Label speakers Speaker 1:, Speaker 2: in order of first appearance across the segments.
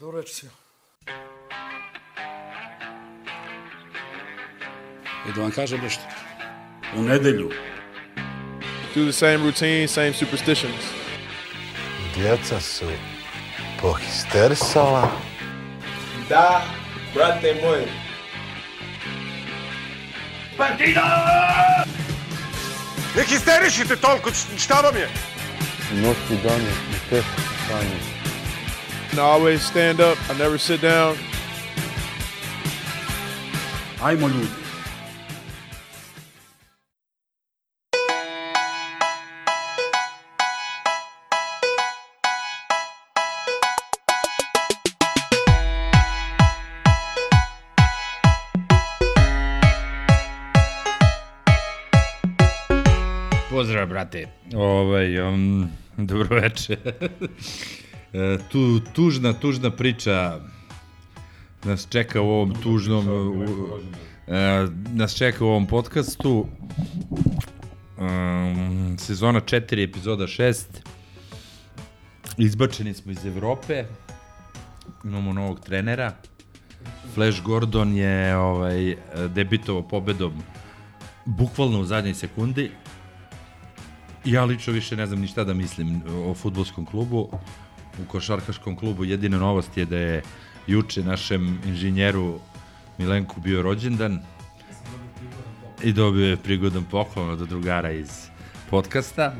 Speaker 1: До речи.
Speaker 2: И да вам кажа нещо. У неделю.
Speaker 3: Do the same routine, same superstitions.
Speaker 4: Djeca su pohistersala.
Speaker 5: Da, brate moj.
Speaker 4: Партида! Не хистеришите толкова, щаба ми
Speaker 6: е! Нощи дани, не те, Таня.
Speaker 3: And I always stand up. I never sit down.
Speaker 2: Ajmo ljudi.
Speaker 7: Pozdrav, brate. Ovaj, um, dobro veče. E, tu, tužna, tužna priča nas čeka u ovom tužnom... U, e, nas čeka u ovom podcastu. Um, sezona 4, epizoda 6. Izbačeni smo iz Evrope. Imamo novog trenera. Flash Gordon je ovaj, debitovao pobedom bukvalno u zadnjoj sekundi. Ja lično više ne znam ni šta da mislim o futbolskom klubu. U košarkaškom klubu jedina novost je da je juče našem inženjeru Milenku bio rođendan i dobio je prigodan poklon od drugara iz podcasta.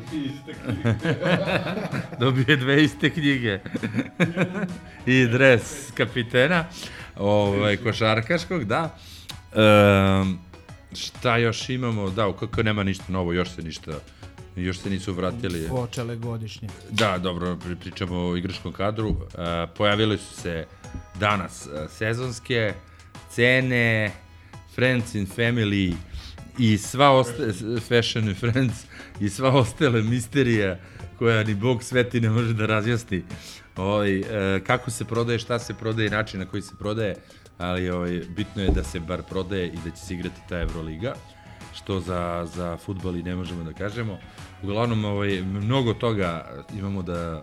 Speaker 7: dobio je dve iste knjige i dres kapitena ovaj, košarkaškog, da. Um, šta još imamo? Da, kako nema ništa novo, još se ništa još se nisu vratili.
Speaker 1: Počele godišnje.
Speaker 7: Da, dobro, pri- pričamo o igračkom kadru. Uh, pojavili su se danas uh, sezonske cene, Friends in Family i sva osta Fashion and Friends i sva ostale misterija koja ni Bog sveti ne može da razjasni. Ovaj, uh, kako se prodaje, šta se prodaje i način na koji se prodaje, ali ovaj, bitno je da se bar prodaje i da će se igrati ta Euroliga što za, za futbol i ne možemo da kažemo. Uglavnom, ovaj, mnogo toga imamo da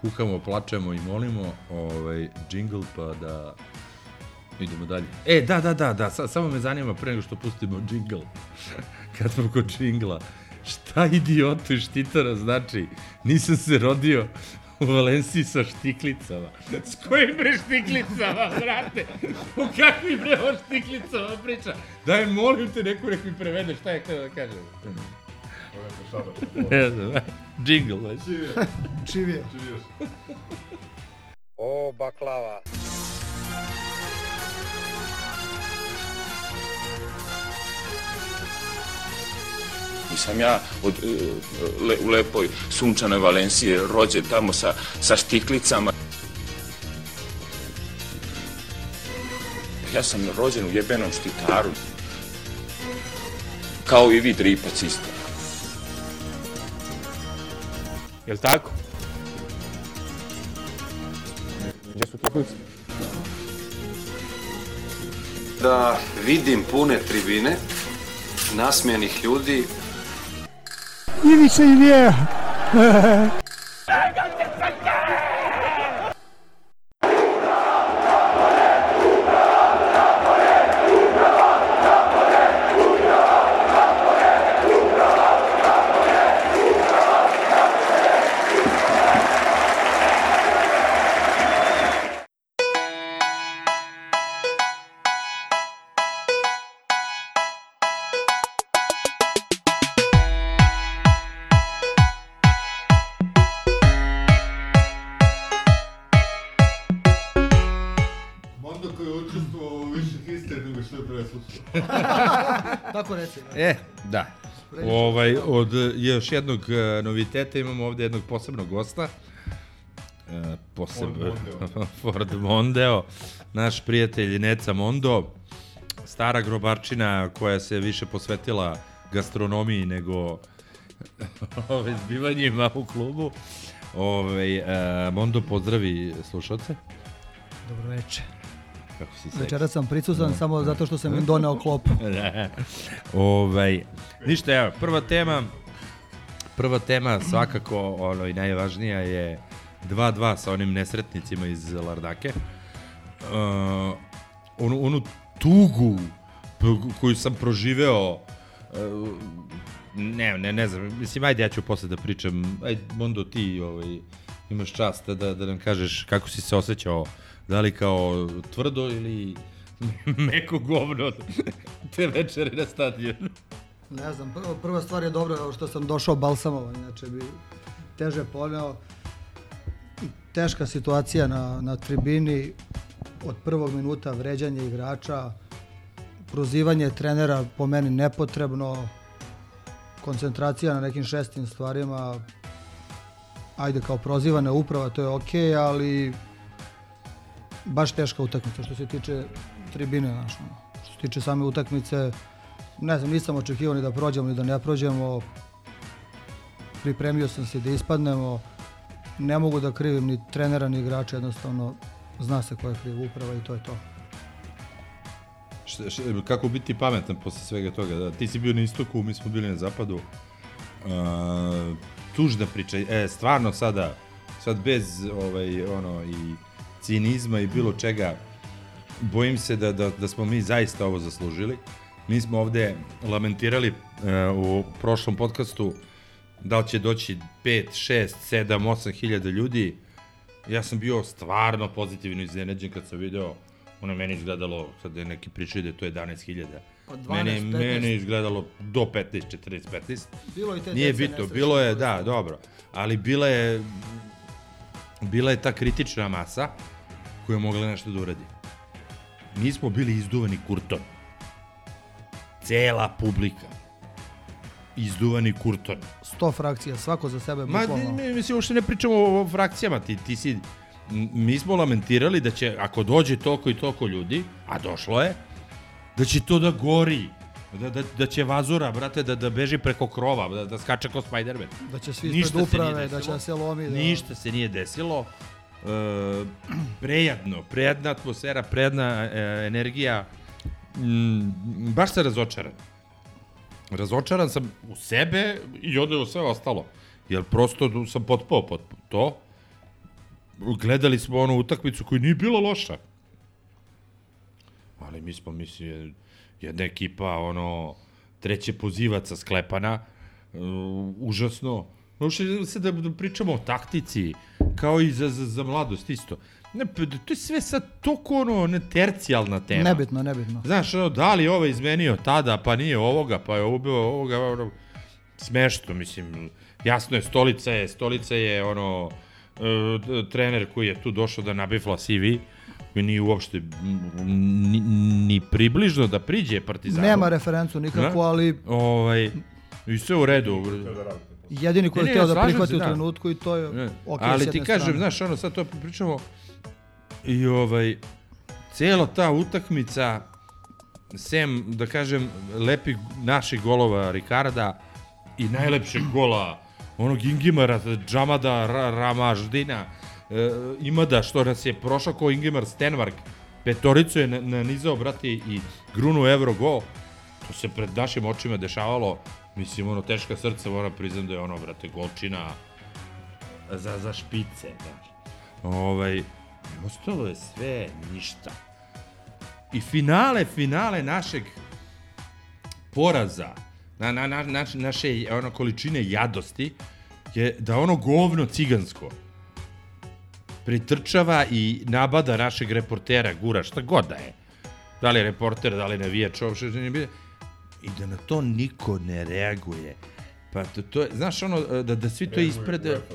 Speaker 7: kukamo, plačemo i molimo, ovaj, jingle pa da idemo dalje. E, da, da, da, da, sa, samo me zanima pre nego što pustimo jingle, kad smo kod jingla, šta idiotu i štitara znači, nisam se rodio u Valenciji sa štiklicama. S kojim bre štiklicama, brate? U kakvim bre o štiklicama priča? Daj, molim te, neko nek mi prevede šta je htio da kaže. Ne znam, jingle, znači.
Speaker 1: Čivije.
Speaker 4: O, baklava.
Speaker 8: Nisam ja od, e, le, u lepoj sunčanoj Valencije rođen tamo sa, sa štiklicama. Ja sam rođen u jebenom štitaru. Kao i vi dripac isto.
Speaker 6: Jel tako? Gdje su tiklice?
Speaker 9: da vidim pune tribine, nasmijenih ljudi,
Speaker 10: 因为是
Speaker 1: 一粒
Speaker 7: E, da. Ovaj, od još jednog e, noviteta imamo ovde jednog posebnog gosta. E, poseb... Ford Mondeo. Naš prijatelj Neca Mondo. Stara grobarčina koja se više posvetila gastronomiji nego ove, zbivanjima u klubu. Ove, e, Mondo pozdravi slušalce.
Speaker 1: Dobro večer.
Speaker 7: Kako si se?
Speaker 1: Večeras sam prisutan samo zato što sam im doneo klopu.
Speaker 7: da. Ovaj, ništa, evo, prva tema, prva tema svakako, ono, i najvažnija je 2-2 sa onim nesretnicima iz Lardake. Uh, onu, onu tugu koju sam proživeo uh, ne, ne, ne znam, mislim, ajde ja ću posle da pričam, ajde, Mondo, ti ovaj, imaš čast da, da nam kažeš kako si se osjećao, da li kao tvrdo ili meko govno te večeri na stadionu.
Speaker 1: Ne znam, prva, prva stvar je dobro što sam došao balsamovan, inače bi teže poneo. Teška situacija na, na tribini, od prvog minuta vređanje igrača, prozivanje trenera po meni nepotrebno, koncentracija na nekim šestim stvarima, ajde kao prozivana uprava, to je okej, okay, ali baš teška utakmica što se tiče tribine, ono. što se tiče same utakmice, ne znam, nisam očekivao ni da prođemo ni da ne prođemo, pripremio sam se da ispadnemo, ne mogu da krivim ni trenera ni igrača, jednostavno zna se ko je kriv uprava i to je to.
Speaker 7: Šta, šta, kako biti pametan posle svega toga? Da, ti si bio na istoku, mi smo bili na zapadu. Uh, tužna priča. E, stvarno sada, sad bez ovaj, ono, i cinizma i bilo čega, bojim se da, da, da smo mi zaista ovo zaslužili. Mi smo ovde lamentirali uh, u prošlom podcastu da li će doći 5, 6, 7, 8 hiljada ljudi. Ja sam bio stvarno pozitivno iznenađen kad sam video ono meni izgledalo, sad je neki pričaju da je to 11.000.
Speaker 1: Pa 12,
Speaker 7: meni,
Speaker 1: 15.
Speaker 7: meni izgledalo do 15, 14, 15.
Speaker 1: Bilo i te
Speaker 7: Nije bitno, bilo je, da, dobro. Ali bila je, bila je ta kritična masa koja je mogla nešto da uradi. Mi smo bili izduvani kurton. Cela publika. Izduvani kurton.
Speaker 1: 100 frakcija, svako za sebe
Speaker 7: Ma,
Speaker 1: bukvalno.
Speaker 7: mi, mislim, uopšte ne pričamo o, o frakcijama, ti, ti si, mi smo lamentirali da će, ako dođe toliko i toliko ljudi, a došlo je, da će to da gori, da, da, da će vazura, brate, da, da beži preko krova, da, da skače kao Spider-Man.
Speaker 1: Da će svi ispred uprave, da će da se lomi. Da...
Speaker 7: Ništa se nije desilo. E, prejadno, prejadna atmosfera, prejadna e, energija. Mm, baš sam razočaran. Razočaran sam u sebe i onda u sve ostalo. Jer prosto sam potpao pod to. Gledali smo onu utakmicu koja nije bila loša. Ali mi smo, mislim, jedna ekipa, ono, treće pozivaca sklepana, užasno. Uopšte se da, da pričamo o taktici, kao i za, za, za mladost isto. Ne, pa to je sve sad toliko ono, ne tercijalna tema.
Speaker 1: Nebitno, nebitno.
Speaker 7: Znaš, ono, da li je ovaj izmenio tada, pa nije ovoga, pa je ubio ovoga, ono, smešno, mislim, jasno je, stolica je, stolica je, ono, e, trener koji je tu došao da nabifla CV, koji nije uopšte ni, ni približno da priđe Partizanu.
Speaker 1: Nema referencu nikakvu,
Speaker 7: Ne?
Speaker 1: ali
Speaker 7: Ovaj, I sve u redu.
Speaker 1: Jedini koji je
Speaker 7: ne,
Speaker 1: hteo da prihvati
Speaker 7: se,
Speaker 1: u
Speaker 7: da.
Speaker 1: trenutku i to je
Speaker 7: Ne.
Speaker 1: ok
Speaker 7: Ali ti kažem,
Speaker 1: strane.
Speaker 7: znaš, ono, sad to pričamo i ovaj, cijela ta utakmica, sem, da kažem, lepih naših golova Ricarda i najlepšeg gola onog Ingimara, Džamada, Ra, Ramaždina, e, Imada, što nas je prošao ko Ingimar Stenmark, petoricu je na- nanizao, brate, i grunu Euro gol. To se pred našim očima dešavalo, mislim, ono, teška srca, moram priznam da je ono, brate, golčina za, za špice, znaš. Ovaj, ostalo je sve ništa. I finale, finale našeg poraza, na, na, na, naš, naše ono, količine jadosti, je da ono govno cigansko pritrčava i nabada našeg reportera, gura, šta god da je. Da li je reporter, da li je navijač, uopšte ne. I da na to niko ne reaguje. Pa to, to je, znaš ono, da, da svi to isprede...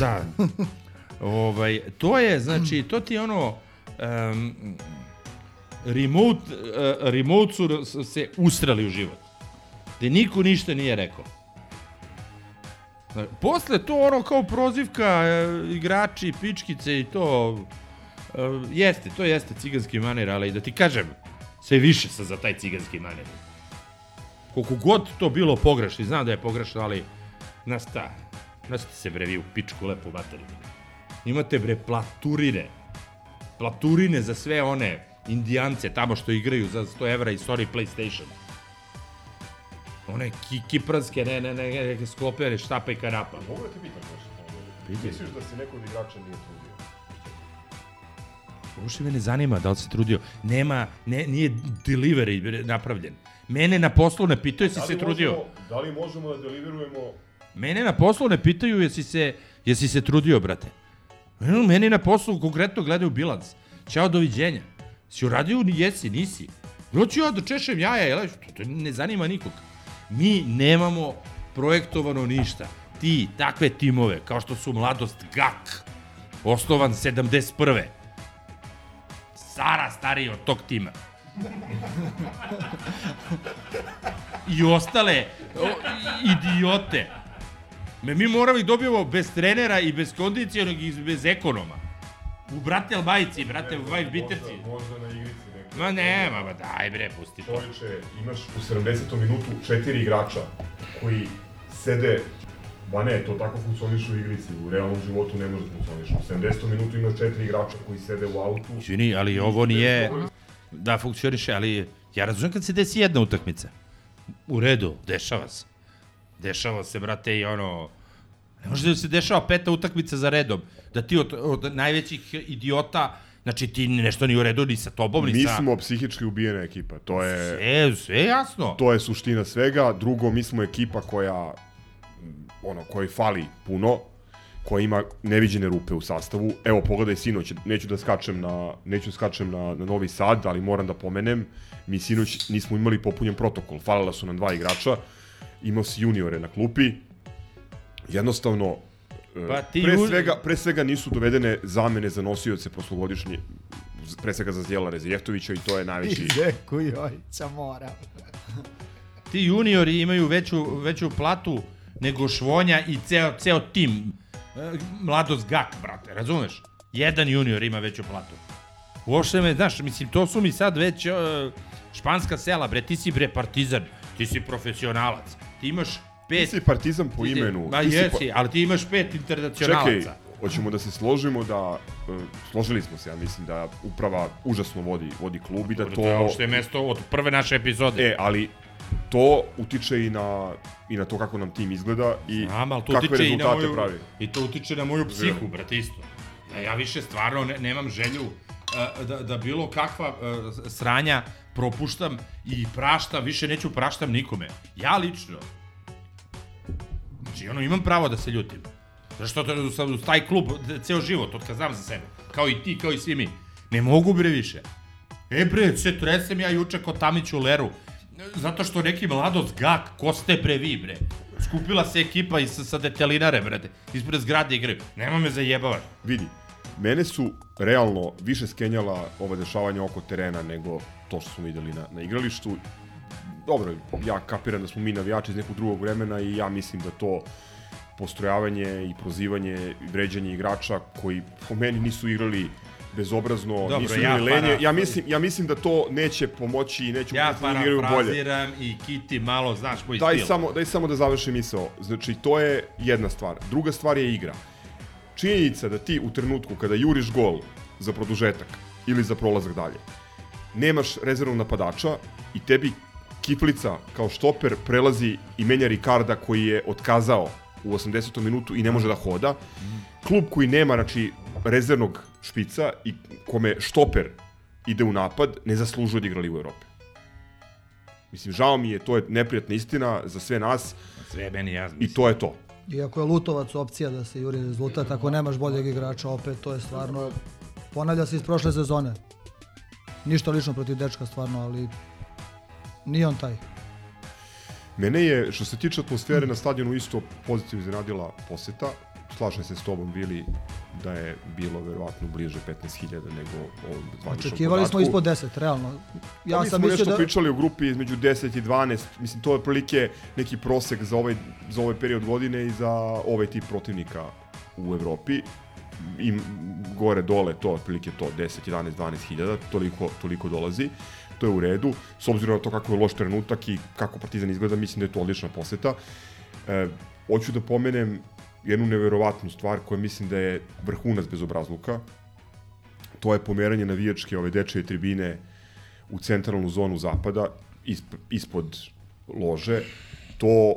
Speaker 7: Da. ovaj, to je, znači, to ti je ono... Um, remote, uh, remote su se ustrali u život. Gde niko ništa nije rekao. Znači, Posle to ono kao prozivka e, igrači, pičkice i to e, jeste, to jeste ciganski manir, ali da ti kažem, sve više sam za taj ciganski manir. Koliko god to bilo pogrešno, i znam da je pogrešno, ali šta, znaš ti se bre vi u pičku lepu materiju. Imate bre platurine, platurine za sve one indijance tamo što igraju za 100 evra i sorry PlayStation. One ki, kipranske, ne, ne, ne, neke sklopljene štapa i kanapa.
Speaker 10: Mogu da te pitam nešto?
Speaker 11: Misliš da se neko od igrača nije trudio?
Speaker 7: Uopšte me ne zanima da li se trudio. Nema, ne, nije delivery napravljen. Mene na poslu ne pitaju jesi
Speaker 11: Da
Speaker 7: se trudio.
Speaker 11: možemo- Da li možemo da deliverujemo
Speaker 7: Mene na poslu ne pitaju jesi se, jesi se trudio, brate. Mene- Meni na poslu konkretno gledaju bilans. Ćao, doviđenja. Si uradio, jesi, nisi. Hoću ja da češem jaja, jel? To, to ne zanima nikog. Mi nemamo projektovano ništa. Ti, takve timove, kao što su Mladost GAK, osnovan 71. Sara stariji od tog tima. I ostale o, idiote. Me mi moramo ih dobijemo bez trenera i bez kondicijonog i bez ekonoma. U brate majici, brate, u Vajt Biterci.
Speaker 11: možda na igrici?
Speaker 7: Ma nema, ma daj bre, pusti to.
Speaker 11: Čovječe, imaš u 70. minutu četiri igrača koji sede Ba ne, to tako funkcioniše u igrici, u realnom životu ne može da funkcioniše. U 70. minutu imaš četiri igrača koji sede u autu.
Speaker 7: Čini, ali ovo nije da funkcioniše, ali ja razumem kad se desi jedna utakmica. U redu, dešava se. Dešava se, brate, i ono... Ne može da se dešava peta utakmica za redom. Da ti od, od najvećih idiota, znači ti nešto ni u redu ni sa tobom, ni
Speaker 11: Mi
Speaker 7: sa...
Speaker 11: smo psihički ubijena ekipa, to je...
Speaker 7: Sve, sve jasno.
Speaker 11: To je suština svega. Drugo, mi smo ekipa koja ono, koji fali puno, koja ima neviđene rupe u sastavu. Evo, pogledaj sinoć, neću da skačem na, neću da skačem na, na Novi Sad, ali moram da pomenem, mi sinoć nismo imali popunjen protokol. Falila su nam dva igrača, imao si juniore na klupi, jednostavno, e,
Speaker 7: Pa ti
Speaker 11: pre, svega, pre svega nisu dovedene zamene za nosioce prošlogodišnje, pre svega za Zdjela Rezijeftovića i to je najveći...
Speaker 1: Zeku Jojića mora.
Speaker 7: Ti juniori imaju veću, veću platu nego Švonja i ceo, ceo tim. E, Mladost Gak, brate, razumeš? Jedan junior ima veću platu. Uopšte me, znaš, mislim, to su mi sad već uh, španska sela, bre, ti si bre partizan, ti si profesionalac, ti imaš pet...
Speaker 11: Ti si partizan po
Speaker 7: ti
Speaker 11: imenu.
Speaker 7: Ma
Speaker 11: ti si
Speaker 7: jesi, ali ti imaš pet internacionalaca.
Speaker 11: Čekaj, hoćemo da se složimo da, e, složili smo se, ja mislim da uprava užasno vodi, vodi klub i da
Speaker 7: To
Speaker 11: to...
Speaker 7: je mesto od prve naše epizode.
Speaker 11: E, ali to utiče i na, i na to kako nam tim izgleda i
Speaker 7: Znam, ali to
Speaker 11: kakve
Speaker 7: utiče i
Speaker 11: rezultate
Speaker 7: moju,
Speaker 11: pravi.
Speaker 7: I to utiče na moju psihu, brate, isto. Da ja više stvarno ne, nemam želju uh, da, da bilo kakva uh, sranja propuštam i praštam, više neću praštam nikome. Ja lično. Znači, ono, imam pravo da se ljutim. Zato što to- sam u taj klub ceo život, od kad znam za sebe. Kao i ti, kao i svi mi. Ne mogu bre više. E bre, se tresem ja juče kod Tamić u Leru. Zato što neki mladost gak, ko ste bre vi bre? Skupila se ekipa iz, sa detelinare, brate. Ispred zgrade igraju. Nema me zajebavaš.
Speaker 11: Vidi, mene su realno više skenjala ova dešavanja oko terena nego to što smo videli na, na igralištu. Dobro, ja kapiram da smo mi navijači iz nekog drugog vremena i ja mislim da to postrojavanje i prozivanje i vređanje igrača koji po meni nisu igrali bezobrazno,
Speaker 7: Dobro,
Speaker 11: nisu
Speaker 7: ja
Speaker 11: lenje. Ja mislim, ja mislim da to neće pomoći i neće
Speaker 7: Ja
Speaker 11: da igraju bolje.
Speaker 7: parafraziram i Kiti malo, znaš koji
Speaker 11: Daj
Speaker 7: stil.
Speaker 11: samo, daj samo da završim misao. Znači, to je jedna stvar. Druga stvar je igra. Činjenica da ti u trenutku kada juriš gol za produžetak ili za prolazak dalje, nemaš rezervnog napadača i tebi Kiflica kao štoper prelazi i menja Ricarda koji je otkazao u 80. minutu i ne može da hoda. Klub koji nema znači, rezervnog špica i kome štoper ide u napad, ne zaslužuje da igra Ligu Evrope. Mislim, žao mi je, to je neprijatna istina za sve nas
Speaker 7: Sve je meni jasno.
Speaker 11: i to je to.
Speaker 1: Iako je Lutovac opcija da se juri rezultat, ako nemaš boljeg igrača, opet to je stvarno... Ponavlja se iz prošle sezone. Ništa lično protiv dečka stvarno, ali nije on taj.
Speaker 11: Mene je, što se tiče atmosfere na stadionu, isto pozitivno iznenadila poseta. Slažem se s tobom, Vili, da je bilo verovatno bliže 15.000 nego ovom zvaničnom
Speaker 1: Očekivali smo ispod 10, realno.
Speaker 11: Ja mi
Speaker 1: sam
Speaker 11: smo
Speaker 1: mislio
Speaker 11: nešto
Speaker 1: da...
Speaker 11: pričali u grupi između 10 i 12, mislim to je otprilike neki prosek za ovaj, za ovaj period godine i za ovaj tip protivnika u Evropi. I gore dole to otprilike to 10, 11, 12 hiljada, toliko, toliko dolazi. To je u redu, s obzirom na to kako je loš trenutak i kako Partizan izgleda, mislim da je to odlična poseta. E, hoću da pomenem jednu neverovatnu stvar koja mislim da je vrhunac bezobrazluka. To je pomeranje navijačke ove dečije tribine u centralnu zonu zapada, isp, ispod lože. To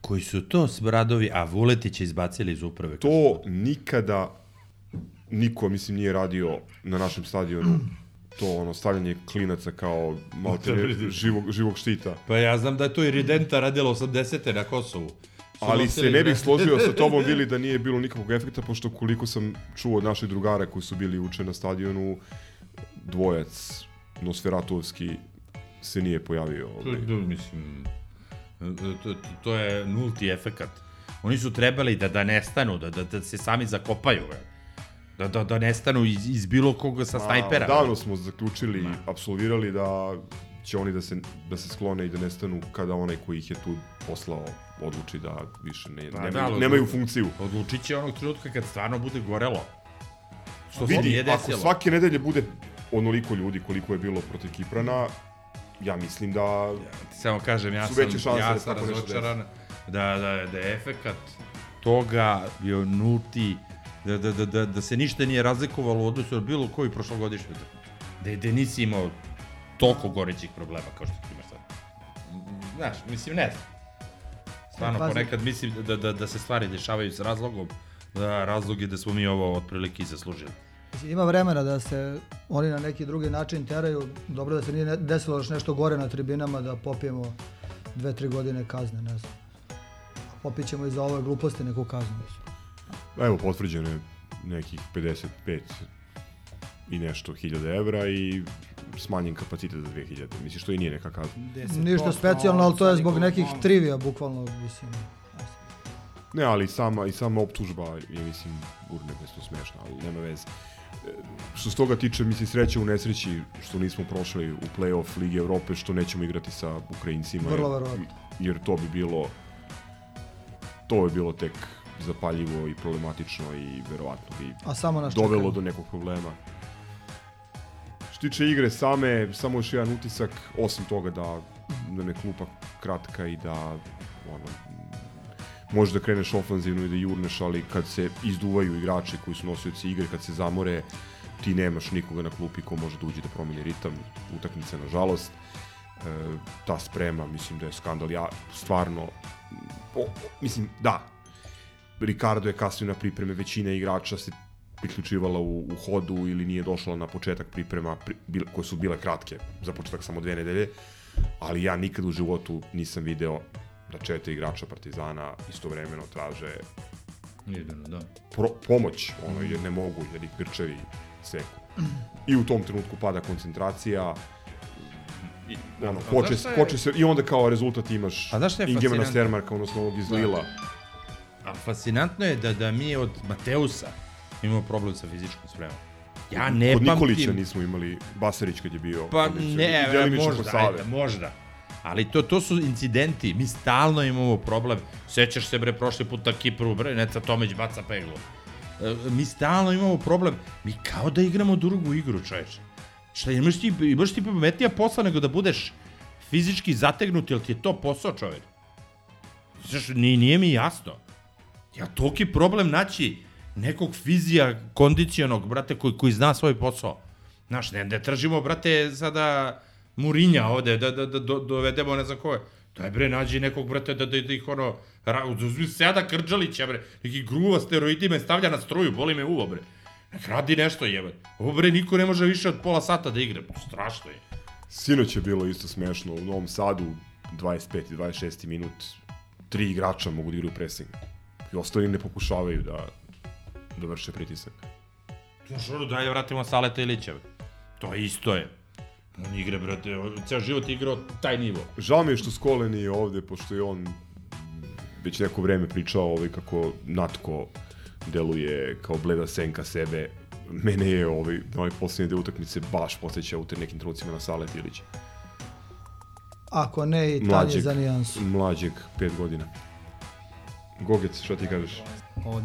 Speaker 7: Koji su to Smradovi, a Vuletića izbacili iz uprave?
Speaker 11: To nikada niko, mislim, nije radio na našem stadionu to ono stavljanje klinaca kao malte živog, živog štita.
Speaker 7: Pa ja znam da je to i Ridenta radila 80. na Kosovu.
Speaker 11: Ali se ne bih složio sa tobom, Vili, da nije bilo nikakvog efekta, pošto koliko sam čuo od naših drugara koji su bili uče na stadionu, dvojac Nosferatovski se nije pojavio.
Speaker 7: To,
Speaker 11: Ovaj.
Speaker 7: to, mislim, to, to, to je nulti efekat. Oni su trebali da, da nestanu, da, da, da se sami zakopaju. bre. Da, da, da nestanu iz, iz bilo koga sa snajpera.
Speaker 11: Ma, davno smo zaključili, apsolvirali da će oni da se, da se sklone i da nestanu kada onaj koji ih je tu poslao odluči da više ne,
Speaker 7: Pa
Speaker 11: nemaju,
Speaker 7: da,
Speaker 11: nemaju funkciju.
Speaker 7: Odlučit će onog trenutka kad stvarno bude gorelo. Što
Speaker 11: Vidi, ako svake nedelje bude onoliko ljudi koliko je bilo protiv Kiprana, ja mislim da
Speaker 7: Ti samo kažem, ja
Speaker 11: su
Speaker 7: sam, ja
Speaker 11: da
Speaker 7: sam
Speaker 11: tako nešto
Speaker 7: razočaran da, da, da je efekat toga bio nulti, da, da, da, da, da se ništa nije razlikovalo u odnosu na bilo koji prošlogodišnji utakmicu. Da, da nisi imao toliko gorećih problema kao što ti imaš sad. Znaš, mislim, ne znam. Stvarno,
Speaker 1: Pazi.
Speaker 7: ponekad mislim da, da, da se stvari dešavaju s razlogom, da razlog je da smo mi ovo otprilike i zaslužili.
Speaker 1: Mislim, Ima vremena da se oni na neki drugi način teraju. Dobro da se nije desilo još nešto gore na tribinama da popijemo dve, tri godine kazne, ne znam. Popićemo i za ove gluposti neku kaznu.
Speaker 11: Evo, potvrđeno je nekih 55 i nešto hiljada evra i smanjen kapacitet za 2000. Mislim, što i nije neka kazna.
Speaker 1: Ništa specijalno, ali to je zbog nekih trivija, bukvalno, mislim.
Speaker 11: Ne, ali i sama, i sama optužba je, mislim, urnebesno smešna, ali nema veze. E, Što se toga tiče, mislim, sreće u nesreći što nismo prošli u play-off Lige Evrope, što nećemo igrati sa Ukrajincima.
Speaker 1: Vrlo
Speaker 11: jer-
Speaker 1: verovatno.
Speaker 11: Jer to bi bilo, to bi bilo tek zapaljivo i problematično i verovatno bi
Speaker 1: A samo nas
Speaker 11: dovelo do nekog problema. Što tiče igre same, samo još jedan utisak, osim toga da, da ne klupa kratka i da ono, možeš da kreneš ofanzivno i da jurneš, ali kad se izduvaju igrači koji su nosioci igre, kad se zamore, ti nemaš nikoga na klupi ko može da uđe da promeni ritam utakmice, nažalost. E, ta sprema, mislim da je skandal. Ja stvarno, o, mislim, da, Ricardo je kasnio na pripreme, većina igrača se priključivala u, u hodu ili nije došla na početak priprema pri, bil, koje su bile kratke, za početak samo dve nedelje, ali ja nikad u životu nisam video da četiri igrača Partizana istovremeno traže
Speaker 7: Jedino, da.
Speaker 11: pro, pomoć, ono, jer ne mogu, jer ih Grčevi seku. I u tom trenutku pada koncentracija, i, ono, poče,
Speaker 7: je-
Speaker 11: poče se, i onda kao rezultat imaš Ingemana? Stermarka, odnosno ovog iz Lila.
Speaker 7: A fascinantno je da, da mi od Mateusa imamo problem sa fizičkom spremom. Ja ne
Speaker 11: Kod
Speaker 7: pamtim...
Speaker 11: Nikolića nismo imali Basarić kad je bio.
Speaker 7: Pa
Speaker 11: kondicioner.
Speaker 7: ne,
Speaker 11: kod
Speaker 7: možda, ajde, možda. Ali to, to su incidenti, mi stalno imamo problem. Sećaš se bre prošli put na Kipru, bre, Neca Tomić baca peglu. E, mi stalno imamo problem, mi kao da igramo drugu igru, čoveče. Šta, imaš ti, imaš ti pametnija posla nego da budeš fizički zategnut, jel ti je to posao, čoveč? Znaš, nije, nije mi jasno. Ja toliki problem naći nekog fizija kondicionog, brate, koji, koji zna svoj posao. Znaš, ne, ne tražimo, brate, sada Murinja ovde, da, da, da, do, dovedemo ne znam ko. Daj bre, nađi nekog, brate, da, da, da ih ono, ra, uzmi Seda Krđalića, bre, neki gruva steroidi me stavlja na struju, boli me uvo, bre. Nek radi nešto, jebe. Ovo, bre, niko ne može više od pola sata da igra. Strašno je.
Speaker 11: Sinoć je bilo isto smešno. U Novom Sadu, 25. i 26. minut, tri igrača mogu da igraju pressing. I ostali ne pokušavaju da, da vrše pritisak.
Speaker 7: Znaš, ono, daj, vratimo Saleta Ilića. To isto je. On igra, brate, ceo život je igrao taj nivo.
Speaker 11: Žao mi je što Skole nije ovde, pošto je on već neko vreme pričao ovaj, kako Natko deluje kao bleda senka sebe. Mene je ovaj, na ovaj posljednje dve utakmice baš posjeća u te nekim trenucima na Salet Ilića.
Speaker 1: Ako ne, i tanje za nijansu.
Speaker 11: Mlađeg, pet godina. Gogec, šta ti kažeš?
Speaker 12: Od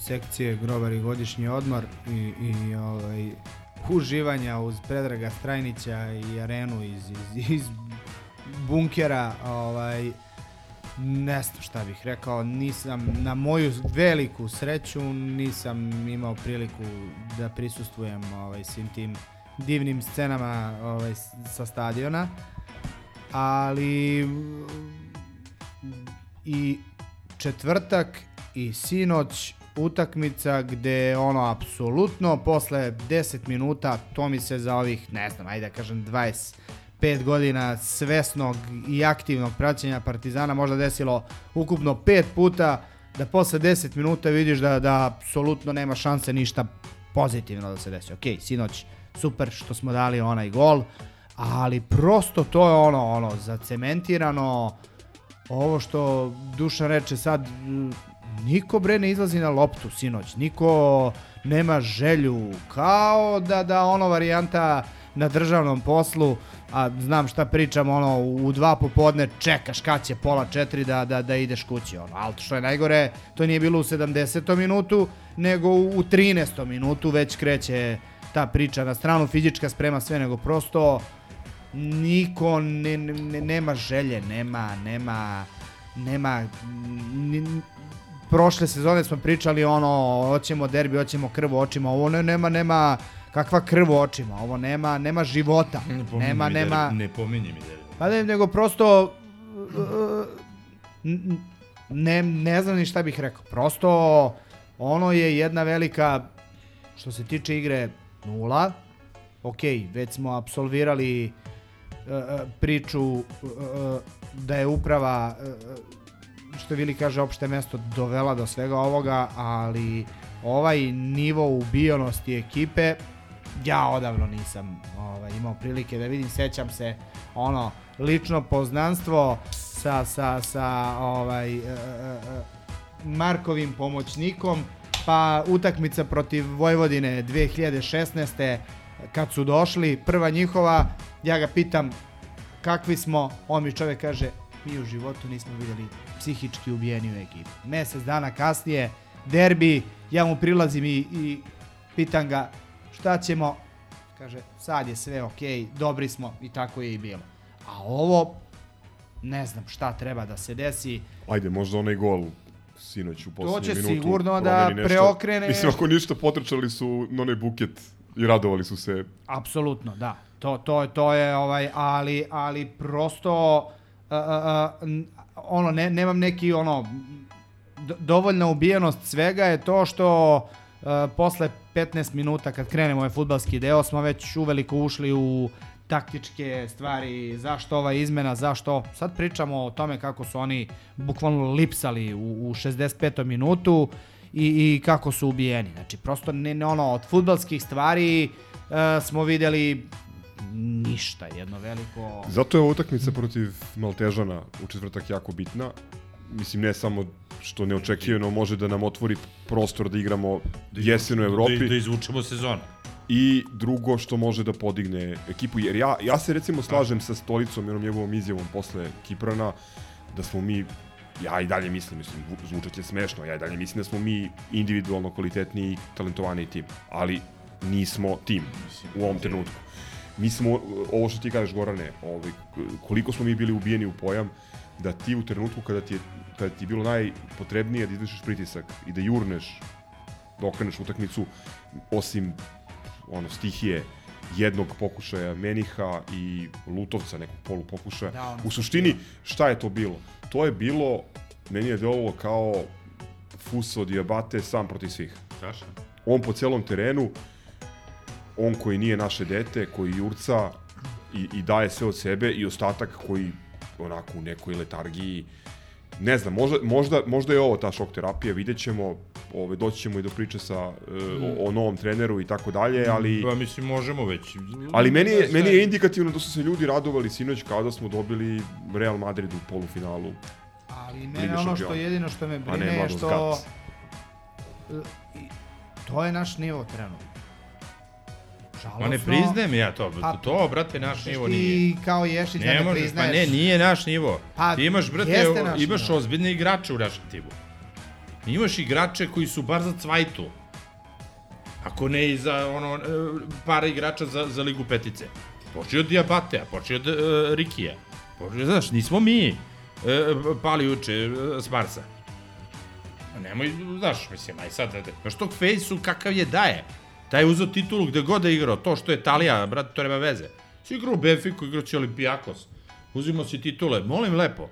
Speaker 12: sekcije Grobar i godišnji odmor i, i ovaj, uživanja uz Predraga Strajnića i arenu iz, iz, iz bunkera, ovaj, ne znam šta bih rekao, nisam, na moju veliku sreću nisam imao priliku da prisustvujem ovaj, svim tim divnim scenama ovaj, sa stadiona, ali i četvrtak i sinoć utakmica gde ono apsolutno posle 10 minuta to mi se za ovih ne znam ajde da kažem 25 godina svesnog i aktivnog praćenja Partizana možda desilo ukupno 5 puta da posle 10 minuta vidiš da da apsolutno nema šanse ništa pozitivno da se desi. Ok, sinoć super što smo dali onaj gol, ali prosto to je ono ono zacementirano ovo što Dušan reče sad niko bre ne izlazi na loptu sinoć, niko nema želju, kao da, da ono varijanta na državnom poslu, a znam šta pričam, ono, u dva popodne čekaš kad će pola četiri da, da, da ideš kući, ono, ali što je najgore, to nije bilo u 70. minutu, nego u 13. minutu već kreće ta priča na stranu, fizička sprema sve, nego prosto niko ne, ne, nema želje, nema, nema, nema, n, prošle sezone smo pričali ono, hoćemo derbi, hoćemo krv u očima, ovo ne, nema, nema, kakva krv u očima, ovo nema, nema života,
Speaker 7: Ne
Speaker 12: nema, nema,
Speaker 7: Derbi, ne pominji mi derbi.
Speaker 12: pa ne, nego prosto, ne, ne znam ni šta bih rekao, prosto ono je jedna velika, što se tiče igre, nula, ok, već smo absolvirali uh, priču uh, uh, da je uprava što Vili kaže opšte mesto dovela do svega ovoga, ali ovaj nivo ubijenosti ekipe ja odavno nisam ovaj, imao prilike da vidim, sećam se ono lično poznanstvo sa, sa, sa ovaj, e, e, e, Markovim pomoćnikom, pa utakmica protiv Vojvodine 2016. kad su došli, prva njihova, ja ga pitam kakvi smo, on mi čovjek kaže mi u životu nismo vidjeli psihički ubijeni u ekipi. Mesec dana kasnije, derbi, ja mu prilazim i, i pitam ga šta ćemo, kaže sad je sve ok, dobri smo i tako je i bilo. A ovo, ne znam šta treba da se desi,
Speaker 11: Ajde, možda onaj gol sinoć u poslednjem
Speaker 12: će
Speaker 11: minutu.
Speaker 12: sigurno da preokrene-
Speaker 11: Mislim, ako ništa, potrčali su na onaj buket i radovali su se.
Speaker 12: Apsolutno, da. To, to, to je, ovaj, ali, ali prosto, uh, uh, ono, ne, nemam neki, ono, do, dovoljna ubijenost svega je to što uh, posle 15 minuta kad krenemo ovaj futbalski deo smo već uveliko ušli u taktičke stvari, zašto ova izmena, zašto, sad pričamo o tome kako su oni bukvalno lipsali u, u 65. minutu i, i kako su ubijeni. Znači, prosto ne, ne ono, od futbalskih stvari uh, smo videli ništa, jedno veliko...
Speaker 11: Zato je ova utakmica protiv Maltežana u četvrtak jako bitna. Mislim, ne samo što neočekivano može da nam otvori prostor da igramo jesen u Evropi.
Speaker 7: Da, da izvučemo sezonu.
Speaker 11: I drugo što može da podigne ekipu, jer ja, ja se recimo slažem sa Stolicom i onom njegovom izjavom posle Kiprana, da smo mi, ja i dalje mislim, mislim, zvučat će smešno, ja i dalje mislim da smo mi individualno kvalitetniji i talentovaniji tim, ali nismo tim u ovom trenutku. Mi smo, ovo što ti kažeš Gorane, ovaj, koliko smo mi bili ubijeni u pojam, da ti u trenutku kada ti je, kada ti je bilo najpotrebnije da izvršiš pritisak i da jurneš, da okreneš utakmicu, osim ono stihije jednog pokušaja Meniha i Lutovca nekog polu pokušaja.
Speaker 12: Da, ono
Speaker 11: u suštini šta je to bilo? To je bilo meni je delovalo kao Fuso Diabate sam protiv svih.
Speaker 7: Tačno.
Speaker 11: On po celom terenu, on koji nije naše dete, koji jurca i, i daje sve od sebe i ostatak koji onako u nekoj letargiji ne znam, možda, možda, možda je ovo ta šok terapija, vidjet ćemo, ove, doći ćemo i do priče sa, e, o, o novom treneru i tako dalje, ali...
Speaker 7: Pa mislim, možemo već.
Speaker 11: Ali meni je, meni je indikativno da su se ljudi radovali sinoć kada smo dobili Real Madrid u polufinalu.
Speaker 12: Ali
Speaker 11: Lige
Speaker 12: mene ono što jedino što me
Speaker 11: ne
Speaker 12: brine je što... E, To je naš nivo trenutno. Žalosno.
Speaker 7: Ma ne priznajem ja to,
Speaker 12: Pa,
Speaker 7: to, brate, naš nivo
Speaker 12: ti
Speaker 7: nije.
Speaker 12: kao Ješić da
Speaker 7: Ne
Speaker 12: ne
Speaker 7: možeš, pa
Speaker 12: priznaješ.
Speaker 7: ne, nije naš nivo.
Speaker 12: Pa,
Speaker 7: Ti imaš, brate, imaš
Speaker 12: nivo.
Speaker 7: ozbiljne igrače u našem timu. Imaš igrače koji su bar za cvajtu. Ako ne i za ono, e, para igrača za, za Ligu petice. Počeo od Diabatea, počeo od uh, Rikija. Počeo, znaš, nismo mi uh, pali uče uh, s Marsa. Nemoj, znaš, mislim, aj sad, znaš tog fejsu kakav je daje. Taj je uzeo titulu gde god da je igrao, to što je Italija, brate, to nema veze. Si igrao u Benfiku, igrao si Olimpijakos. Uzimo si titule, molim lepo.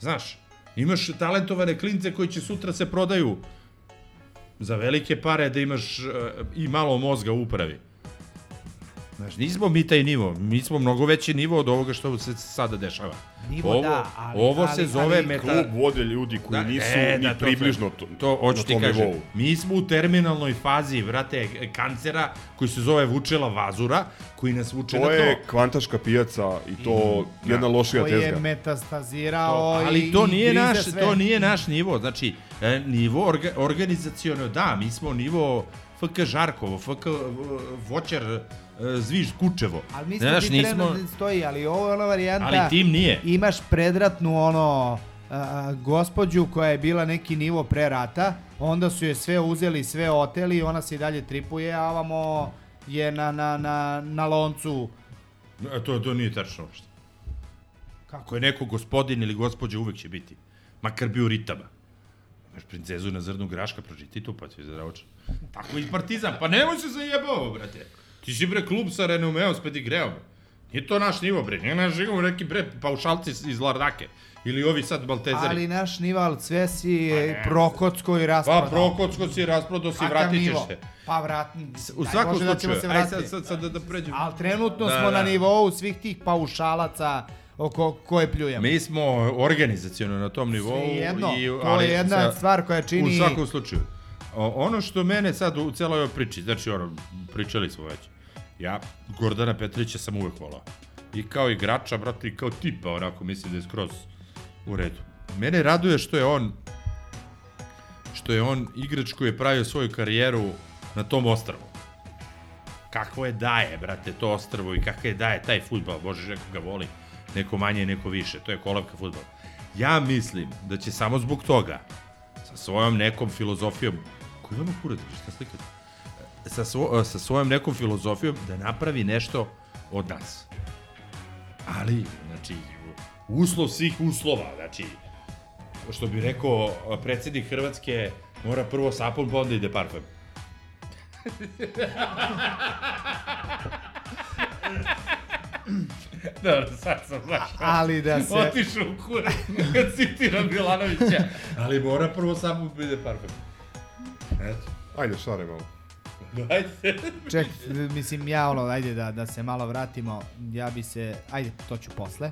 Speaker 7: Znaš, Imaš talentovane klince koji će sutra se prodaju za velike pare da imaš uh, i malo mozga u upravi. Znaš, nismo mi taj nivo, mi smo mnogo veći nivo od ovoga što se sada dešava.
Speaker 12: Nivo
Speaker 7: ovo,
Speaker 12: da, ali-
Speaker 7: ovo
Speaker 12: ali-
Speaker 7: se zove
Speaker 12: ali
Speaker 7: meta...
Speaker 11: Klub vode ljudi koji
Speaker 7: Da,
Speaker 11: nisu
Speaker 7: e,
Speaker 11: ni
Speaker 7: da, to
Speaker 11: približno to,
Speaker 7: to hoću
Speaker 11: na
Speaker 7: ti
Speaker 11: tom
Speaker 7: kažem.
Speaker 11: nivou.
Speaker 7: Mi smo u terminalnoj fazi, vrate, kancera koji se zove Vučela Vazura, koji nas vuče
Speaker 11: To
Speaker 7: na
Speaker 11: je
Speaker 7: to.
Speaker 11: kvantaška pijaca i to jedna lošija
Speaker 12: Koji je
Speaker 11: tezga.
Speaker 12: metastazirao
Speaker 7: ali
Speaker 12: i,
Speaker 7: to
Speaker 12: i
Speaker 7: nije naš
Speaker 12: sve.
Speaker 7: to nije naš nivo znači e, nivo orga, organizaciono da mi smo nivo FK Žarkovo FK Voćar Zviž Kučevo
Speaker 12: Ali mislim
Speaker 7: Znaš,
Speaker 12: ti
Speaker 7: nismo
Speaker 12: nismo... stoji, ali ovo je ona varijanta...
Speaker 7: Ali tim nije.
Speaker 12: Imaš predratnu ono a, gospođu koja je bila neki nivo pre rata, onda su je sve uzeli, sve oteli i ona se i dalje tripuje, a ovamo je na, na, na, na loncu.
Speaker 7: A to, to nije tačno uopšte. Kako je neko gospodin ili gospođa uvek će biti. Makar bio ritama. Imaš princezu na zrnu graška, pročiti to, pa ti je zdravočan. Tako i partizan, pa nemoj se zajebao, brate. Ti si bre klub sa reneumeom, s pedigreom. Nije to naš nivo, bre. Nije naš nivo, neki bre paušalci iz Lardake. Ili ovi sad Baltezari.
Speaker 12: Ali naš nival sve si
Speaker 7: Pa
Speaker 12: pa prokocko i rasprodao.
Speaker 7: Pa prokocko si rasprodao si, vratit ćeš se.
Speaker 12: Pa vrat...
Speaker 7: U svakom
Speaker 12: da ćemo
Speaker 7: slučaju,
Speaker 12: se
Speaker 7: aj
Speaker 12: vratiti.
Speaker 7: sad, sad, sad da, da pređemo.
Speaker 12: Ali trenutno
Speaker 7: Da,
Speaker 12: smo
Speaker 7: da.
Speaker 12: na nivou svih tih paušalaca oko koje pljujemo.
Speaker 7: Mi smo organizacijono na tom nivou.
Speaker 12: Svejedno,
Speaker 7: i,
Speaker 12: to je jedna stvar koja čini-
Speaker 7: U svakom slučaju. O, ono što mene sad u celoj ovoj priči, znači ono, pričali smo već. Ja Gordana Petrića sam uvek volao. I kao igrača, brate, i kao tipa, onako, mislim da je skroz u redu. Mene raduje što je on što je on igrač koji je pravio svoju karijeru na tom ostrvu. Kakvo je daje, brate, to ostrvo i kako je daje taj futbal, bože, neko ga voli, neko manje, neko više, to je kolevka futbal. Ja mislim da će samo zbog toga, sa svojom nekom filozofijom, koji vama kurac, šta slikate? Sa, svo, sa svojom nekom filozofijom da napravi nešto od nas. Ali, znači, uslov svih uslova, znači, što bi rekao predsednik Hrvatske, mora prvo sapun, pa onda ide parfem. Dobro, sad sam baš...
Speaker 12: Ali da se-
Speaker 7: Otišao u kurac, kad citiram Milanovića. Ali mora prvo sapun, pa ide parfem. Eto.
Speaker 11: Ajde, šare malo.
Speaker 7: Ajde.
Speaker 12: Ček, mislim ja ono, ajde da, da se malo vratimo, ja bi se, ajde, to ću posle.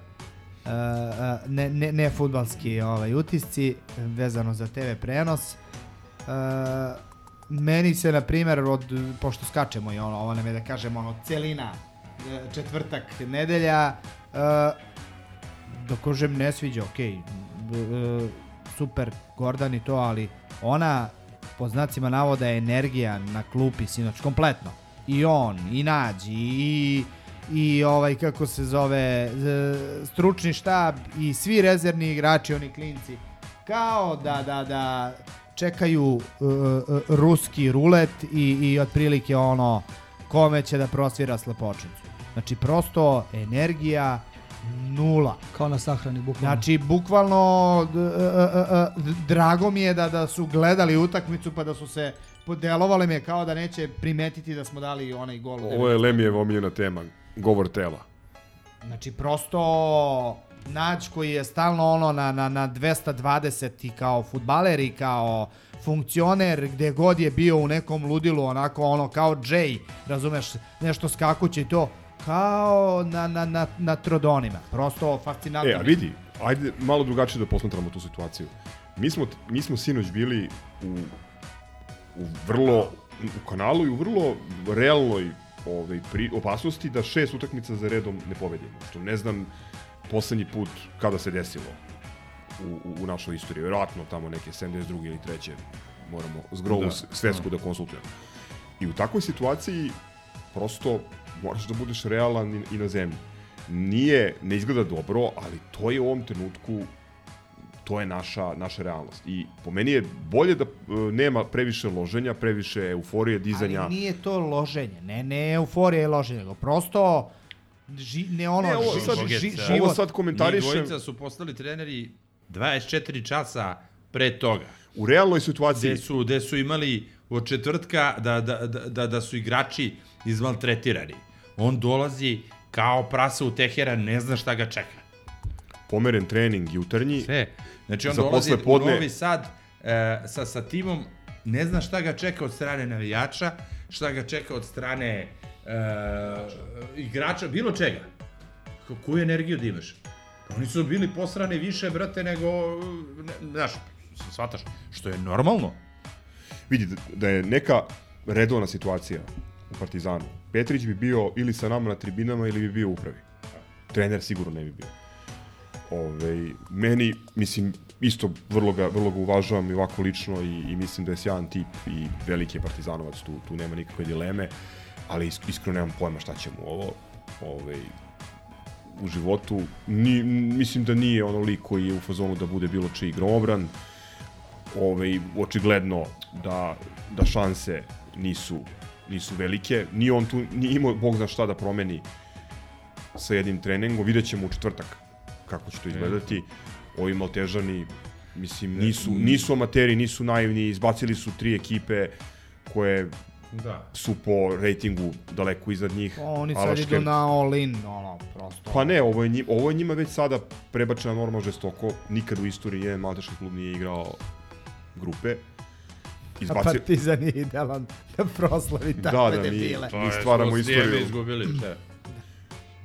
Speaker 12: Uh, uh, ne, ne, ne futbalski ovaj, utisci vezano za TV prenos. Uh, meni se, na primjer, od, pošto skačemo i ono, ovo nam je da kažemo, ono, celina, četvrtak, nedelja, uh, da kažem ne sviđa, okej, okay. super Gordon i to, ali ona po znacima navoda energija na klupi sinoć kompletno. I on, i Nađi, i i ovaj kako se zove z- stručni štab i svi rezervni igrači oni klinci kao da da da čekaju uh, uh, ruski rulet i, i otprilike ono kome će da prosvira slepočnicu. Znači prosto energija nula.
Speaker 1: Kao na sahrani, bukvalno.
Speaker 12: Znači, bukvalno, e, e, e, drago mi je da, da su gledali utakmicu pa da su se podelovali mi je kao da neće primetiti da smo dali onaj gol.
Speaker 11: Ovo je Lemijeva omiljena tema, govor tela.
Speaker 12: Znači, prosto Nađ koji je stalno ono na, na, na 220 i kao futbaler i kao funkcioner gde god je bio u nekom ludilu, onako ono kao Jay, razumeš, nešto skakuće i to, kao na, na, na, na trodonima. Prosto fascinantno.
Speaker 11: E, a vidi, ajde malo drugačije da posmatramo tu situaciju. Mi smo, mi smo sinoć bili u, u vrlo, u kanalu i u vrlo realnoj ovaj, pri, opasnosti da šest utakmica za redom ne pobedimo. Što ne znam poslednji put kada se desilo u, u, u našoj istoriji. Verovatno tamo neke 72. ili 3. moramo zgrovu
Speaker 7: Da,
Speaker 11: svetsku da. da konsultujemo. I u takvoj situaciji prosto moraš da budeš realan i, i na zemlji. Nije, ne izgleda dobro, ali to je u ovom trenutku to je naša, naša realnost. I po meni je bolje da e, nema previše loženja, previše euforije, dizanja.
Speaker 12: Ali nije to loženje, ne, ne euforija i loženje, nego prosto ži, ne ono,
Speaker 11: Ne, ovo
Speaker 12: ži,
Speaker 11: sad-
Speaker 12: ži, život.
Speaker 11: ovo sad komentarišem-
Speaker 7: Njih dvojica su postali treneri 24 časa pre toga.
Speaker 11: U realnoj situaciji...
Speaker 7: Gde su, gde su imali od četvrtka da, da, da, da, da su igrači izmaltretirani. On dolazi kao prasa u Teheran, ne zna šta ga čeka.
Speaker 11: pomeren trening jutarnji.
Speaker 7: Sve. Znači on dolazi
Speaker 11: podne,
Speaker 7: u Novi Sad e, sa, sa timom, ne zna šta ga čeka od strane navijača, šta ga čeka od strane e, igrača, bilo čega. Ko- Koju energiju da imaš? Pa Oni su bili posrane više, brate, nego, ne, znaš, shvataš, što je normalno.
Speaker 11: vidi da je neka redovna situacija u Partizanu. Petrić bi bio ili sa nama na tribinama ili bi bio u upravi. Trener sigurno ne bi bio. Ove, meni, mislim, isto vrlo ga, vrlo ga uvažavam i ovako lično i, i mislim da je sjajan tip i veliki je partizanovac, tu, tu nema nikakve dileme, ali isk, iskreno nemam pojma šta će mu ovo ove, u životu. Ni, mislim da nije ono lik koji je u fazonu da bude bilo čiji gromobran, ovaj, očigledno da, da šanse nisu, nisu velike. Ni on tu, ni imao, bog zna šta da promeni sa jednim treningom. Vidjet ćemo u četvrtak kako će to izgledati. Ovi Maltežani, mislim, nisu, nisu amateri, nisu naivni, izbacili su tri ekipe koje
Speaker 7: Da.
Speaker 11: su po rejtingu daleko iznad njih.
Speaker 12: Oni sad
Speaker 11: Alaške-
Speaker 12: idu na all-in, ono, prosto.
Speaker 11: Pa ne, ovo je, njima, ovo je njima već sada prebačena norma žestoko. Nikad u istoriji jedan malteški klub nije igrao grupe.
Speaker 12: A
Speaker 11: Izbaci...
Speaker 12: Partizan je idealan da proslavi
Speaker 11: Da,
Speaker 12: takve
Speaker 11: da, mi-
Speaker 12: debile.
Speaker 11: to Mi stvaramo
Speaker 7: smo Slijeme
Speaker 11: istoriju.
Speaker 7: izgubili, sve.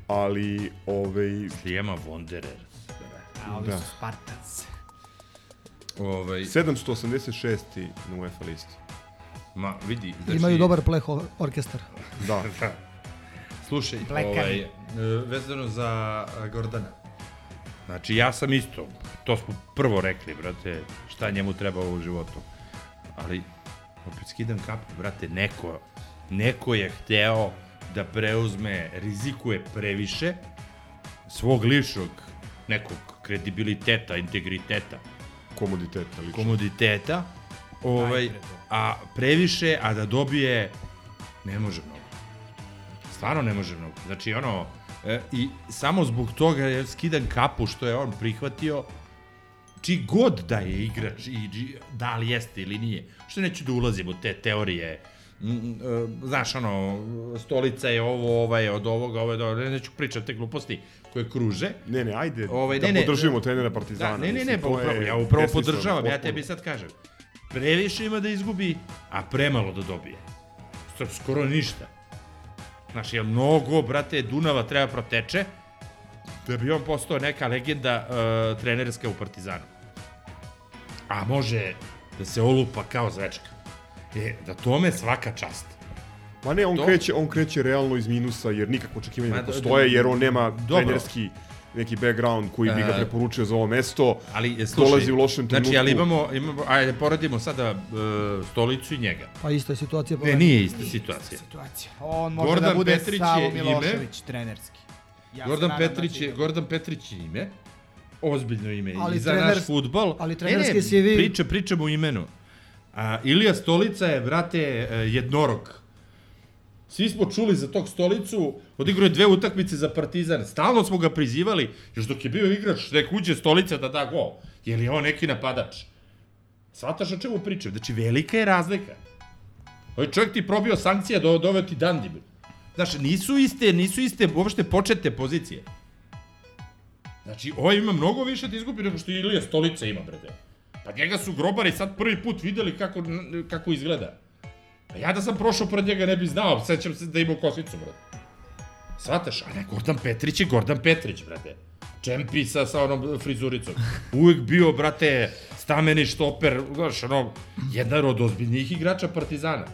Speaker 11: Ali, ovaj...
Speaker 7: Slijema Wanderer.
Speaker 12: A ovi
Speaker 11: Da.
Speaker 12: su Spartans.
Speaker 7: Ovaj,
Speaker 11: 786. na UEFA listi.
Speaker 7: ma, vidi, znači...
Speaker 1: Imaju dobar pleh or- orkestar.
Speaker 11: Da.
Speaker 7: Slušaj,
Speaker 12: Blekani.
Speaker 7: ovaj, e, vezano za e, Gordana. Znači, ja sam isto, to smo prvo rekli, brate, šta njemu treba u životu. Ali, opet skidam kapu, brate, neko, neko je hteo da preuzme, rizikuje previše svog ličnog nekog kredibiliteta, integriteta,
Speaker 11: Komoditeta. Lično.
Speaker 7: komoditeta, ovaj, a previše, a da dobije, ne može mnogo. Stvarno ne može mnogo. Znači, ono, e, i samo zbog toga je skidan kapu što je on prihvatio, či god da je igrač, i, da li jeste ili nije. Što neću da ulazim u te teorije, Mm, mm, e, znaš, ono, stolica je ovo, ovaj je od ovoga, ovo je do ne, neću pričati te gluposti koje kruže.
Speaker 11: Ne, ne, ajde
Speaker 7: Ovaj,
Speaker 11: da
Speaker 7: ne, ne,
Speaker 11: podržimo trenera Partizana.
Speaker 7: Da, ne, ne, ne, pa upravo,
Speaker 11: je
Speaker 7: ja upravo podržavam, ja tebi sad kažem. Previše ima da izgubi, a premalo da dobije. Skoro ništa. Znaš, jer mnogo, brate, Dunava treba proteče, da bi on postao neka legenda uh, trenerska u Partizanu. A može da se olupa kao zvečka. E, da tome svaka čast.
Speaker 11: Ma ne, on
Speaker 7: To-
Speaker 11: kreće, on kreće realno iz minusa jer nikakvo očekivanje ne
Speaker 7: da-
Speaker 11: postoje jer on nema
Speaker 7: Dobro.
Speaker 11: trenerski neki background koji bi ga
Speaker 7: E,
Speaker 11: preporučio za ovo mesto.
Speaker 7: Ali, e, slušaj,
Speaker 11: dolazi u lošem trenutku.
Speaker 7: Znači, ali imamo, imamo ajde, poredimo sada uh, stolicu i njega.
Speaker 1: Pa ista je situacija. po
Speaker 7: Ne,
Speaker 1: meni.
Speaker 7: nije ista situacija.
Speaker 12: Situacija. On može
Speaker 7: Gordon
Speaker 12: da bude
Speaker 7: Petrić
Speaker 12: Savo
Speaker 7: je ime.
Speaker 12: Milošević, trenerski. Ja
Speaker 7: Gordon
Speaker 12: da
Speaker 7: Petrić je, Gordon Petrić je ime, ozbiljno ime
Speaker 1: Ali
Speaker 7: i za
Speaker 1: trener-
Speaker 7: naš futbol.
Speaker 1: ali
Speaker 7: Ne,
Speaker 1: trenerski
Speaker 7: ne,
Speaker 1: CV
Speaker 7: Priča, pričamo o imenu. A, Ilija Stolica je, brate, e, jednorog. Svi smo čuli za tog stolicu, odigrao je dve utakmice za Partizan, stalno smo ga prizivali, još dok je bio igrač, nek uđe stolica da da gol. Je li on neki napadač? Svataš o čemu pričam? Znači, velika je razlika. Ovaj čovjek ti probio sankcija, do, doveo ti Dandi. bre. Znaš, nisu iste, nisu iste uopšte početne pozicije. Znači, ovaj ima mnogo više da izgubi nego što Ilija Stolica ima, brate. Pa njega su grobari sad prvi put videli kako, kako izgleda. Pa ja da sam prošao pored njega ne bi znao, sećam se da ima kosicu, brate. Svataš, a ne, Gordon Petrić je Gordon Petrić, brate. Čempi sa, sa onom frizuricom. Uvijek bio, brate, stameni štoper, znaš, ono, jedan od ozbiljnijih igrača Partizana.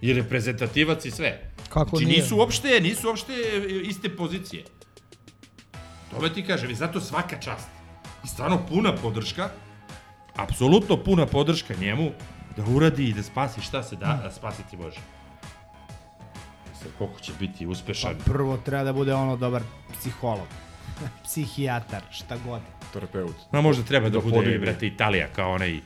Speaker 7: I reprezentativac i sve.
Speaker 1: Kako
Speaker 7: znači,
Speaker 1: nije?
Speaker 7: nisu uopšte, nisu uopšte iste pozicije. Tome ti kažem, i zato svaka čast. I stvarno puna podrška, apsolutno puna podrška njemu da uradi i da spasi šta se da, da spasiti može. Sad koliko će biti uspešan.
Speaker 12: Pa prvo treba da bude ono dobar psiholog. Psihijatar, šta god.
Speaker 11: Terapeut.
Speaker 7: Ma možda treba da,
Speaker 11: Da
Speaker 7: bude,
Speaker 11: podigne.
Speaker 7: brate, Italija, kao onaj e,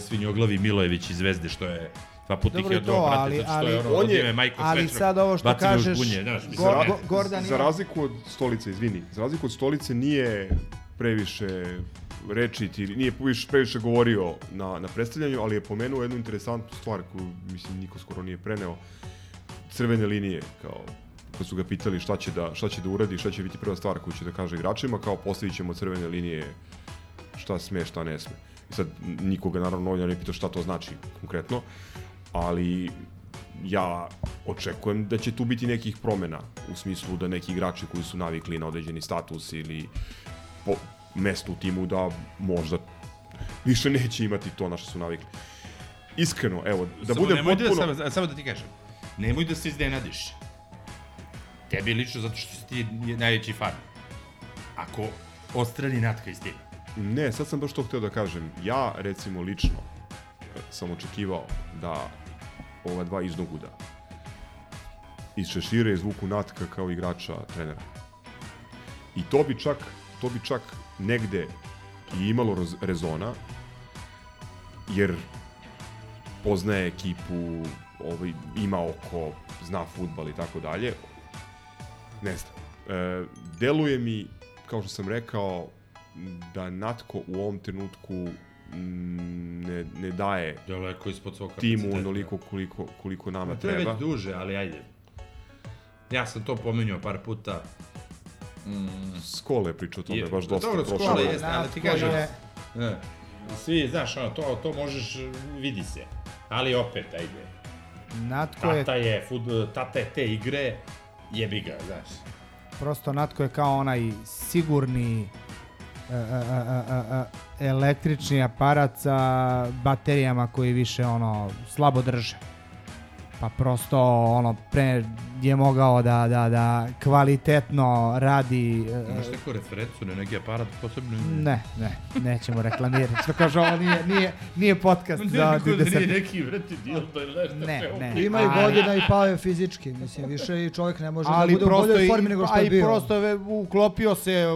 Speaker 7: svinjoglavi Milojević iz Zvezde, što je dva puta ih
Speaker 12: Dobro
Speaker 7: je
Speaker 12: to,
Speaker 7: brate,
Speaker 12: ali-
Speaker 7: zato što je
Speaker 12: ali-
Speaker 7: ono,
Speaker 11: On je-
Speaker 7: majko
Speaker 12: ali
Speaker 7: svečnog,
Speaker 12: sad ovo što kažeš,
Speaker 7: žbunje, znaš,
Speaker 12: go- Go- Gordon
Speaker 11: za razliku od stolice, izvini, za razliku od stolice nije previše rečit ili nije previše, previše govorio na, na predstavljanju, ali je pomenuo jednu interesantnu stvar koju, mislim, niko skoro nije preneo. Crvene linije, kao kad su ga pitali šta će da, šta će da uradi, šta će biti prva stvar koju će da kaže igračima, kao postavit ćemo crvene linije šta sme, šta ne sme. I sad nikoga naravno ovdje ne pita šta to znači konkretno, ali ja očekujem da će tu biti nekih promena u smislu da neki igrači koji su navikli na određeni status ili po mesto u timu da možda više neće imati to na što su navikli. Iskreno, evo, da
Speaker 7: samo
Speaker 11: budem
Speaker 7: nemoj
Speaker 11: potpuno...
Speaker 7: Da, samo, samo da ti kažem, nemoj da se iznenadiš. Tebi lično zato što si ti najveći fan. Ako ostrani natka iz tima.
Speaker 11: Ne, sad sam baš to hteo da kažem. Ja, recimo, lično sam očekivao da ova dva iznoguda iz šešire izvuku natka kao igrača trenera. I to bi čak, to bi čak negde i imalo rezona, jer poznaje ekipu, ovaj, ima oko, zna futbal i tako dalje. Ne znam. E, deluje mi, kao što sam rekao, da Natko u ovom trenutku ne, ne daje
Speaker 7: Daleko ispod svog
Speaker 11: timu onoliko koliko, koliko nama
Speaker 7: to
Speaker 11: treba.
Speaker 7: To je već duže, ali ajde. Ja sam to pomenuo par puta.
Speaker 11: Mm. Skole je pričao o tome,
Speaker 7: je,
Speaker 11: baš dosta
Speaker 7: dobro,
Speaker 11: prošlo.
Speaker 7: Skole jeste, ali ti kažem,
Speaker 12: je...
Speaker 7: ne, svi, znaš, ono, to, to možeš, vidi se, ali opet, ajde.
Speaker 12: Natko je...
Speaker 7: Tata je, fut, tata je te igre, jebi ga, znaš.
Speaker 12: Prosto Natko je kao onaj sigurni a, a, a, električni aparat sa baterijama koji više ono slabo drže. Pa prosto ono pre je mogao da, da, da kvalitetno radi
Speaker 7: Imaš neku referencu na neki aparat posebno?
Speaker 12: Ne, ne, nećemo reklamirati. Što kaže, ovo nije, nije, nije podcast
Speaker 7: ne,
Speaker 12: za...
Speaker 7: Ne, da nije neki vrati dio, to je nešto
Speaker 12: ne, ne.
Speaker 1: Ima i godina i pao je fizički, mislim, više i čovjek ne može
Speaker 12: ali
Speaker 1: da bude u boljoj formi nego što je bio.
Speaker 12: Ali prosto je uklopio se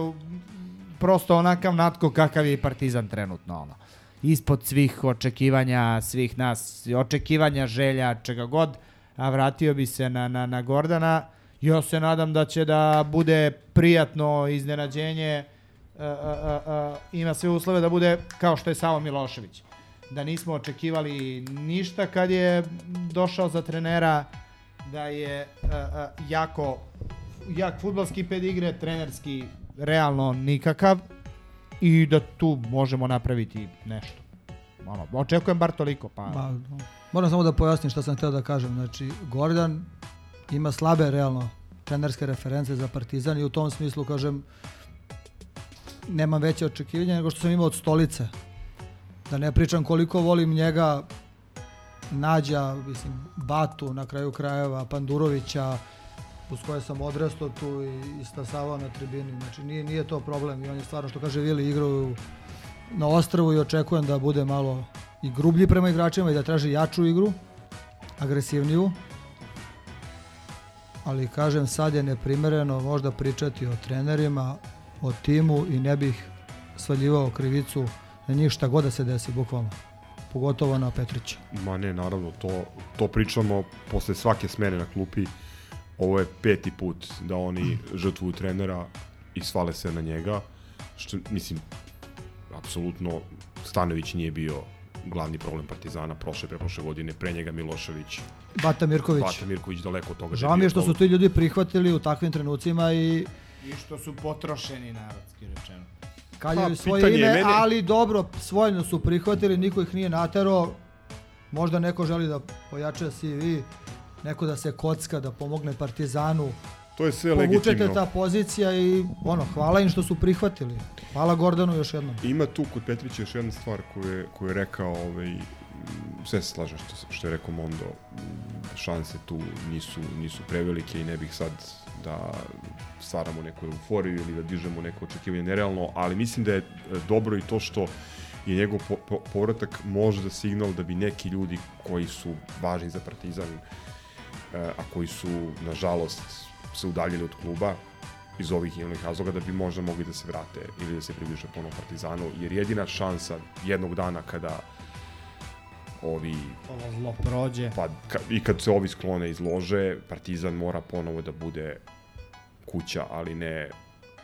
Speaker 12: prosto onakav natko kakav je Partizan trenutno ono. Ispod svih očekivanja, svih nas, očekivanja, želja, čega god, a vratio bi se na, na, na Gordana. Ja se nadam da će da bude prijatno iznenađenje, a, a, a, ima sve uslove da bude kao što je Savo Milošević. Da nismo očekivali ništa kad je došao za trenera, da je a, a, jako jak futbalski pedigre, trenerski realno nikakav i da tu možemo napraviti nešto. Ono, očekujem bar toliko. Pa...
Speaker 1: Ma, moram samo da pojasnim šta sam htio da kažem. Znači, Gordon ima slabe realno trenerske reference za Partizan i u tom smislu kažem nemam veće očekivanja nego što sam imao od stolice. Da ne pričam koliko volim njega Nađa, mislim, Batu na kraju krajeva, Pandurovića, uz koje sam odrastao tu i istasavao na tribini. Znači nije, nije to problem i on je stvarno što kaže Vili igraju na ostrvu i očekujem da bude malo i grublji prema igračima i da traži jaču igru, agresivniju. Ali kažem sad je neprimereno možda pričati o trenerima, o timu i ne bih svaljivao krivicu na njih šta god da se desi bukvalno pogotovo na Petrića.
Speaker 11: Ma ne, naravno, to, to pričamo posle svake smene na klupi ovo je peti put da oni žrtvuju trenera i svale se na njega, što, mislim, apsolutno Stanović nije bio glavni problem Partizana prošle preprošle godine, pre njega Milošević.
Speaker 1: Bata Mirković.
Speaker 11: Bata Mirković daleko od toga.
Speaker 1: Žao mi je što su ti ljudi prihvatili u takvim trenucima i...
Speaker 12: I što su potrošeni narodski rečeno.
Speaker 1: Kaljaju svoje ime, mene... ali dobro, svojno su prihvatili, niko ih nije natero. Možda neko želi da pojača CV, neko da se kocka, da pomogne Partizanu.
Speaker 11: To je sve
Speaker 1: Povučete
Speaker 11: legitimno.
Speaker 1: ta pozicija i ono, hvala im što su prihvatili. Hvala Gordanu još jednom.
Speaker 11: Ima tu kod Petrića još jedna stvar koju je, koju je rekao, ovaj, sve se slažem što, što je rekao Mondo, šanse tu nisu, nisu prevelike i ne bih sad da stvaramo neku euforiju ili da dižemo neko očekivanje nerealno, ali mislim da je dobro i to što je njegov po, po, povratak možda signal da bi neki ljudi koji su važni za Partizan, a koji su, nažalost, se udaljili od kluba iz ovih i onih razloga da bi možda mogli da se vrate ili da se približe ponovo Partizanu, jer jedina šansa jednog dana kada ovi
Speaker 12: ovo zlo prođe.
Speaker 11: Pa ka, i kad se ovi sklone izlože Partizan mora ponovo da bude kuća ali ne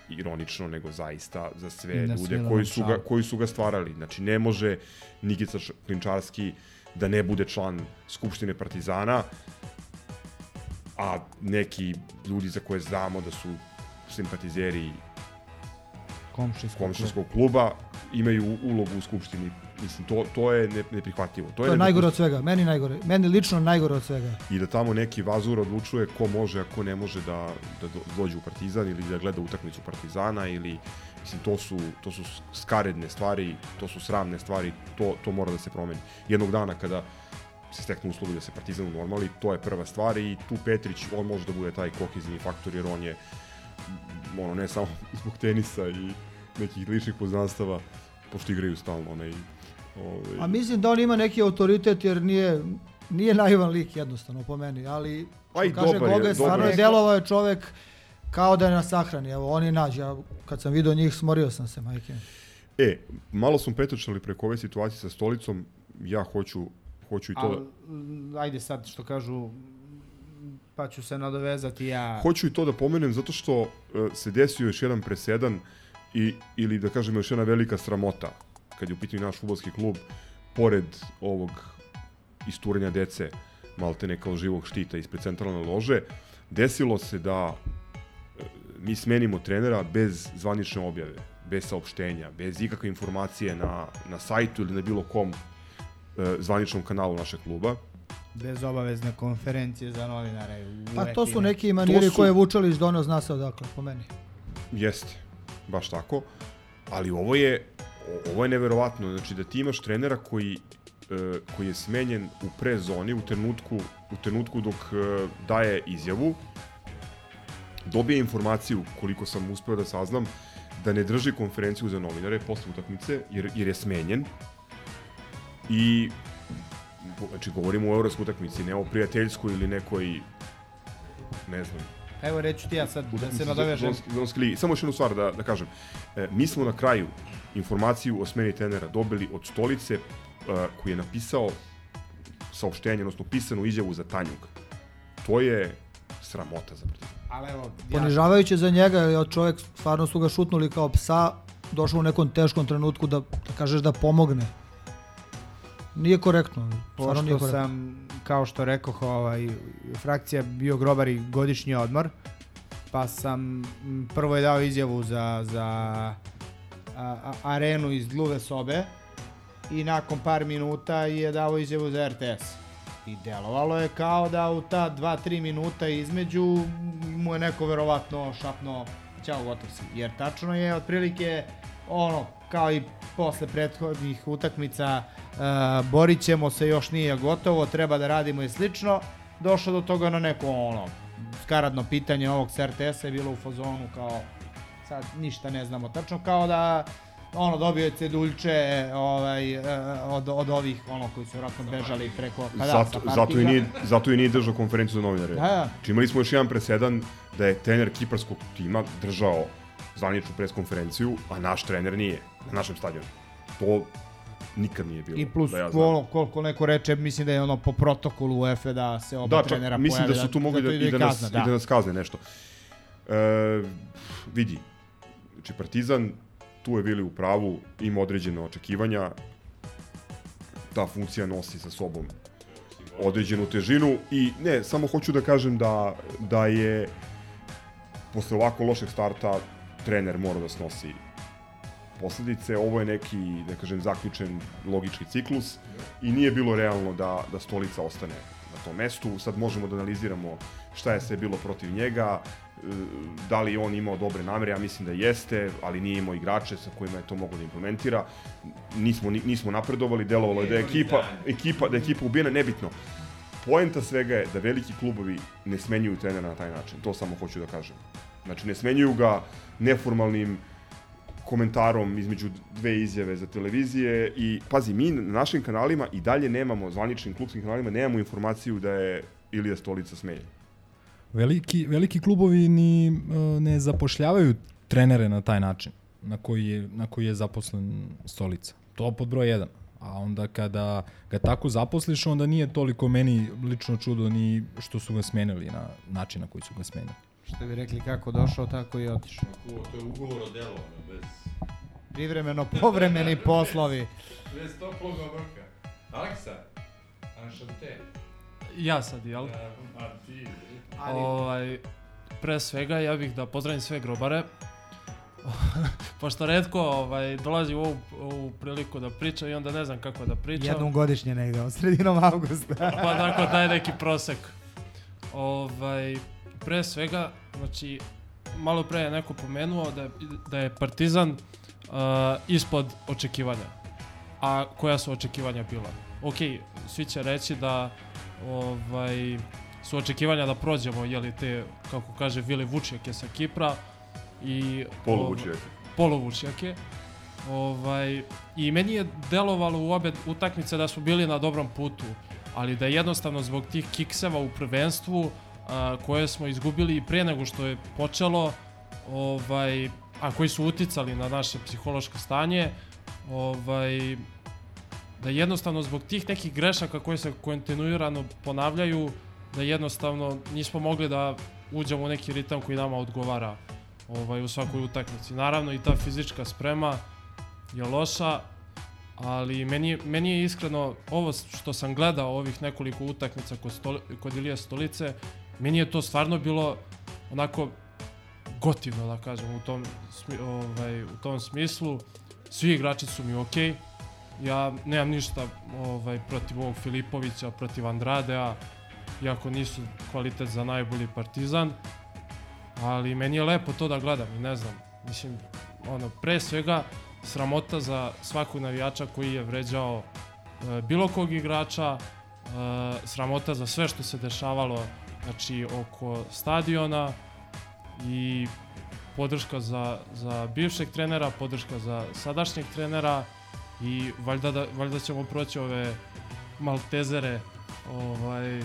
Speaker 11: ironično nego zaista za sve ne ljude koji su ga koji su ga stvarali. Znači ne može Nikica Klinčarski da ne bude član skupštine Partizana a neki ljudi za koje znamo da su simpatizeri
Speaker 12: Komšijskog,
Speaker 11: komšijskog kluba imaju ulogu u skupštini. Mislim, to, to je ne, neprihvatljivo.
Speaker 1: To je, to je najgore od svega, meni najgore. Meni lično najgore od svega.
Speaker 11: I da tamo neki vazur odlučuje ko može, a ko ne može da, da dođe u Partizan ili da gleda utakmicu Partizana ili mislim to su to su skaredne stvari, to su sramne stvari, to to mora da se promeni. Jednog dana kada se steknu uslovi da se Partizan normali, to je prva stvar i tu Petrić, on može da bude taj kokizni faktor jer on je ono ne samo zbog tenisa i nekih ličnih poznanstava, pošto igraju stalno onaj
Speaker 1: Ovaj... A mislim da on ima neki autoritet jer nije nije naivan lik jednostavno po meni, ali
Speaker 11: pa i
Speaker 1: kaže
Speaker 11: dobar
Speaker 1: Goga,
Speaker 11: je,
Speaker 1: stvarno je delovao je čovek kao da je na sahrani. Evo, oni nađe. Ja, kad sam video njih, smorio sam se, majke.
Speaker 11: E, malo smo pretočali preko ove situacije sa stolicom. Ja hoću, hoću i to...
Speaker 12: Al, da... ajde sad što kažu, pa ću se nadovezati ja.
Speaker 11: Hoću i to da pomenem zato što uh, se desio još jedan presedan i, ili da kažem još jedna velika sramota kad je u pitanju naš futbolski klub, pored ovog isturenja dece, malte kao živog štita ispred centralne lože, desilo se da e, mi smenimo trenera bez zvanične objave, bez saopštenja, bez ikakve informacije na, na sajtu ili na bilo kom zvaničnom kanalu našeg kluba.
Speaker 12: Bez obavezne konferencije za novinare.
Speaker 1: Pa to su neki maniri su... koje Vučelić donio zna se odakle, po meni.
Speaker 11: Jeste, baš tako. Ali ovo je ovo je neverovatno, znači da ti imaš trenera koji e, koji je smenjen u prezoni u trenutku u trenutku dok e, daje izjavu dobije informaciju koliko sam uspeo da saznam da ne drži konferenciju za novinare posle utakmice jer, jer je smenjen i znači govorimo o evropskoj utakmici ne o prijateljskoj ili nekoj ne znam
Speaker 12: Evo reću ti ja sad da se nadovežem.
Speaker 11: Samo još jednu stvar da, da kažem. E, mi smo na kraju informaciju o smeni trenera dobili od stolice uh, koji je napisao saopštenje, odnosno pisanu izjavu za Tanjug. To je sramota za Partizan.
Speaker 12: Ali evo,
Speaker 1: ja... Ponižavajuće za njega, jer čovjek stvarno su ga šutnuli kao psa, došao u nekom teškom trenutku da, da kažeš da pomogne. Nije korektno.
Speaker 12: Pošto
Speaker 1: nije
Speaker 12: korektno. sam, kao što rekoh, ovaj, frakcija bio grobar i godišnji odmor, pa sam prvo je dao izjavu za, za a, arenu iz gluve sobe i nakon par minuta je dao izjavu za RTS. I delovalo je kao da u ta 2-3 minuta između mu je neko verovatno šapno ćao gotov si. Jer tačno je otprilike ono kao i posle prethodnih utakmica uh, borit ćemo se, još nije gotovo, treba da radimo i slično. Došlo do toga na neko ono skaradno pitanje ovog RTS-a je bilo u fazonu kao sad ništa ne znamo tačno, kao da ono dobio je ceduljče ovaj, e, od, od ovih ono koji su vjerojatno bežali preko pa da,
Speaker 11: zato, zato, i nije, zato i nije držao konferenciju za novinare.
Speaker 12: Da, da.
Speaker 11: Znači imali smo još jedan presedan da je trener kiparskog tima držao zvaničnu preskonferenciju, a naš trener nije na našem stadionu. To nikad nije bilo.
Speaker 12: I plus
Speaker 11: da ja
Speaker 12: ono, koliko neko reče, mislim da je ono po protokolu UEFA da se oba
Speaker 11: da,
Speaker 12: trenera
Speaker 11: mislim
Speaker 12: pojave.
Speaker 11: da su tu mogli da, da, i, da nas, kazna, da. i da nas kazne nešto. E, vidi, znači Partizan tu je bili u pravu, ima određene očekivanja, ta funkcija nosi sa sobom određenu težinu i ne, samo hoću da kažem da, da je posle ovako lošeg starta trener mora da snosi posledice. Ovo je neki, da kažem, zaključen logički ciklus i nije bilo realno da, da stolica ostane na tom mestu. Sad možemo da analiziramo šta je sve bilo protiv njega, da li on imao dobre namere, ja mislim da jeste, ali nije imao igrače sa kojima je to moglo da implementira. Nismo, nismo napredovali, delovalo je da je ekipa, ekipa, da je ekipa ubijena, nebitno. Poenta svega je da veliki klubovi ne smenjuju trenera na taj način, to samo hoću da kažem. Znači, ne smenjuju ga neformalnim komentarom između dve izjave za televizije i pazi, mi na našim kanalima i dalje nemamo, zvaničnim klubskim kanalima, nemamo informaciju da je Ilija Stolica smenjen.
Speaker 13: Veliki, veliki klubovi ni uh, ne zapošljavaju trenere na taj način na koji je, na koji je zaposlen stolica. To pod broj 1. A onda kada ga tako zaposliš, onda nije toliko meni lično čudo ni što su ga smenili na način na koji su ga smenili.
Speaker 12: Što bi rekli kako došao, tako i otišao.
Speaker 7: To je ugovor o delu, bez...
Speaker 12: Privremeno povremeni poslovi.
Speaker 7: bez toplog obrka. Aleksa, anšante.
Speaker 14: Ja sad, jel? Ovaj, pre svega ja bih da pozdravim sve grobare. Pošto redko ovaj, dolazi u ovu, ovu priliku da priča i onda ne znam kako da pričam.
Speaker 12: Jednom godišnje negde, od sredinom avgusta.
Speaker 14: pa tako taj neki prosek. Ovaj, pre svega, znači, malo pre je neko pomenuo da je, da je Partizan uh, ispod očekivanja. A koja su očekivanja bila? Ok, svi će reći da ovaj, su očekivanja da prođemo, jeli te, kako kaže Vili Vučjake sa Kipra, i
Speaker 11: Poluvučjake.
Speaker 14: Poluvučjake. Ovaj, I meni je delovalo u obe utakmice da smo bili na dobrom putu, ali da jednostavno zbog tih kikseva u prvenstvu a, koje smo izgubili pre nego što je počelo, ovaj, a koji su uticali na naše psihološko stanje, ovaj, da jednostavno zbog tih nekih grešaka koje se kontinuirano ponavljaju, da jednostavno nismo mogli da uđemo u neki ritam koji nama odgovara ovaj, u svakoj utakmici. Naravno i ta fizička sprema je loša, ali meni, meni je iskreno ovo što sam gledao ovih nekoliko utakmica kod, stoli, kod Ilije Stolice, meni je to stvarno bilo onako gotivno da kažem u tom, ovaj, u tom smislu. Svi igrači su mi okej. Okay. Ja nemam ništa ovaj, protiv ovog Filipovića, protiv Andradea, iako nisu kvalitet za najbolji partizan ali meni je lepo to da gledam i ne znam, mislim, ono, pre svega sramota za svakog navijača koji je vređao e, bilo kog igrača, e, sramota za sve što se dešavalo znači oko stadiona i podrška za, za bivšeg trenera, podrška za sadašnjeg trenera i valjda, da, valjda ćemo proći ove maltezere ovaj,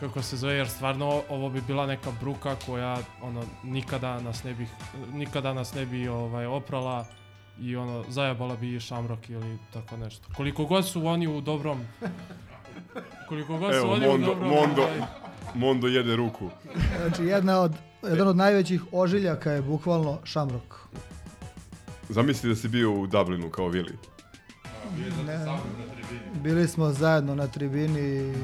Speaker 14: kako se zove, jer stvarno ovo bi bila neka bruka koja ono nikada nas ne bi nikada nas ne bi ovaj oprala i ono zajebala bi i Shamrock ili tako nešto. Koliko god su oni u dobrom koliko god
Speaker 11: Evo,
Speaker 14: su oni
Speaker 11: Mondo,
Speaker 14: u dobrom
Speaker 11: Mondo,
Speaker 14: ovaj,
Speaker 11: Mondo jede ruku.
Speaker 1: Znači, jedna od, jedan od najvećih ožiljaka je bukvalno Shamrock.
Speaker 11: Zamisli da si bio u Dublinu kao Vili.
Speaker 1: Ne, bili smo zajedno na tribini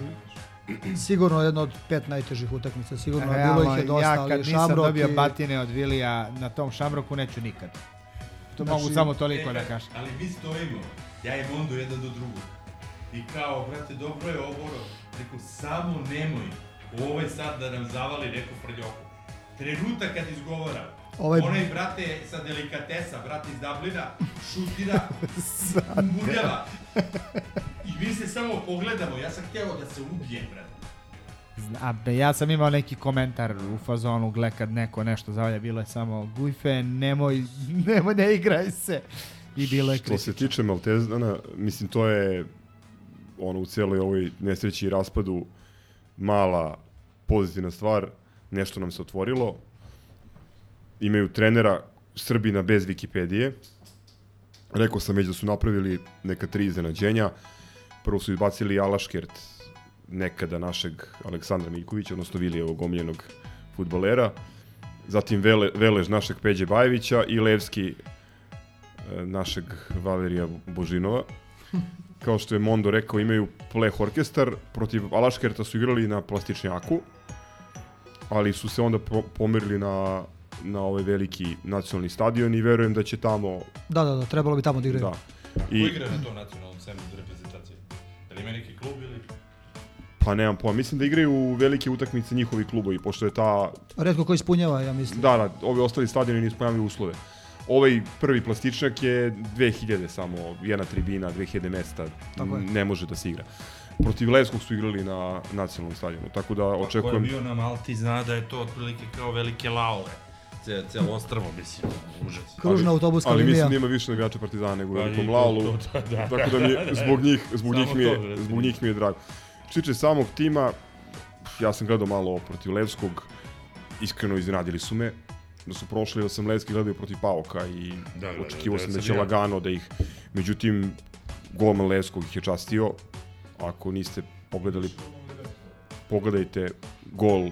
Speaker 1: sigurno jedna od pet najtežih utakmica, sigurno
Speaker 12: Realno,
Speaker 1: bilo ih je dosta,
Speaker 12: ja
Speaker 1: ali
Speaker 12: kad nisam
Speaker 1: Shamrock
Speaker 12: dobio
Speaker 1: i-
Speaker 12: batine od Vilija na tom Shamrocku neću nikad. To
Speaker 1: Znači-
Speaker 12: mogu samo toliko da kažem.
Speaker 7: Ali mi stojimo, ja i Mondo jedan do drugog. I kao, brate, dobro je ovo, rekao, samo nemoj ovaj sad da nam zavali neku frljoku. Trenutak kad izgovara,
Speaker 1: Ovaj-
Speaker 7: onaj, brate, sa delikatesa, brate iz Dublina, šutira, muljava. I mi se samo pogledamo, ja sam htjeo da se ubijem, brate.
Speaker 12: A be, ja sam imao neki komentar u fazonu, gle kad neko nešto zavalja, bilo je samo Gujfe, nemoj, nemoj, ne igraj se. I bilo je
Speaker 11: Što se tiče Maltezana, mislim to je ono u cijeloj ovoj nesreći i raspadu mala pozitivna stvar, nešto nam se otvorilo. Imaju trenera Srbina bez Wikipedije. Rekao sam već da su napravili neka tri iznenađenja. Prvo su izbacili Alaškert, nekada našeg Aleksandra Miljkovića, odnosno Vilijevog omiljenog futbolera. Zatim Vele, Velež našeg Peđe Bajevića i Levski e, našeg Valerija Božinova. Kao što je Mondo rekao, imaju pleh orkestar, protiv Alaškerta su igrali na plastičnjaku, ali su se onda po pomerili na, na ovaj veliki nacionalni stadion i verujem da će tamo...
Speaker 1: Da, da, da, trebalo bi tamo da igraju.
Speaker 11: Da.
Speaker 7: I... Ko igra na tom nacionalnom semu reprezentacije? Da li ima neki klub ili...
Speaker 11: Pa nemam pojma, mislim da igraju u velike utakmice njihovi klubovi, pošto je ta...
Speaker 1: Redko ko ispunjava, ja mislim.
Speaker 11: Da, da, ovi ostali stadioni nisu pojavili uslove. Ovaj prvi plastičnjak je 2000 samo, jedna tribina, 2000 mesta,
Speaker 1: Tako je.
Speaker 11: ne može da se igra. Protiv Leskog su igrali na nacionalnom stadionu, tako da
Speaker 7: Pa ko je
Speaker 11: očekujem...
Speaker 7: bio na Malti zna da je to otprilike kao velike laove. Ce, celo ostrvo, mislim, užas.
Speaker 1: Kružna autobuska
Speaker 11: ali
Speaker 1: linija.
Speaker 11: mislim da ima više navijača Partizana nego u
Speaker 7: Pa to-
Speaker 11: Laulu,
Speaker 7: to- da, da.
Speaker 11: tako da mi je, zbog njih, zbog njih mi je, zbog njih mi je drago. Tiče samog tima, ja sam gledao malo protiv Levskog, iskreno iznenadili su me, da su prošli, da sam Levski gledao protiv Pauka i
Speaker 7: Da, da, da,
Speaker 11: očekivao
Speaker 7: da,
Speaker 11: sam
Speaker 7: da
Speaker 11: da
Speaker 7: sam
Speaker 11: će
Speaker 7: ja.
Speaker 11: lagano da ih, međutim, golman Levskog ih je častio, ako niste pogledali, pogledajte gol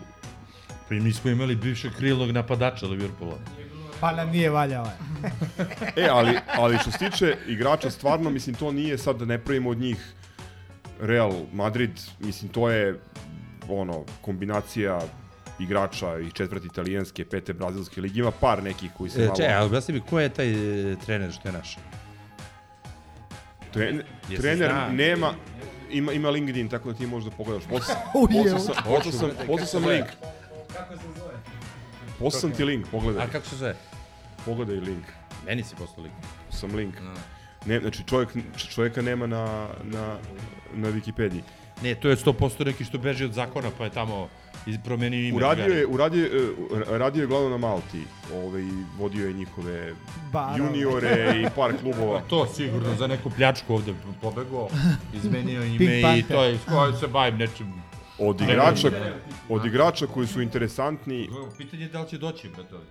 Speaker 7: Pa i mi smo imali bivšeg krilnog napadača Liverpoola.
Speaker 12: Pa nam nije valjao.
Speaker 11: E, ali, ali što se tiče igrača, stvarno, mislim, to nije sad da ne pravimo od njih Real Madrid, mislim, to je ono, kombinacija igrača i četvrti italijanske, pete brazilske ligi, ima par nekih koji se
Speaker 7: E,
Speaker 11: malo...
Speaker 7: če, ali objasni mi, ko je taj e, trener što je naš?
Speaker 11: Tren,
Speaker 7: Jesi
Speaker 11: trener
Speaker 7: zna?
Speaker 11: nema, ima, ima LinkedIn, tako da ti možeš da pogledaš. Poslao poslao sam,
Speaker 7: hoću.
Speaker 11: poslao sam, poslao sam link.
Speaker 12: Kako se zove?
Speaker 11: Poslao sam ti link, pogledaj.
Speaker 7: A kako se zove?
Speaker 11: Pogledaj link.
Speaker 7: Meni si poslao link.
Speaker 11: Sam link. Ne, znači čovjek, čovjeka nema na, na, na Wikipediji.
Speaker 7: Ne, to je 100% neki što beži od zakona, pa je tamo iz- promenio ime.
Speaker 11: Uradio je, uradio, je, e, radio je glavno na Malti, ovaj, vodio je njihove
Speaker 12: Barove.
Speaker 11: juniore i par klubova.
Speaker 7: To sigurno za neku pljačku ovde pobegao, izmenio
Speaker 11: Pink
Speaker 7: ime i to je, s kojim se bavim nečim.
Speaker 11: Od igrača, od igrača koji su interesantni,
Speaker 7: Pitanje je da li će doći, brate, ovde.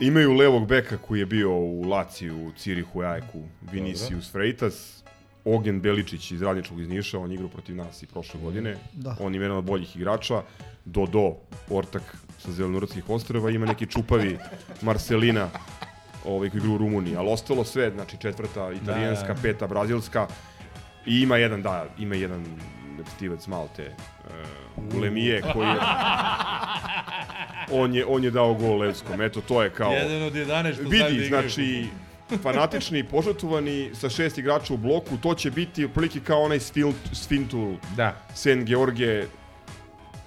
Speaker 11: imaju levog beka koji je bio u Laciju, u Cirihu, Ajku, Vinicius Freitas, Ogen Beličić iz Radničkog iz Niša, on igrao protiv nas i prošle godine.
Speaker 1: Da.
Speaker 11: On je jedan od boljih igrača. Dodo, ortak sa Zelenorodskih ostrava, ima neki čupavi Marcelina, ovaj, koji igra u Rumuniji, ali ostalo sve, znači četvrta italijanska,
Speaker 7: Da, da.
Speaker 11: peta brazilska i ima jedan, da, ima jedan repstivac Malte, uh, Lemije, koji je, on je, on je dao gol Levskom, eto to je kao...
Speaker 7: Jedan od 11 što znaju da
Speaker 11: Vidi,
Speaker 7: igraju.
Speaker 11: znači, fanatični i sa šest igrača u bloku, to će biti otprilike kao onaj Sfintul,
Speaker 7: da.
Speaker 11: Sen George,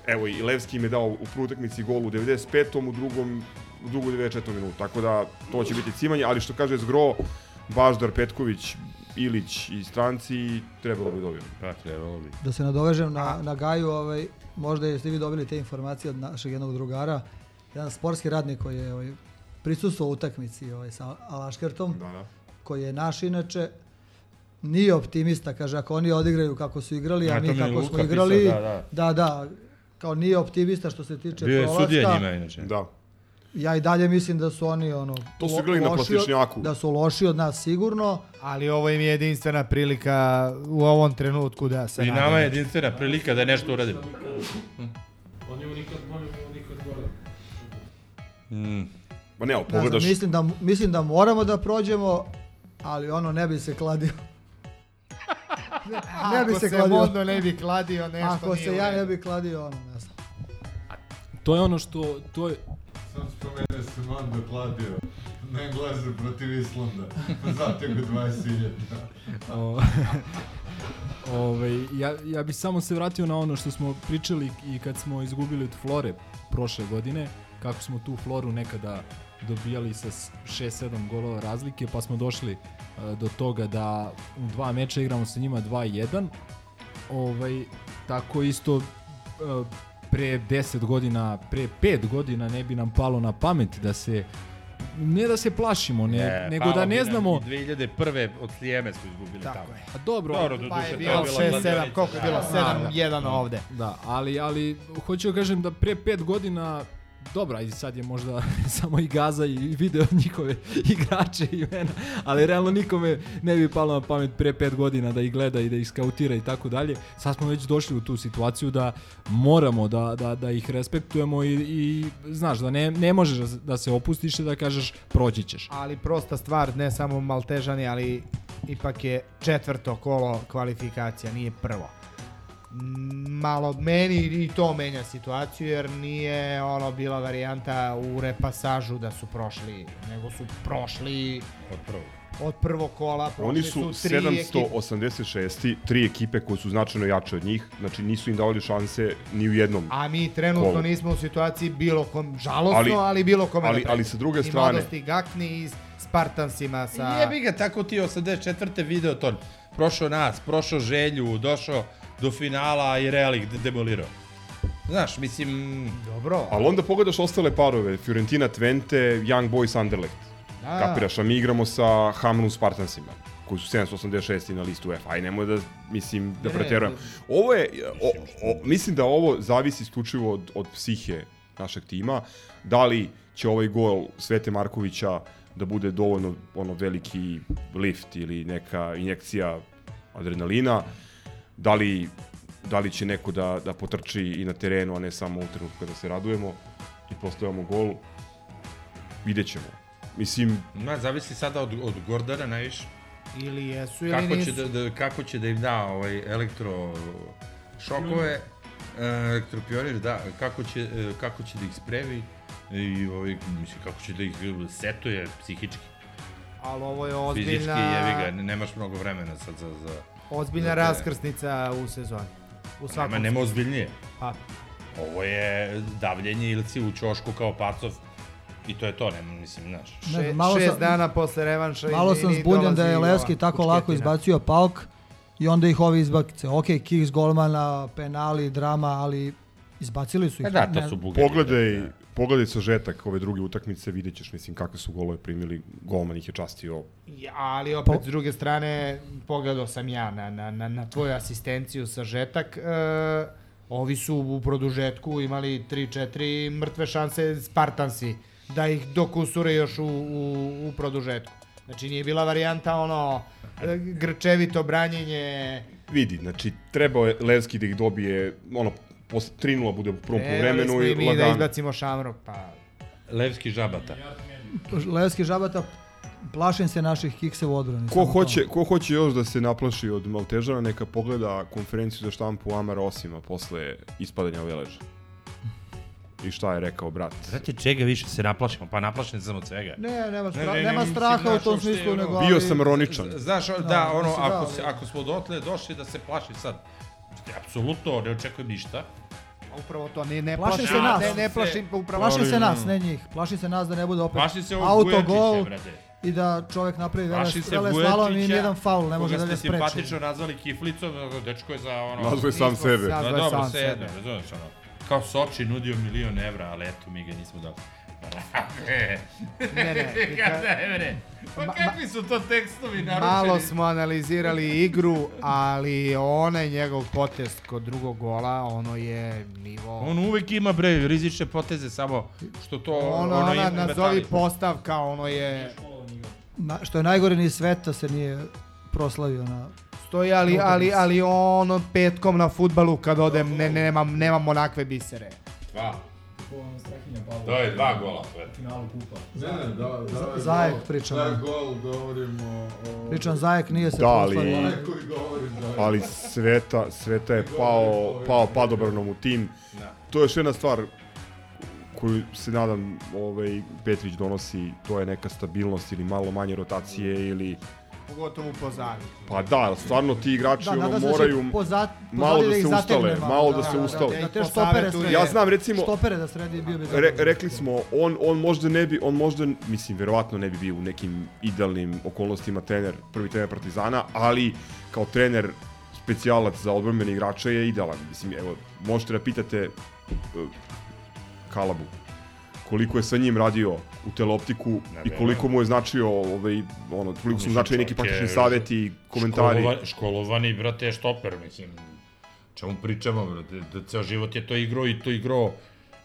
Speaker 11: evo i Levski im je dao u prvoj utakmici gol u 95. u drugom u drugu 94. minutu, tako da to će biti cimanje, ali što kaže Zgro, Baždar, Petković, Ilić i stranci, trebalo bi dobiti.
Speaker 7: Pa, trebalo bi.
Speaker 1: Da se nadovežem na, na Gaju, ovaj, možda jeste vi dobili te informacije od našeg jednog drugara, jedan sportski radnik koji je ovaj, prisustuo utakmici ovaj, sa Alaškertom,
Speaker 11: Da, da.
Speaker 1: koji je naš inače, nije optimista, kaže, ako oni odigraju kako su igrali, a
Speaker 7: A, mi
Speaker 1: kako
Speaker 7: Luka
Speaker 1: smo igrali,
Speaker 7: pisao, da,
Speaker 1: da, da, kao nije optimista što se tiče
Speaker 7: Bio je
Speaker 1: prolaska.
Speaker 7: sudija njima, inače.
Speaker 11: Da.
Speaker 1: Ja i dalje mislim da su oni ono
Speaker 11: To su igrali na plastičnjaku.
Speaker 1: Da su loši od nas sigurno.
Speaker 12: Ali ovo im je jedinstvena prilika u ovom trenutku da se
Speaker 7: I nama
Speaker 12: nadamo.
Speaker 7: je jedinstvena prilika da nešto uradimo.
Speaker 14: On je nikad bolje, nikad gore.
Speaker 7: Mm.
Speaker 11: Ma ne, ali
Speaker 1: Ne znam,
Speaker 11: pogledaš,
Speaker 1: mislim, da, mislim da moramo da prođemo, ali ono ne bi se kladio. ne bi
Speaker 12: Ako
Speaker 1: se
Speaker 12: se
Speaker 1: kladio.
Speaker 12: Mondo ne bi kladio, nešto
Speaker 1: Ako se ja ne bi kladio, ono, ne znam.
Speaker 13: To je ono što, to je,
Speaker 10: Sam spomene se Mando kladio na Englezu protiv Islanda. Zatego 20.000.
Speaker 13: O, ovaj, ja, ja bih samo se vratio na ono što smo pričali i kad smo izgubili od Flore prošle godine, kako smo tu Floru nekada dobijali sa 6-7 golova razlike, pa smo došli e, do toga da u dva meča igramo sa njima 2-1. Ovaj, tako isto e, pre 10 godina, pre 5 godina ne bi nam palo na pamet da se ne da se plašimo, ne,
Speaker 7: Ne,
Speaker 13: nego da ne
Speaker 7: nam
Speaker 13: znamo
Speaker 7: i 2001. od Slijeme smo izgubili
Speaker 12: Tako
Speaker 7: tamo.
Speaker 12: je.
Speaker 13: A dobro,
Speaker 7: Dobro, do
Speaker 12: Pa
Speaker 7: duše,
Speaker 12: je bilo
Speaker 7: bila
Speaker 12: 6-7,
Speaker 7: kladionica.
Speaker 12: koliko je bilo?
Speaker 13: Da,
Speaker 12: 7-1
Speaker 13: da.
Speaker 12: ovde.
Speaker 13: Da, ali, ali hoću da kažem da pre pet godina Dobra, i sad je možda samo i Gaza i video njihove igrače i imena, ali realno nikome ne bi palo na pamet pre pet godina da ih gleda i da ih skautira i tako dalje. Sad smo već došli u tu situaciju da moramo da, da, da ih respektujemo i, i znaš, da ne, ne možeš da- da se opustiš i da kažeš proći ćeš.
Speaker 12: Ali prosta stvar, ne samo Maltežani, ali ipak je četvrto kolo kvalifikacija, nije prvo. Malo meni i to menja situaciju jer nije ono bila varijanta u repasažu da su prošli, nego su prošli
Speaker 7: Od prvog.
Speaker 12: od prvog kola, prošli
Speaker 11: Oni su
Speaker 12: tri ekipe.
Speaker 11: 786. Tri ekipe koje su značajno jače od njih, znači nisu im davali šanse ni u jednom.
Speaker 12: A mi trenutno
Speaker 11: kolu.
Speaker 12: nismo u situaciji bilo kom, žalosno,
Speaker 11: Ali-
Speaker 12: ali, bilo kome
Speaker 11: ali-
Speaker 12: da
Speaker 11: ali
Speaker 12: pređe.
Speaker 11: sa druge
Speaker 12: I
Speaker 11: strane-
Speaker 12: mladosti Gakni i Spartansima sa...
Speaker 7: Jebi ga, tako ti 84. video to. Prošao nas, prošao želju, došao do finala i Real ih de- demolirao. Znaš, mislim...
Speaker 12: Dobro.
Speaker 11: Ali onda pogledaš ostale parove, Fiorentina Twente, Young Boys Anderlecht.
Speaker 12: Da.
Speaker 11: Kapiraš, a mi igramo sa Hamrun Spartansima koji su 786 na listu UEFA. Aj, nemoj da, mislim, da preterujem. Ovo je, o, o, mislim da ovo zavisi isključivo od, od psihe našeg tima. Da li će ovaj gol Svete Markovića da bude dovoljno ono veliki lift ili neka injekcija adrenalina, da li, da li će neko da, da potrči i na terenu, a ne samo u trenutku kada se radujemo i postojamo gol, vidjet ćemo. Mislim,
Speaker 7: Ma, zavisi sada od, od Gordana najviše.
Speaker 12: Ili jesu ili
Speaker 7: Kako
Speaker 12: nisu.
Speaker 7: će da, da, kako će da im da ovaj elektro šokove E, elektropioner, da, kako će, e, kako će da ih spremi i ovaj, mislim, kako će da ih setuje psihički.
Speaker 12: Ali ovo je
Speaker 7: Fizički,
Speaker 12: ozbiljna...
Speaker 7: jevi ga, ne- nemaš mnogo vremena sad za... za
Speaker 12: Ozbiljna
Speaker 7: za te-
Speaker 12: raskrsnica u sezoni. U svakom
Speaker 7: Nema, nema ozbiljnije.
Speaker 12: Pa,
Speaker 7: Ovo je davljenje ili si u ćošku kao pacov i to je to, nema, mislim, znaš.
Speaker 1: Ne,
Speaker 12: še,
Speaker 1: malo
Speaker 12: šest
Speaker 1: sam-
Speaker 12: dana posle revanša
Speaker 1: Malo
Speaker 12: izvini,
Speaker 1: sam zbunjen da je
Speaker 12: ova
Speaker 1: tako lako izbacio pauk i onda ih ovi izbakice. Ok, kiks golmana, penali, drama, ali izbacili su ih.
Speaker 7: E da, to
Speaker 1: Ne-
Speaker 7: su bugari.
Speaker 11: Pogledaj, pogledaj sažetak ove druge utakmice, vidjet ćeš, mislim, kakve su golove primili, golman ih je častio.
Speaker 12: Ja, ali opet,
Speaker 1: Po-
Speaker 12: s druge strane, pogledao sam ja na, na, na, na tvoju asistenciju sa žetak. E, ovi su u produžetku imali 3-4 mrtve šanse Spartansi da ih dokusure još u, u, u produžetku. Znači nije bila varijanta ono e, grčevito branjenje.
Speaker 11: Vidi, znači, trebao je Levski da ih dobije, ono, posle 3-0 bude u prvom
Speaker 12: Trebali
Speaker 11: poluvremenu
Speaker 12: smo
Speaker 11: i
Speaker 12: i mi da
Speaker 11: lagano.
Speaker 12: izbacimo šamrok, pa...
Speaker 7: Levski žabata.
Speaker 1: Levski žabata, plašim se naših kikse u odbrani.
Speaker 11: Ko hoće, ko hoće još da se naplaši od Maltežana, neka pogleda konferenciju za štampu Amara Osima posle ispadanja Veleža. I šta je rekao brat?
Speaker 7: Znate čega više se naplašimo? Pa naplašen sam od svega.
Speaker 1: Ne, nema, stra
Speaker 7: ne,
Speaker 1: nema
Speaker 7: mislim,
Speaker 1: straha u tom smislu, nego...
Speaker 11: Bio sam ironičan.
Speaker 7: Znaš, da,
Speaker 1: Da,
Speaker 7: ono, ako,
Speaker 1: da,
Speaker 7: se, ako smo dotle došli da se plaši sad, apsolutno ne očekujem ništa.
Speaker 12: Upravo to, ne, ne
Speaker 1: Plašim
Speaker 12: plašim
Speaker 1: se nas.
Speaker 12: Ne, ne plašim, upravo
Speaker 1: Plašim se nas, ne njih. Plašim se nas da ne bude opet
Speaker 7: Plašim se
Speaker 1: autogol
Speaker 7: brate.
Speaker 1: i da čovjek napravi vele, slalom i nijedan faul ne može
Speaker 7: koga
Speaker 1: da ga
Speaker 7: ste
Speaker 1: spreči.
Speaker 7: simpatično nazvali kiflicom, dečko je za ono...
Speaker 11: Nazvao je sam
Speaker 12: Nismo
Speaker 11: sebe.
Speaker 7: Da,
Speaker 12: Nazvao je
Speaker 7: dobro,
Speaker 12: sam sebe.
Speaker 7: razumeš ono. Kao Soči nudio milion evra, ali eto, mi ga nismo dali.
Speaker 12: Ne, ne,
Speaker 7: ne. Pa kakvi su to tekstovi naručeni?
Speaker 12: Malo smo analizirali igru, ali onaj njegov potez kod drugog gola, ono je nivo...
Speaker 7: On uvek ima, bre, rizične poteze, samo što to...
Speaker 12: ono,
Speaker 7: ono
Speaker 12: ona, nazovi postavka, ono je...
Speaker 1: Na, što je najgore, ni Sveta se nije proslavio na...
Speaker 12: Stoji, ali, ali, ali ono petkom na futbalu kad odem, ne, ne, nemam, nemam onakve bisere.
Speaker 7: Dva. To je dva gola, sve.
Speaker 10: Ne, ne, da, da.
Speaker 1: Zajek pričamo.
Speaker 10: Da, gol, govorimo o...
Speaker 1: Pričam, Zajek nije se
Speaker 11: Da, ali-
Speaker 1: proslavio.
Speaker 10: Onaj koji govori za...
Speaker 11: ali Sveta, Sveta je pao, pao padobranom u tim. To je još jedna stvar koju se nadam ovaj, Petrić donosi, to je neka stabilnost ili malo manje rotacije ili
Speaker 12: Pogotovo u pozadnju.
Speaker 11: pa da, ali stvarno ti igrači
Speaker 1: Da,
Speaker 11: ono,
Speaker 1: da
Speaker 11: moraju
Speaker 1: poza-
Speaker 11: malo da
Speaker 1: ih
Speaker 11: se ustale,
Speaker 1: malo,
Speaker 11: malo
Speaker 1: da,
Speaker 11: da se
Speaker 1: da, da,
Speaker 11: ustale.
Speaker 1: da te
Speaker 12: Po
Speaker 1: štopere
Speaker 12: savetu
Speaker 1: sredi.
Speaker 11: Ja znam recimo
Speaker 1: Štopere da sredi bio bi
Speaker 11: Re, rekli smo, on, on možda ne bi, on možda, mislim, verovatno ne bi bio u nekim idealnim okolnostima trener, prvi trener Partizana, ali kao trener specijalac za odbrambene igrače je idealan. Mislim, evo, možete da pitate uh, Kalabu koliko je sa njim radio u teleoptiku i koliko mu je značio ovaj ono koliko su značili neki praktični saveti, komentari.
Speaker 7: Školova, školovani, brate, štoper, mislim. Čemu pričamo, brate, da ceo život je to igrao i to igrao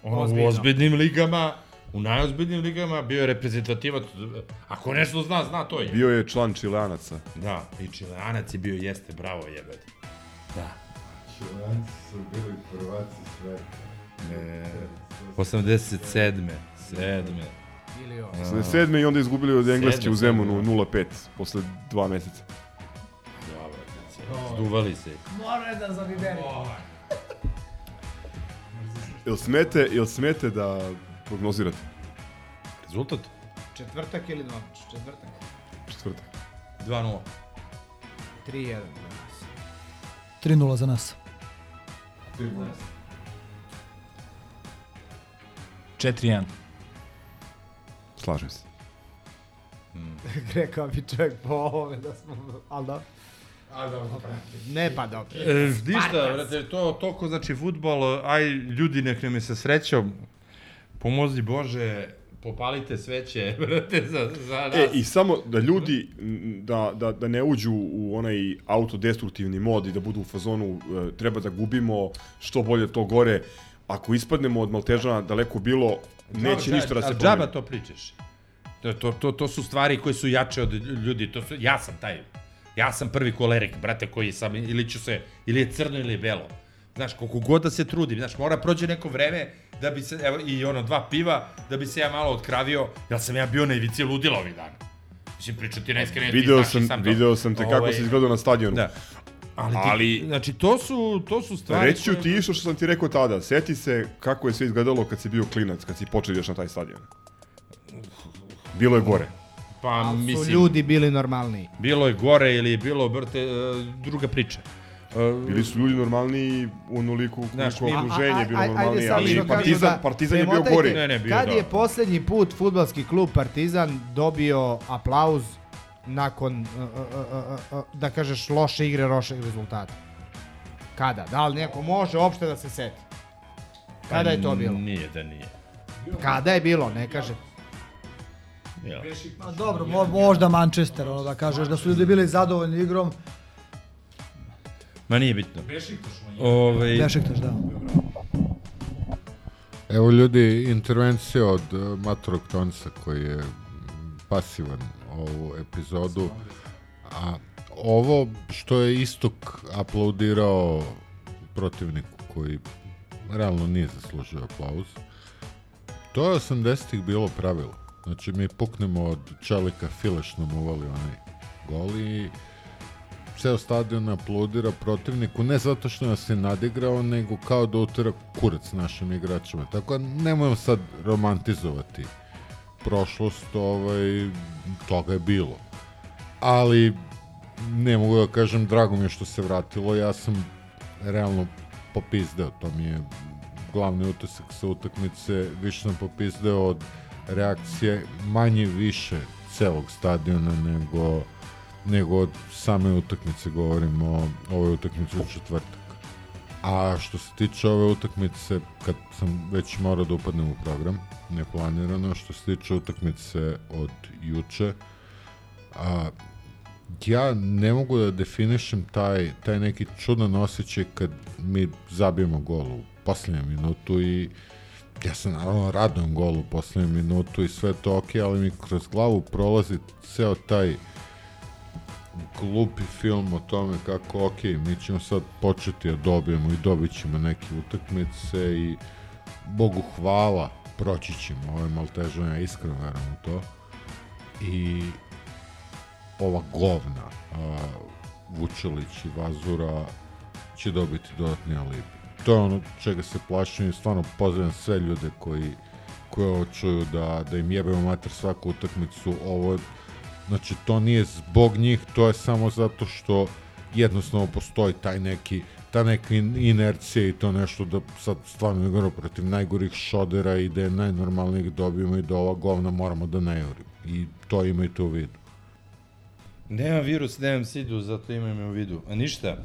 Speaker 7: ono,
Speaker 12: Ozbiljno.
Speaker 7: u ozbiljnim ligama, u najozbiljnim ligama, bio je reprezentativac, ako nešto zna, zna to je.
Speaker 11: Bio je član Čileanaca.
Speaker 7: Da, i Čileanac je bio, jeste, bravo jebate. Da.
Speaker 10: Čilenci su bili prvaci sveta.
Speaker 7: E, 87. 7.
Speaker 12: Ili ovo.
Speaker 11: Sa sedme i onda izgubili od Engleske u Zemunu
Speaker 7: sedme.
Speaker 11: 0-5 posle dva meseca.
Speaker 7: Zduvali se.
Speaker 1: Mora da zabiberi.
Speaker 11: Jel smete, jel smete da prognozirate
Speaker 7: Rezultat?
Speaker 12: Četvrtak ili dvomač? Četvrtak.
Speaker 11: četvrtak?
Speaker 7: 2-0.
Speaker 12: 3-1 za nas.
Speaker 1: 3-0 za nas.
Speaker 10: Ti možeš.
Speaker 13: 4-1.
Speaker 11: Slažem se.
Speaker 12: Rekao bi čovjek po ovome da smo... Ali da.
Speaker 10: A dobro.
Speaker 12: Ne pa dobro.
Speaker 7: E, ništa, brate, to toliko znači futbol, aj ljudi nek nam je sa srećom, pomozi Bože, popalite sveće, brate, za, za nas.
Speaker 11: E, i samo da ljudi da, da, da ne uđu u onaj autodestruktivni mod i da budu u fazonu e, treba da gubimo, što bolje to gore. Ako ispadnemo od Maltežana daleko bilo, neće
Speaker 7: Džaba-
Speaker 11: ništa da se
Speaker 7: a
Speaker 11: promeni.
Speaker 7: Džaba to pričaš. To, to, to, to su stvari koje su jače od ljudi. To su, ja sam taj. Ja sam prvi kolerik, brate, koji sam, ili ću se, ili je crno ili je belo. Znaš, koliko god da se trudim, znaš, mora prođe neko vreme da bi se, evo, i ono, dva piva, da bi se ja malo otkravio, jer sam ja bio na ivici ludila ovih dana. Mislim, pričati ti najiskrenije, ti
Speaker 11: Video
Speaker 7: znaš i
Speaker 11: sam,
Speaker 7: sam
Speaker 11: video sam te kako
Speaker 7: Ovaj,
Speaker 11: si izgledao na stadionu.
Speaker 7: Da. Ali, ti,
Speaker 11: Ali-
Speaker 7: znači, to su, to su stvari...
Speaker 11: Reći ću
Speaker 7: koje-
Speaker 11: ti isto što sam ti rekao tada. Seti se kako je sve izgledalo kad si bio klinac, kad si počeo ideš na taj stadion. Bilo je gore.
Speaker 7: Pa,
Speaker 12: Su
Speaker 7: mislim,
Speaker 12: ljudi bili normalniji.
Speaker 7: bilo je gore ili je bilo, brte, e, druga priča. E,
Speaker 11: Bili su ljudi normalniji u onoliku
Speaker 7: Znaš,
Speaker 11: koliko okruženje je bilo normalnije, ali Partizan,
Speaker 12: da
Speaker 11: Partizan je bio gore.
Speaker 7: Ne, ne, bio
Speaker 12: Kad
Speaker 7: da.
Speaker 12: je poslednji put futbalski klub Partizan dobio aplauz nakon, uh, uh, uh, uh, da kažeš, loše igre, lošeg rezultata? Kada? Da li neko može uopšte da se seti? Kada je to bilo?
Speaker 7: Nije da nije.
Speaker 12: Kada je bilo, ne kaže.
Speaker 7: Ja.
Speaker 1: Pa dobro, mo, možda Manchester, ono da kažeš da su ljudi bili zadovoljni igrom.
Speaker 7: Ma nije bitno. Ove,
Speaker 1: Bešiktaš, da.
Speaker 6: Evo ljudi, intervencija od uh, Matorog Tonsa koji je pasivan ovu epizodu. A ovo što je Istok aplaudirao protivniku koji realno nije zaslužio aplauz, to je 80-ih bilo pravilo. Znači mi puknemo od čelika Fileš nam uvali onaj gol i ceo stadion aplaudira protivniku, ne zato što nas je nadigrao, nego kao da utira kurac našim igračima. Tako da nemojmo sad romantizovati prošlost, ovaj, toga je bilo. Ali ne mogu da kažem, drago mi je što se vratilo, ja sam realno popizdeo, to mi je glavni utisak sa utakmice, više sam popizdeo od reakcije manje više celog stadiona nego nego od same utakmice govorimo o ovoj utakmici u četvrtak. A što se tiče ove utakmice, kad sam već morao da upadnem u program, neplanirano, što se tiče utakmice od juče, a, ja ne mogu da definišem taj, taj neki čudan osjećaj kad mi zabijemo gol u poslednjem minutu i ja se naravno radujem golu u poslednjem minutu i sve to ok, ali mi kroz glavu prolazi ceo taj glupi film o tome kako, ok, mi ćemo sad početi da dobijemo i dobit ćemo neke utakmice i Bogu hvala, proći ćemo ove Maltežane, ja iskreno verujem u to. I ova govna, a, Vučelić i Vazura će dobiti dodatni alibi. To je ono čega se plašim i stvarno pozivam sve ljude koji koji ovo čuju da, da im jebemo mater svaku utakmicu, ovo je Znači, to nije zbog njih, to je samo zato što jednostavno postoji taj neki, ta neka in- inercija i to nešto da sad stvarno igramo protiv najgorih šodera i da je najnormalnijih dobijemo i da ova govna moramo da ne jurimo. I to imajte u vidu.
Speaker 7: Nemam virus, nemam sidu, zato imam u vidu. A ništa.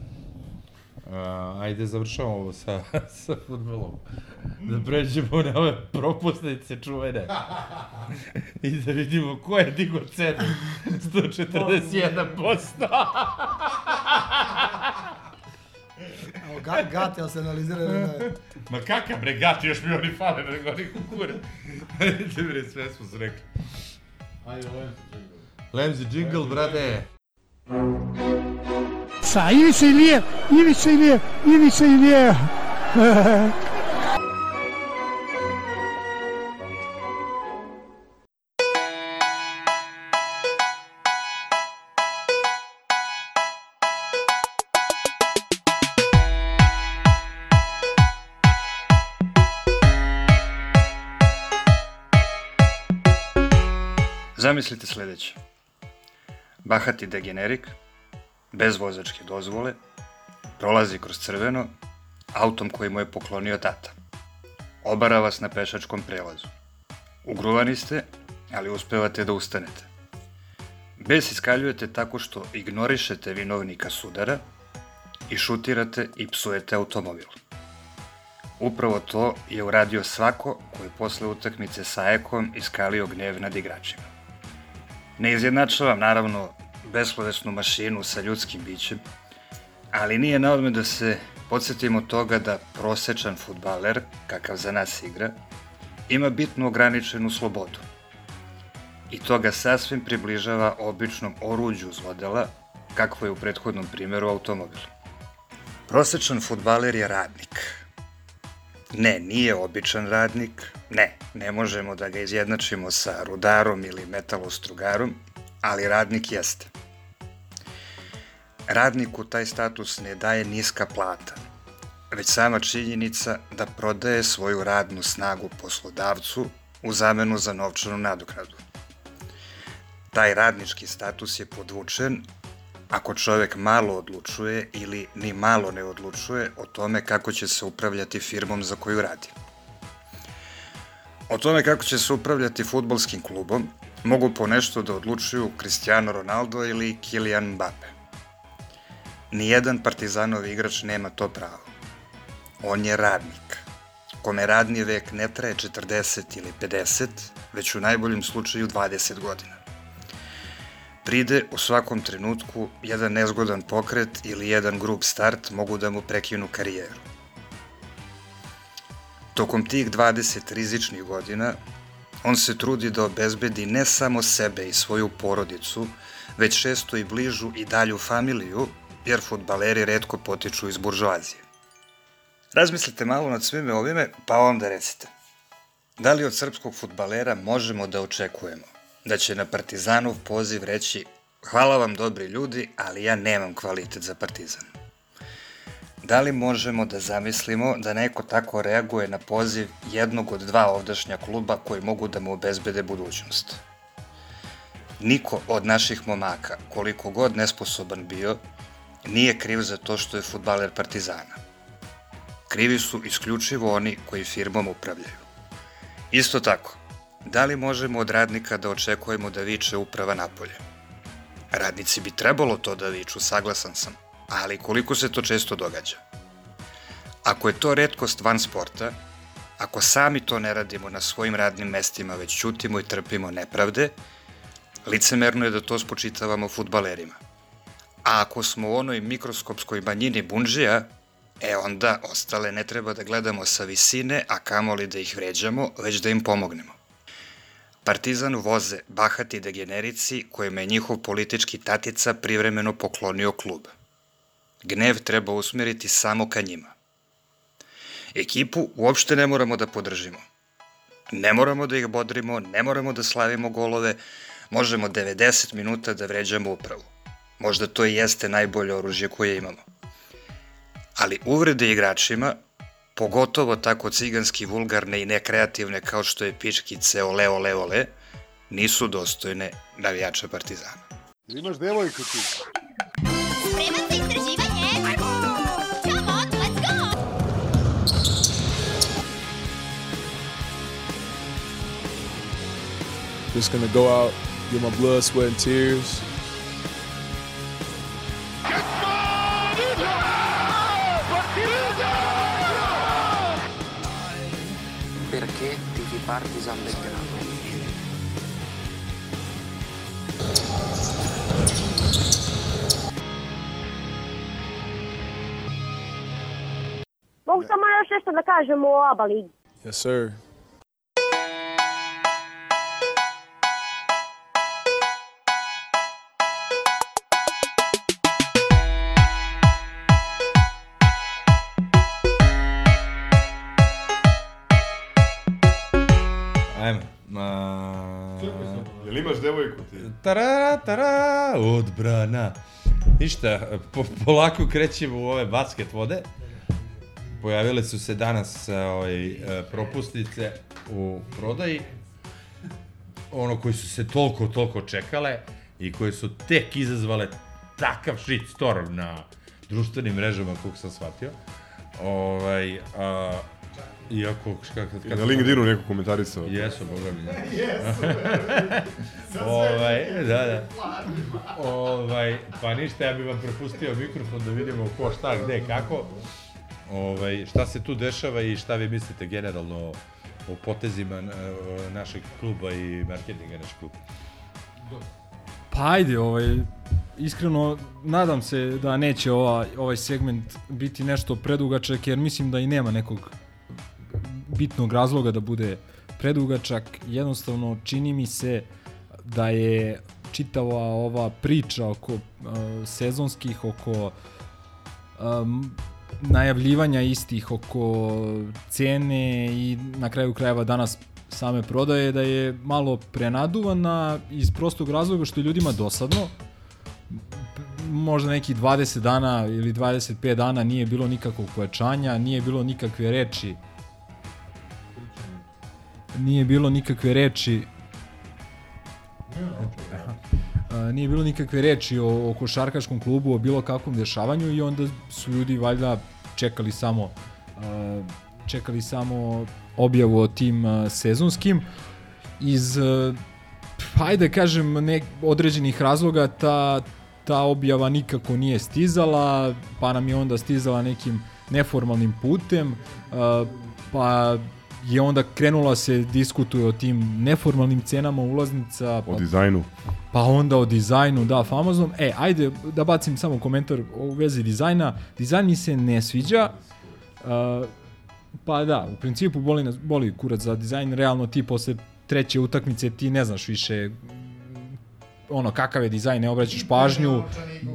Speaker 7: A, ajde, završavamo ovo sa, sa futbolom. Da pređemo na ove propusnice čuvene. I da vidimo ko je digo cenu. 141%.
Speaker 1: Evo, ga, gati, ali se analizira. Ne,
Speaker 7: Ma kakav bre gati, još mi oni fale, nego oni kukure. Ajde bre, sve smo se rekli.
Speaker 10: Ajde, Lemzi
Speaker 7: Lemzi jingle, brate.
Speaker 15: Sa Ivica, Ivica Ilijev, Ivica Ilijev, Ivica Ilijev.
Speaker 16: Zamislite sljedeće. Bahati degenerik, bez vozačke dozvole, prolazi kroz crveno, autom koji mu je poklonio tata. Obara vas na pešačkom prelazu. Ugruvani ste, ali uspevate da ustanete. Bes iskaljujete tako što ignorišete vinovnika sudara i šutirate i psujete automobil. Upravo to je uradio svako koji posle utakmice sa Ekom iskalio gnev nad igračima. Ne izjednačavam, naravno, beslovesnu mašinu sa ljudskim bićem, ali nije na odme da se podsjetimo toga da prosečan futbaler, kakav za nas igra, ima bitno ograničenu slobodu. I to ga sasvim približava običnom oruđu zlodela, kakvo je u prethodnom primjeru automobil. Prosečan futbaler je radnik. Ne, nije običan radnik. Ne, ne možemo da ga izjednačimo sa rudarom ili metalostrugarom, ali radnik jeste. Radniku taj status ne daje niska plata, već sama činjenica da prodaje svoju radnu snagu poslodavcu u zamenu za novčanu nadoknadu. Taj radnički status je podvučen ako čovek malo odlučuje ili ni malo ne odlučuje o tome kako će se upravljati firmom za koju radi. O tome kako će se upravljati futbolskim klubom mogu po nešto da odlučuju Cristiano Ronaldo ili Kylian Mbappe. Nijedan partizanov igrač nema to pravo. On je radnik, kome radni vek ne traje 40 ili 50, već u najboljem slučaju 20 godina. Pride u svakom trenutku jedan nezgodan pokret ili jedan grub start mogu da mu prekinu karijeru. Tokom tih 20 rizičnih godina on se trudi da obezbedi ne samo sebe i svoju porodicu, već često i bližu i dalju familiju, jer futbaleri redko potiču iz buržoazije. Razmislite malo nad svime ovime, pa onda recite. Da li od srpskog futbalera možemo da očekujemo da će na Partizanov poziv reći hvala vam dobri ljudi, ali ja nemam kvalitet za Partizan? Da li možemo da zamislimo da neko tako reaguje na poziv jednog od dva ovdašnja kluba koji mogu da mu obezbede budućnost? Niko od naših momaka, koliko god nesposoban bio, nije kriv za to što je futbaler Partizana. Krivi su isključivo oni koji firmom upravljaju. Isto tako, da li možemo od radnika da očekujemo da viče uprava napolje? Radnici bi trebalo to da viču, saglasan sam, ali koliko se to često događa? Ako je to redkost van sporta, ako sami to ne radimo na svojim radnim mestima, već ćutimo i trpimo nepravde, licemerno je da to spočitavamo futbalerima. A ako smo u onoj mikroskopskoj manjini bunžija, e onda ostale ne treba da gledamo sa visine, a kamoli da ih vređamo, već da im pomognemo. Partizanu voze bahati degenerici kojima je njihov politički tatica privremeno poklonio klub. Gnev treba usmeriti samo ka njima. Ekipu uopšte ne moramo da podržimo. Ne moramo da ih bodrimo, ne moramo da slavimo golove, možemo 90 minuta da vređamo upravu. Možda to i jeste najbolje oružje koje imamo. Ali uvrede igračima, pogotovo tako ciganski vulgarne i nekreativne kao što je pičkice ole ole ole, nisu dostojne navijača Partizana.
Speaker 17: Imaš devojku ti?
Speaker 3: Just gonna go out, get my blood, sweat, and tears.
Speaker 18: Perché tifi Partisan Belgrado?
Speaker 19: Mogu samo još nešto da kažem o ABA ligi.
Speaker 3: Yes, sir.
Speaker 7: Ma...
Speaker 11: Jel imaš devojku ti?
Speaker 7: Tara, tara, odbrana. Ništa, po, polako krećemo u ove basket vode. Pojavile su se danas ovaj, e, propusnice u prodaji. Ono koji su se toliko, toliko čekale i koje su tek izazvale takav shitstorm na društvenim mrežama, kako sam shvatio. Ovaj, a, iako, kako...
Speaker 11: I na LinkedInu neko komentarisao.
Speaker 7: Jesu, boga mi.
Speaker 11: Jesu,
Speaker 7: ovaj, da, da. Ovaj, pa ništa, ja bih vam prepustio mikrofon da vidimo ko šta, gde, kako. Ovaj, šta se tu dešava i šta vi mislite generalno o potezima na, našeg kluba i marketinga našeg kluba?
Speaker 13: Pa ajde, ovaj, iskreno nadam se da neće ova, ovaj segment biti nešto predugačak, jer mislim da i nema nekog bitnog razloga da bude predugačak. Jednostavno čini mi se da je čitava ova priča oko uh, sezonskih, oko um, najavljivanja istih, oko cene i na kraju krajeva danas same prodaje da je malo prenaduvana iz prostog razloga što je ljudima dosadno. možda neki 20 dana ili 25 dana nije bilo nikakvog pojačanja, nije bilo nikakve reči nije bilo nikakve reči A, nije bilo nikakve reči o, o košarkaškom klubu, o bilo kakvom dešavanju i onda su ljudi valjda čekali samo a, čekali samo objavu o tim a, sezonskim. Iz hajde kažem nek, određenih razloga ta ta objava nikako nije stizala, pa nam je onda stizala nekim neformalnim putem, pa je onda krenula se diskutuje o tim neformalnim cenama ulaznica.
Speaker 11: O
Speaker 13: Pa,
Speaker 11: dizajnu.
Speaker 13: pa onda o dizajnu, da, famoznom. E, ajde da bacim samo komentar u vezi dizajna. Dizajn mi se ne sviđa. Uh, pa da, u principu boli, nas, boli kurac za dizajn. Realno ti posle treće utakmice ti ne znaš više ono kakav je dizajn, ne obraćaš pažnju.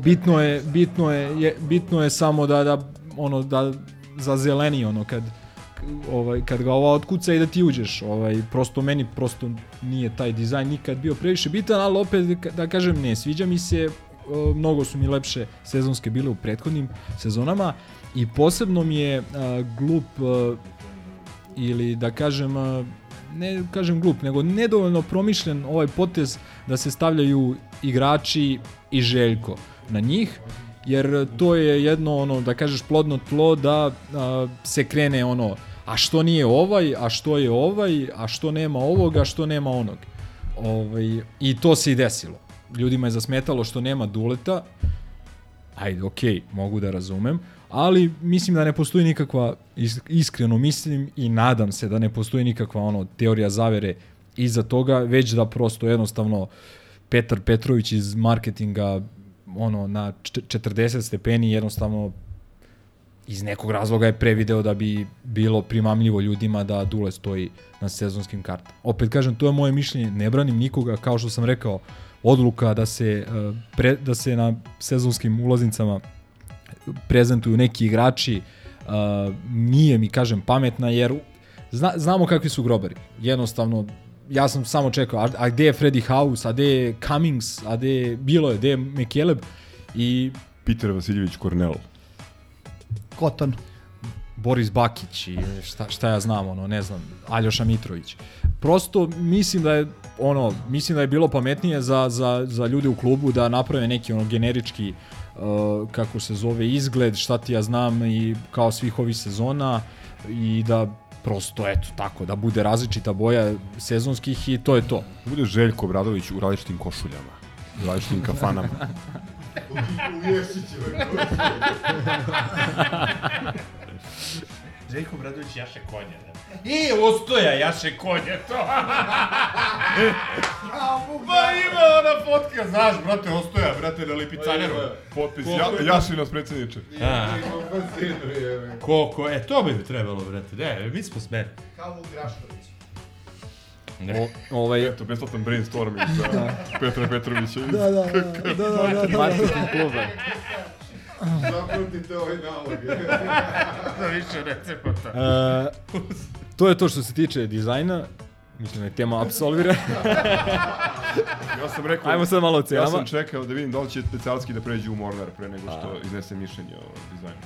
Speaker 13: Bitno je bitno je, je bitno je samo da da ono da za zeleni ono kad ovaj kad ga ova otkuca i da ti uđeš. Ovaj prosto meni prosto nije taj dizajn nikad bio previše bitan, ali opet da kažem ne sviđa mi se mnogo su mi lepše sezonske bile u prethodnim sezonama i posebno mi je a, glup a, ili da kažem a, ne kažem glup, nego nedovoljno promišljen ovaj potez da se stavljaju igrači i Željko na njih, jer to je jedno ono da kažeš plodno tlo da a, se krene ono a što nije ovaj, a što je ovaj, a što nema ovog, a što nema onog. Ovaj, I to se i desilo. Ljudima je zasmetalo što nema duleta, ajde, okej, okay, mogu da razumem, ali mislim da ne postoji nikakva, is- iskreno mislim i nadam se da ne postoji nikakva ono teorija zavere iza toga, već da prosto jednostavno Petar Petrović iz marketinga ono na č- 40 stepeni jednostavno iz nekog razloga je prevideo da bi bilo primamljivo ljudima da Dule stoji na sezonskim kartama. Opet kažem, to je moje mišljenje, ne branim nikoga, kao što sam rekao, odluka da se, eh, pre, da se na sezonskim ulaznicama prezentuju neki igrači uh, nije mi kažem pametna jer zna, znamo kakvi su grobari. Jednostavno ja sam samo čekao, a, a gde je Freddy House, a gde je Cummings, a gde je, bilo je, gde je McKeleb i
Speaker 11: Peter Vasiljević Kornel.
Speaker 1: Koton.
Speaker 13: Boris Bakić i šta, šta ja znam, ono, ne znam, Aljoša Mitrović. Prosto mislim da je ono, mislim da je bilo pametnije za, za, za ljude u klubu da naprave neki ono generički uh, kako se zove izgled, šta ti ja znam i kao svih ovih sezona i da prosto eto tako da bude različita boja sezonskih i to je to.
Speaker 11: Bude Željko Bradović u različitim košuljama, u različitim kafanama.
Speaker 10: U Ješićevoj
Speaker 7: Željko Bradović jaše konje, ne? I, ostoja jaše konje, to! Ma ima ona fotka, znaš, brate, ostoja, brate, na lipicaneru.
Speaker 11: Potpis, ja, Jaši nas predsjedniče.
Speaker 7: A. Koliko, e, to bi trebalo, brate, ne, mi smo smeri.
Speaker 12: Kao u Grašković.
Speaker 7: Ne.
Speaker 13: O, ovaj...
Speaker 11: Eto, besplatan brainstorming za Petra Petrovića. iz-
Speaker 1: Da, da, da, da, da, da, da.
Speaker 13: Marketing kluba.
Speaker 10: Zapamtite ovaj nalog.
Speaker 7: Za više recepata.
Speaker 13: Uh, to je to što se tiče dizajna. Mislim da je tema apsolvira.
Speaker 11: Ja sam rekao...
Speaker 13: Ajmo sad malo o
Speaker 11: Ja sam čekao da vidim da li će specijalski da pređe u Mornar pre nego što iznese mišljenje o dizajnu.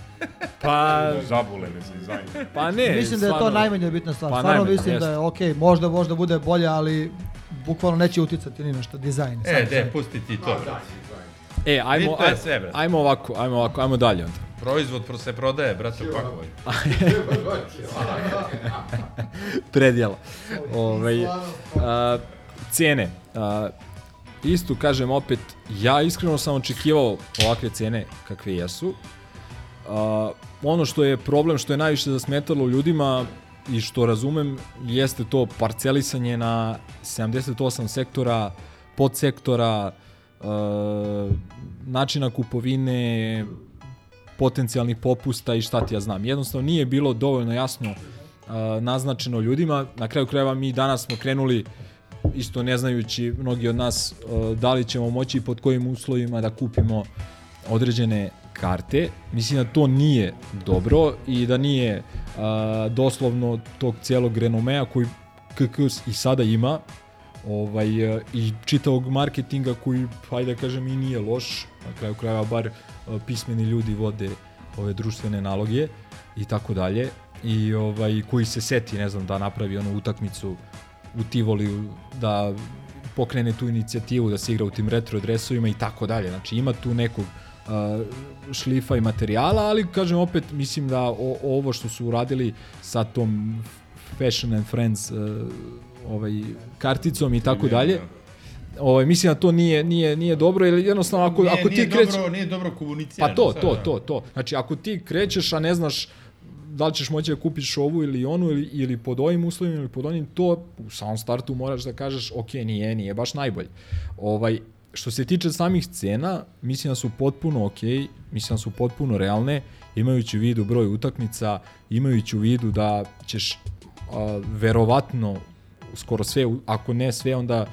Speaker 13: Pa...
Speaker 11: Zabole me za dizajn.
Speaker 13: Pa ne,
Speaker 1: Mislim da je to najmanje bitna stvar.
Speaker 13: Pa
Speaker 1: Stvarno
Speaker 13: najmanje,
Speaker 1: mislim da
Speaker 13: jeste.
Speaker 1: je okej, možda možda bude bolje, ali bukvalno neće uticati ni na šta dizajn.
Speaker 7: E, de, pusti ti to, brate.
Speaker 13: E, ajmo,
Speaker 7: Bitno je
Speaker 13: aj,
Speaker 7: sve, brate.
Speaker 13: ajmo ovako, ajmo ovako, ajmo dalje onda.
Speaker 7: Proizvod pro- se prodaje, brate, u pakovanju.
Speaker 13: Predjela. Ovaj, a, cene. A, isto kažem opet, ja iskreno sam očekivao ovakve cene kakve jesu. A, ono što je problem, što je najviše zasmetalo ljudima i što razumem, jeste to parcelisanje na 78 sektora, podsektora, a, načina kupovine, potencijalnih popusta i šta ti ja znam. Jednostavno nije bilo dovoljno jasno uh, naznačeno ljudima. Na kraju krajeva mi danas smo krenuli isto ne znajući mnogi od nas uh, da li ćemo moći pod kojim uslovima da kupimo određene karte. Mislim da to nije dobro i da nije uh, doslovno tog cijelog renomea koji KK i sada ima ovaj, e, i čitavog marketinga koji, hajde da kažem, i nije loš, na kraju krajeva bar pismeni ljudi vode ove društvene naloge i tako dalje i ovaj koji se seti ne znam da napravi onu utakmicu u Tivoli da pokrene tu inicijativu da se igra u tim retro dresovima i tako dalje. Znači ima tu nekog uh, šlifa i materijala, ali kažem opet mislim da o, ovo što su uradili sa tom Fashion and Friends uh, ovaj karticom i tako dalje. Ovaj mislim da to nije nije nije dobro jer jednostavno ako
Speaker 7: Nije-
Speaker 13: ako ti krećeš
Speaker 7: dobro- nije dobro komunicirano
Speaker 13: Pa to
Speaker 7: sad,
Speaker 13: to
Speaker 7: da.
Speaker 13: to to. Znači ako ti krećeš a ne znaš da li ćeš moći da kupiš ovu ili onu ili, ili pod ovim uslovima ili pod onim, to u samom startu moraš da kažeš ok, nije, nije baš najbolje. Ovaj, što se tiče samih cena, mislim da su potpuno ok, mislim da su potpuno realne, imajući u vidu broj utakmica, imajući u vidu da ćeš a, verovatno skoro sve, ako ne sve, onda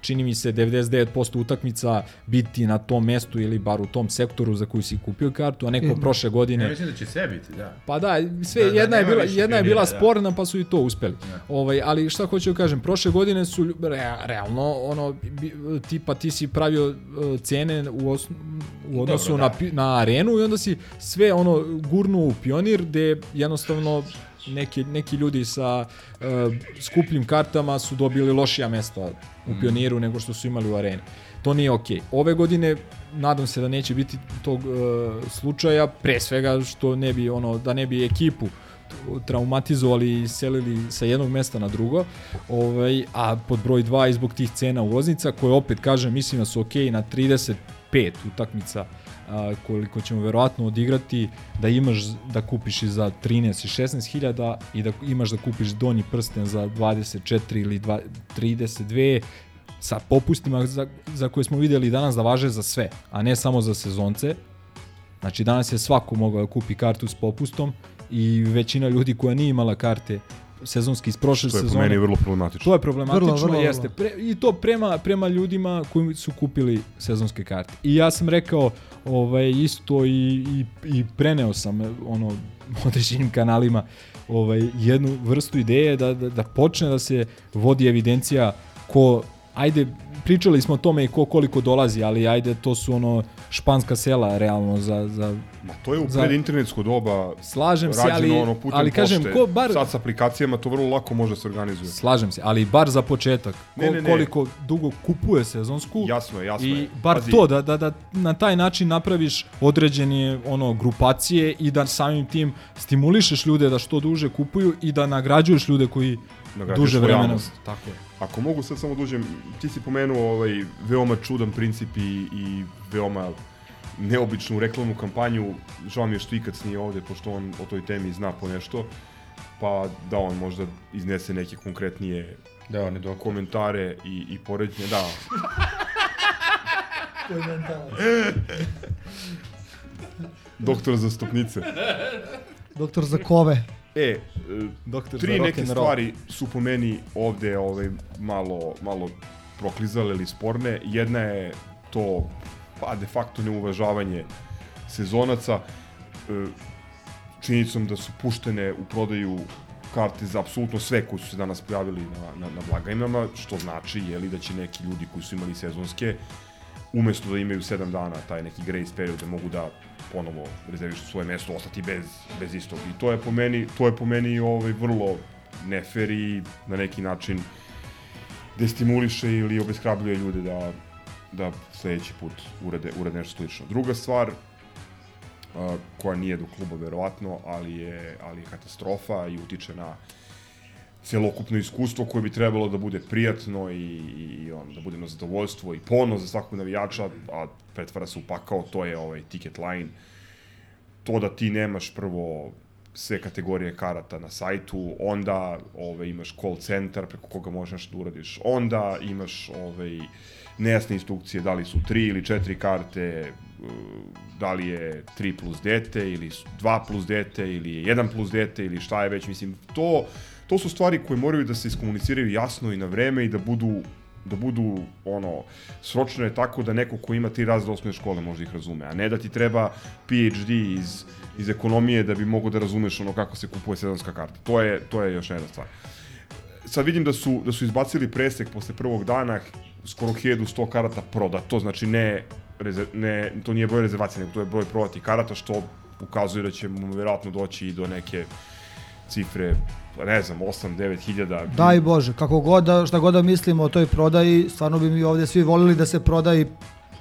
Speaker 13: čini mi se 99% utakmica biti na tom mestu ili bar u tom sektoru za koji si kupio kartu, a neko prošle godine...
Speaker 7: Ja mislim da će sve biti, da.
Speaker 13: Pa da, sve
Speaker 7: Da, da,
Speaker 13: jedna je
Speaker 7: nema
Speaker 13: bila jedna je bila
Speaker 7: da.
Speaker 13: sporna pa su i to uspeli. Ovaj ali šta hoću da kažem, prošle godine su re, realno ono tipa ti si pravio uh, cene u, os, u odnosu
Speaker 7: Dobro,
Speaker 13: na
Speaker 7: da.
Speaker 13: pi- na arenu i onda si sve ono gurnuo u pionir gde jednostavno neki, neki ljudi sa uh, skupljim kartama su dobili lošija mesta u pioniru nego što su imali u areni. To nije okej. Ove godine nadam se da neće biti tog uh, slučaja, pre svega što ne bi ono da ne bi ekipu traumatizovali i selili sa jednog mesta na drugo. Ovaj, a pod broj 2 i zbog tih cena ulaznica koje opet kažem mislim da su okej na 35 utakmica a, koliko ćemo verovatno odigrati da imaš da kupiš i za 13 i 16 hiljada i da imaš da kupiš donji prsten za 24 ili dva- 32 sa popustima za, za koje smo videli danas da važe za sve, a ne samo za sezonce. Znači danas je svako mogao da kupi kartu s popustom i većina ljudi koja nije imala karte sezonski iz prošle
Speaker 11: To je po
Speaker 13: sezone.
Speaker 11: meni vrlo problematično.
Speaker 13: To je problematično,
Speaker 1: Vrlo, vrlo,
Speaker 13: jeste.
Speaker 1: vrlo.
Speaker 13: Pre, I to prema, prema ljudima koji su kupili sezonske karte. I ja sam rekao ovaj, isto i, i, i preneo sam ono određenim kanalima ovaj, jednu vrstu ideje da, da, da počne da se vodi evidencija ko, ajde, pričali smo o tome i ko koliko dolazi, ali ajde, to su ono španska sela realno za... za
Speaker 11: Ma to je u
Speaker 13: za-
Speaker 11: predinternetsko doba
Speaker 13: Slažem se, ali-
Speaker 11: ono putem
Speaker 13: ali kažem,
Speaker 11: pošte.
Speaker 13: ko bar-
Speaker 11: Sad s aplikacijama to vrlo lako može se organizuje.
Speaker 13: Slažem se, ali bar za početak. Ko,
Speaker 11: Ne, ne, ne.
Speaker 13: Koliko dugo kupuje sezonsku.
Speaker 11: Jasno je, jasno
Speaker 13: I
Speaker 11: je.
Speaker 13: bar
Speaker 11: Pazi.
Speaker 13: to, da, da, da na taj način napraviš određene ono, grupacije i da samim tim stimulišeš ljude da što duže kupuju i da nagrađuješ ljude koji
Speaker 11: Nagrađuješ
Speaker 13: duže vremena. Tako je.
Speaker 11: Ako mogu sad samo dužem, ti si pomenuo ovaj veoma čudan princip i, i veoma neobičnu reklamnu kampanju. Žao mi je što Ikac nije ovde, pošto on o toj temi zna po nešto. Pa da on možda iznese neke konkretnije
Speaker 7: da, on je
Speaker 11: komentare i, i poređenje. Da, doktor za stopnice.
Speaker 1: Doktor za kove.
Speaker 11: E, e,
Speaker 13: Doktor
Speaker 11: tri neke stvari su po meni ovde ovaj, malo, malo proklizale ili sporne. Jedna je to pa de facto neuvažavanje sezonaca e, činjenicom da su puštene u prodaju karte za apsolutno sve koji su se danas pojavili na, na, na blagajnama, što znači jeli, da će neki ljudi koji su imali sezonske umesto da imaju 7 dana taj neki grace period da mogu da ponovo rezervišu svoje mesto, ostati bez, bez istog. I to je po meni, to je po meni ovaj, vrlo nefer i na neki način destimuliše ili obeshrabljuje ljude da, da sledeći put urade, urade nešto slično. Druga stvar, koja nije do kluba verovatno, ali je, ali je katastrofa i utiče na celokupno iskustvo koje bi trebalo da bude prijatno i, i on, da bude na zadovoljstvo i ponos za svakog navijača, a pretvara se u pakao, to je ovaj ticket line. To da ti nemaš prvo sve kategorije karata na sajtu, onda ovaj, imaš call centar preko koga možeš da uradiš, onda imaš ovaj, nejasne instrukcije da li su tri ili četiri karte, uh, da li je 3 plus dete ili su 2 plus dete ili je 1 plus dete ili šta je već, mislim, to, to su stvari koje moraju da se iskomuniciraju jasno i na vreme i da budu da budu ono sročene tako da neko ko ima tri razreda osnovne škole može ih razume, a ne da ti treba PhD iz, iz ekonomije da bi mogo da razumeš ono kako se kupuje sezonska karta. To je, to je još jedna stvar. sad vidim da su, da su izbacili presek posle prvog dana, skoro 1100 karata prodato, znači ne, ne, to nije broj rezervacije, nego to je broj prodatih karata, što ukazuje da ćemo vjerojatno doći i do neke cifre, ne znam, 8-9 hiljada.
Speaker 1: Daj Bože, kako god da, šta god da mislimo o toj prodaji, stvarno bi mi ovdje svi volili da se prodaji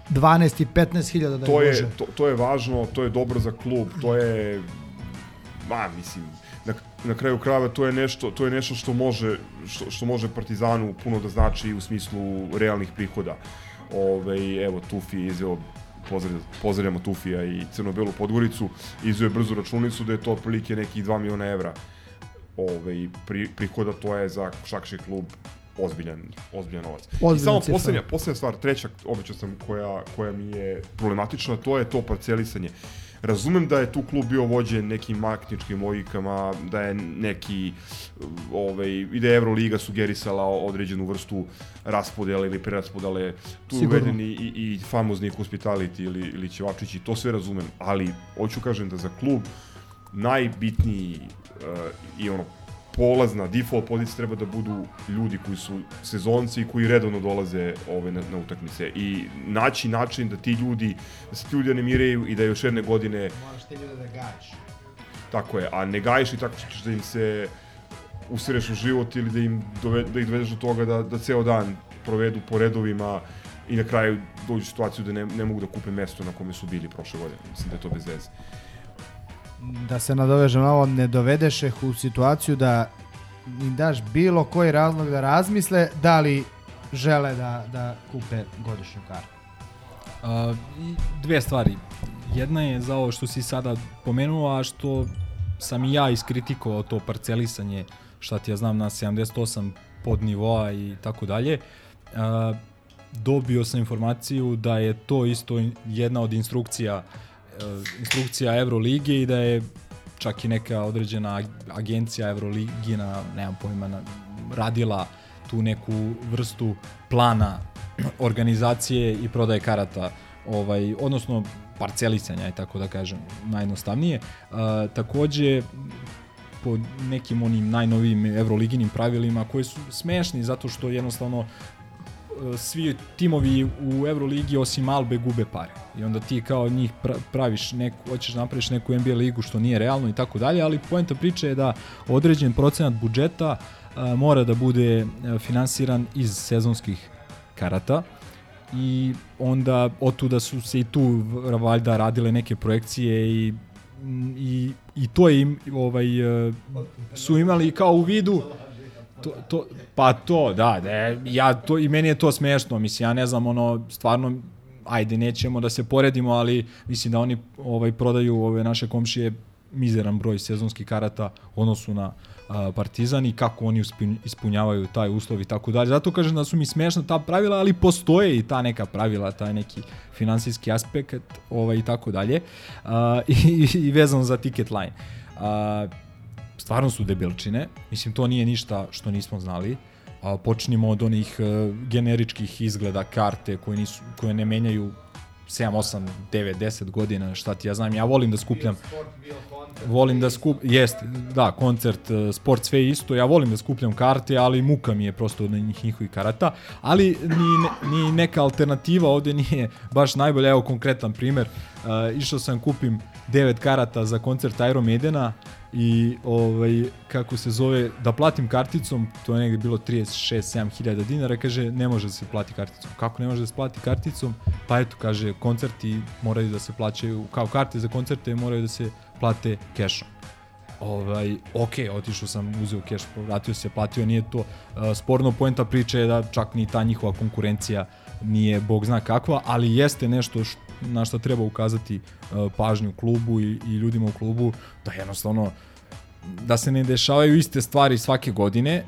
Speaker 1: 12 i 15 hiljada da
Speaker 11: to
Speaker 1: je Bože.
Speaker 11: to, to je važno, to je dobro za klub, to je, ma, mislim, na, na kraju krajeva to je nešto, to je nešto što može, što, što može Partizanu puno da znači u smislu realnih prihoda. Ove, evo, Tufi je izveo pozdravljamo, Tufija i Crno-Belu Podgoricu, izveo je brzu računicu da je to otprilike nekih 2 miliona evra ove, pri, prihoda, to je za šakši klub ozbiljan, ozbiljan novac. I
Speaker 1: Ozbiljna
Speaker 11: samo poslednja, poslednja stvar, treća, obećao sam, koja, koja mi je problematična, to je to parcelisanje. Razumem da je tu klub bio vođen nekim marketničkim logikama, da je neki, ovaj, i da je Euroliga sugerisala određenu vrstu raspodele ili preraspodele, tu je
Speaker 1: Sigurno.
Speaker 11: uveden i, i, i famozni hospitality ili, ili ćevačići, to sve razumem, ali hoću kažem da za klub najbitniji i ono polazna, default pozicija treba da budu ljudi koji su sezonci i koji redovno dolaze ove, na, na utakmice i naći način da ti ljudi, da se ti ljudi animiraju i da još jedne godine
Speaker 12: Moraš te ljude da gajiš.
Speaker 11: tako je, a ne gajiš i tako što ćeš da im se usereš u život ili da, im dove, da ih dovedeš do toga da, da ceo dan provedu po redovima i na kraju dođu u situaciju da ne, ne mogu da kupe mesto na kome su bili prošle godine. Mislim da je to bez veze.
Speaker 12: Da se nadovežem na ovo, ne dovedeš ih u situaciju da im daš bilo koji razlog da razmisle da li žele da, da kupe godišnju kartu.
Speaker 13: A, dve stvari. Jedna je za ovo što si sada pomenuo, a što sam i ja iskritikovao to parcelisanje, šta ti ja znam na 78 pod nivoa i tako dalje. Dobio sam informaciju da je to isto jedna od instrukcija e, instrukcija Evrolige i da je čak i neka određena ag- agencija Evroligina, nemam pojma, na, radila tu neku vrstu plana organizacije i prodaje karata, ovaj, odnosno parcelisanja, aj tako da kažem, najjednostavnije. Uh, takođe, po nekim onim najnovijim evroliginim pravilima koji su smešni zato što jednostavno e, svi timovi u Euroligi osim Albe gube pare. I onda ti kao njih pra- praviš neku, hoćeš da napraviš neku NBA ligu što nije realno i tako dalje, ali poenta priče je da određen procenat budžeta a, mora da bude a, finansiran iz sezonskih karata i onda otuda su se i tu valjda radile neke projekcije i i, i to je im, ovaj, e, su imali kao u vidu to, to, pa to, da, da, je- ja to, i meni je to smešno, mislim, ja ne znam, ono, stvarno, ajde, nećemo da se poredimo, ali mislim da oni ovaj prodaju ove naše komšije mizeran broj sezonskih karata u odnosu na a, Partizan i kako oni ispunjavaju taj uslov i tako dalje. Zato kažem da su mi smešna ta pravila, ali postoje i ta neka pravila, taj neki finansijski aspekt ovaj, i tako dalje. I, I vezano za ticket line. A, stvarno su debilčine. Mislim, to nije ništa što nismo znali. A, počnimo od onih uh, generičkih izgleda karte koje, nisu, koje ne menjaju 7, 8, 9, 10 godina, šta ti ja znam. Ja volim da skupljam volim da skup jest da koncert uh, sport sve isto ja volim da skupljam karte ali muka mi je prosto od njih njihovih karata ali ni, ni neka alternativa ovde nije baš najbolja evo konkretan primer uh, išao sam kupim 9 karata za koncert Iron Maidena i ovaj kako se zove da platim karticom to je negde bilo 36 7 hiljada dinara kaže ne može da se plati karticom. Kako ne može da se plati karticom? Pa eto kaže koncerti moraju da se plaćaju kao karte za koncerte moraju da se plate kešom ovaj, ok, otišao sam, uzeo keš, vratio se, platio, nije to uh, sporno poenta priče je da čak ni ta njihova konkurencija nije bog zna kakva, ali jeste nešto š, na što treba ukazati uh, pažnju klubu i, i ljudima u klubu, da jednostavno da se ne dešavaju iste stvari svake godine,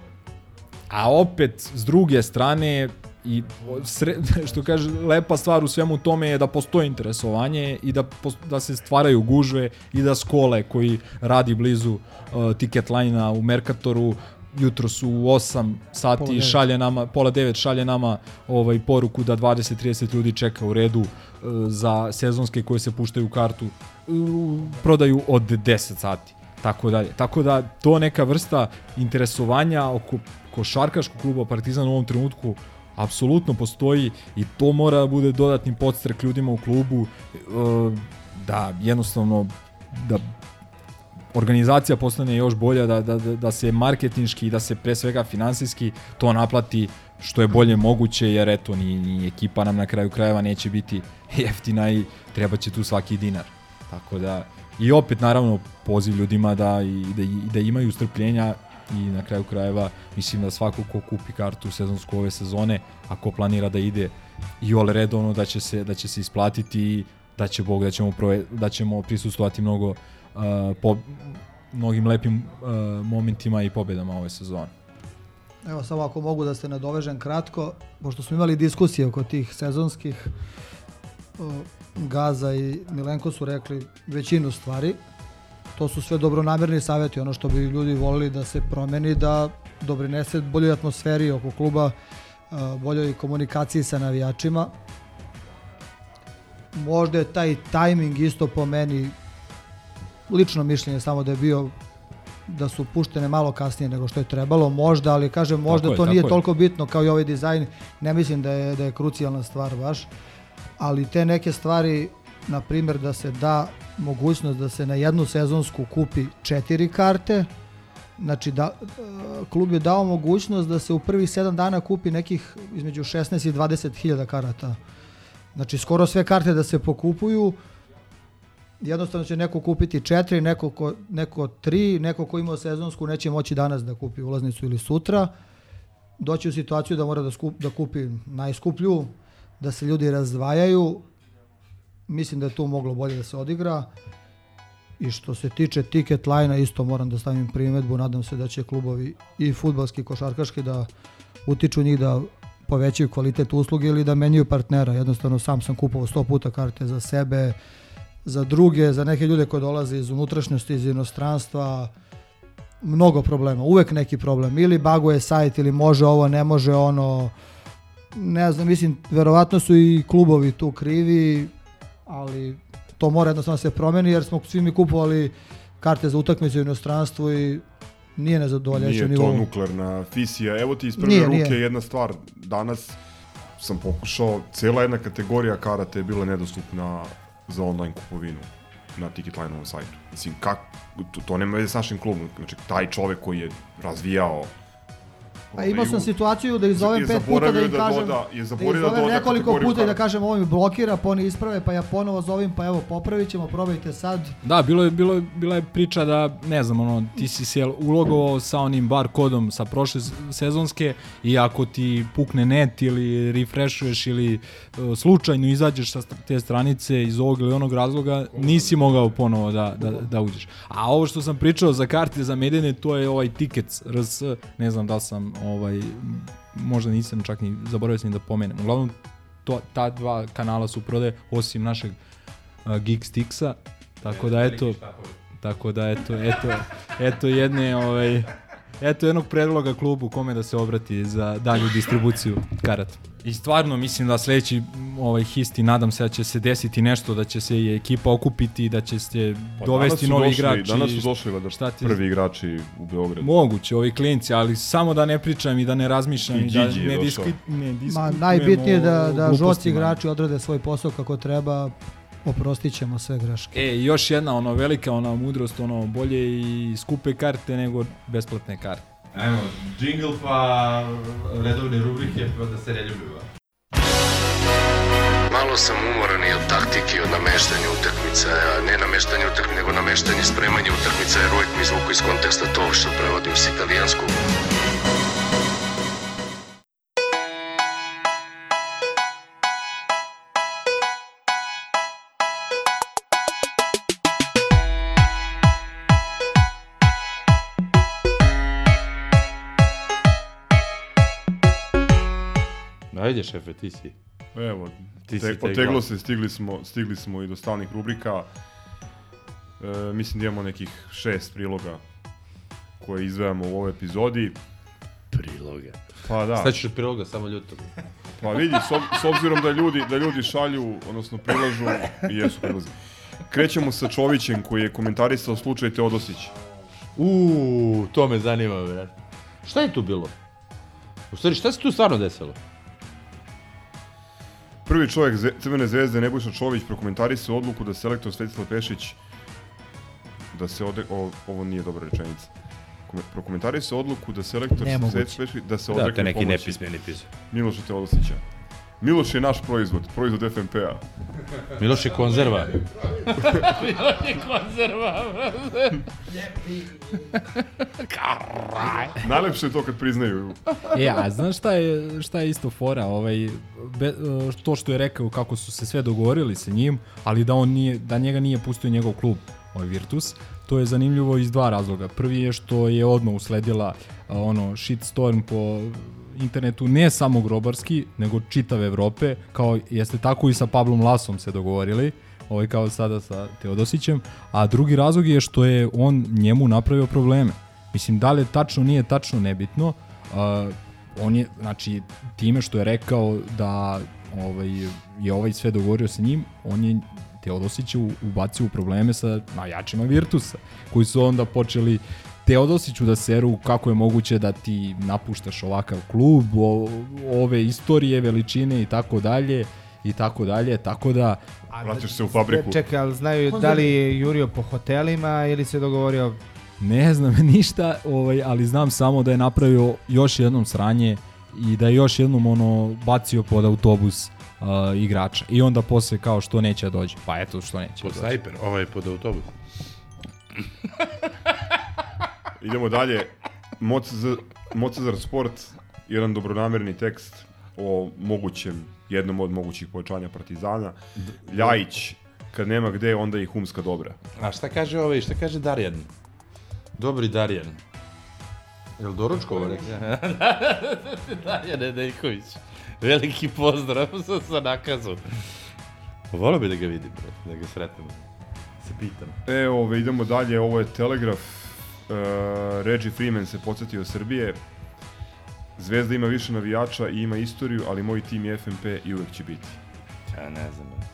Speaker 13: a opet s druge strane i sre, što kaže lepa stvar u svemu tome je da postoji interesovanje i da da se stvaraju gužve i da skole koji radi blizu uh, ticket line u Mercatoru jutro su u 8 sati
Speaker 1: Pola
Speaker 13: šalje nama pola 9 šalje nama ovaj poruku da 20 30 ljudi čeka u redu uh, za sezonske koje se puštaju u kartu u prodaju od 10 sati tako dalje. Tako da to neka vrsta interesovanja oko košarkaškog kluba Partizan u ovom trenutku apsolutno postoji i to mora da bude dodatni podstrek ljudima u klubu e, da jednostavno da organizacija postane još bolja, da, da, da, da se marketinški i da se pre svega finansijski to naplati što je bolje moguće, jer eto, ni, ni ekipa nam na kraju krajeva neće biti jeftina i treba će tu svaki dinar. Tako da, i opet naravno poziv ljudima da, i, da, i da imaju strpljenja i na kraju krajeva mislim da svako ko kupi kartu sezonsku ove sezone, ako planira da ide i ole redovno da će se, da će se isplatiti i da će Bog da ćemo, prove, da ćemo prisustovati mnogo po, mnogim lepim uh, momentima i pobedama ove sezone.
Speaker 1: Evo samo ako mogu da se nadovežem kratko, pošto smo imali diskusije oko tih sezonskih, uh, Gaza i Milenko su rekli većinu stvari. To su sve dobronamerni savjeti, ono što bi ljudi volili da se promeni, da doprinese boljoj atmosferi oko kluba, boljoj komunikaciji sa navijačima. Možda je taj tajming isto po meni lično mišljenje samo da je bio da su puštene malo kasnije nego što je trebalo, možda, ali kažem možda
Speaker 13: Tako je,
Speaker 1: to
Speaker 13: tako
Speaker 1: nije
Speaker 13: je.
Speaker 1: toliko bitno kao i ovaj dizajn, ne mislim da je, da je krucijalna stvar baš, ali te neke stvari, na primjer da se da mogućnost da se na jednu sezonsku kupi četiri karte, znači da, e, klub je dao mogućnost da se u prvih sedam dana kupi nekih između 16 i 20 hiljada karata. Znači skoro sve karte da se pokupuju, jednostavno će neko kupiti četiri, neko, ko, neko tri, neko ko ima sezonsku neće moći danas da kupi ulaznicu ili sutra, doći u situaciju da mora da, skup, da kupi najskuplju, da se ljudi razdvajaju, mislim da je tu moglo bolje da se odigra. I što se tiče ticket line isto moram da stavim primetbu, nadam se da će klubovi i futbalski i košarkaški da utiču njih da povećaju kvalitet usluge ili da menjaju partnera. Jednostavno sam sam kupovao 100 puta karte za sebe, za druge, za neke ljude koji dolaze iz unutrašnjosti, iz inostranstva, mnogo problema, uvek neki problem. Ili baguje sajt, ili može ovo, ne može ono, ne znam, mislim, verovatno su i klubovi tu krivi, ali to mora jednostavno da se promeni, jer smo svi mi kupovali karte za utakmice u inostranstvu i nije nezadovoljajuće
Speaker 11: Nije to
Speaker 1: nivou.
Speaker 11: nuklearna fisija. Evo ti iz prve
Speaker 1: Nije,
Speaker 11: ruke
Speaker 1: nije.
Speaker 11: jedna stvar. Danas sam pokušao, cijela jedna kategorija karata je bila nedostupna za online kupovinu na Ticketline-ovom sajtu. Mislim, kak, to, to nema veze s našim klubom. Znači, taj čovek koji je razvijao
Speaker 1: A imao sam situaciju da izovem
Speaker 11: je
Speaker 1: pet puta da im
Speaker 11: da
Speaker 1: kažem,
Speaker 11: doda- je
Speaker 1: da
Speaker 11: da
Speaker 1: izovem
Speaker 11: doda
Speaker 1: nekoliko puta i da kažem ovo mi blokira, pa oni isprave, pa ja ponovo zovem, pa evo popravit ćemo, probajte sad.
Speaker 13: Da, bilo je, bilo je, bila je priča da, ne znam, ono, ti si se ulogovao sa onim bar kodom sa prošle sezonske i ako ti pukne net ili refreshuješ ili uh, slučajno izađeš sa te stranice iz ovog ili onog razloga, nisi mogao ponovo da, da, da uđeš. A ovo što sam pričao za karte za medene, to je ovaj Tickets RS, ne znam da sam, ovaj, možda nisam čak ni, zaboravio sam da pomenem. Uglavnom, to, ta dva kanala su prode, osim našeg uh, Geek Sticksa, tako da eto, tako da eto, eto, eto jedne, ovaj, eto jednog predloga klubu kome da se obrati za dalju distribuciju karata. I stvarno mislim da sledeći ovaj histi nadam se da će se desiti nešto da će se i ekipa okupiti da će se
Speaker 11: Pa
Speaker 13: dovesti novi
Speaker 11: došli-
Speaker 13: igrači.
Speaker 11: Danas su došli valjda
Speaker 13: Šta ti-
Speaker 11: prvi igrači u Beogradu.
Speaker 13: Moguće, ovi klinci, ali samo da ne pričam i da ne razmišljam
Speaker 11: I
Speaker 13: i, da ne,
Speaker 11: došao.
Speaker 13: diskri, ne
Speaker 1: Ma, najbitnije je da, da žoci igrači odrade svoj posao kako treba, oprostit ćemo sve greške.
Speaker 13: E, još jedna ono velika ona mudrost, ono bolje i skupe karte nego besplatne karte.
Speaker 7: Ajmo, džingl pa redovne rubrike pa da se ne ljubimo.
Speaker 17: Malo sam umoran i od taktike i od nameštanja utakmica, a ne nameštanje utakmica, nego nameštanje spremanja utakmica, jer uvijek mi izvuku iz konteksta to što prevodim s italijanskog.
Speaker 7: Ajde, šefe, ti si.
Speaker 11: Evo,
Speaker 7: Ti si
Speaker 11: te,
Speaker 7: taj
Speaker 11: oteglo se, stigli smo, stigli smo i do stalnih rubrika. E, mislim da imamo nekih šest priloga koje izdvajamo u ovoj epizodi.
Speaker 7: Priloga.
Speaker 11: Pa da.
Speaker 7: Šta ćeš od priloga, samo ljuto.
Speaker 11: Pa vidi, s, ob, s obzirom da ljudi, da ljudi šalju, odnosno prilažu, i jesu prilazi. Krećemo sa Čovićem koji je komentarisao slučaj Teodosić.
Speaker 7: Uuu, to me zanima, brate. Šta je tu bilo? U stvari, šta se tu stvarno desilo?
Speaker 11: Prvi čovjek Zve- Crvene zvezde Nebojša Čović prokomentarisao odluku da selektor Svetislav Pešić da se ode, o, ovo nije dobra rečenica. Kome- Prokomentarisao odluku da selektor. Svetislav Pešić da se
Speaker 7: Da,
Speaker 11: odrekne
Speaker 7: te neki
Speaker 11: pomoći.
Speaker 7: nepismeni pisao.
Speaker 11: Miloša Teodosića. Miloš je naš proizvod, proizvod FNP-a.
Speaker 7: Miloš je konzerva.
Speaker 14: Miloš je konzerva.
Speaker 7: Karaj.
Speaker 11: Najlepše je to kad priznaju.
Speaker 13: E, a znaš šta je, šta je isto fora? Ovaj, be, to što je rekao kako su se sve dogovorili sa njim, ali da on nije, da njega nije pustio njegov klub, ovaj Virtus, to je zanimljivo iz dva razloga. Prvi je što je odmah usledila a, ono shitstorm po internetu ne samo grobarski, nego čitave Evrope, kao jeste tako i sa Pablom Lasom se dogovorili, ovaj kao sada sa Teodosićem, a drugi razlog je što je on njemu napravio probleme. Mislim, da li je tačno, nije tačno, nebitno. Uh, on je, znači, time što je rekao da ovaj, je ovaj sve dogovorio sa njim, on je Teodosića u- ubacio u probleme sa najjačima Virtusa, koji su onda počeli Teodosiću da seru kako je moguće da ti napuštaš ovakav klub, o, ove istorije, veličine i tako dalje i tako dalje, tako da
Speaker 11: Vraćaš se u fabriku.
Speaker 12: Čekaj, ali znaju da li je jurio po hotelima ili se dogovorio
Speaker 13: Ne znam ništa, ovaj, ali znam samo da je napravio još jednom sranje i da je još jednom ono bacio pod autobus uh, igrača. I onda posle kao što neće da dođe. Pa eto što neće
Speaker 7: Pod
Speaker 13: da
Speaker 7: sajper, ovaj pod autobus.
Speaker 11: Idemo dalje. Mocezar Sport, jedan dobronamerni tekst o mogućem, jednom od mogućih povećanja Partizana. Ljajić, kad nema gde, onda i humska dobra.
Speaker 7: A šta kaže ovaj, šta kaže Darjan? Dobri Darjan. Jel doručko ovo rekao? Darjan Nedeljković. Veliki pozdrav sa, sa nakazom. Volio bi da ga vidim, da ga sretnem. Se pitam.
Speaker 11: E, ove, idemo dalje, ovo je Telegraf. Uh, Reggie Freeman se podsjetio Srbije. Zvezda ima više navijača i ima istoriju, ali moj tim je FNP i uvek će biti.
Speaker 7: Ja ne znam. brate.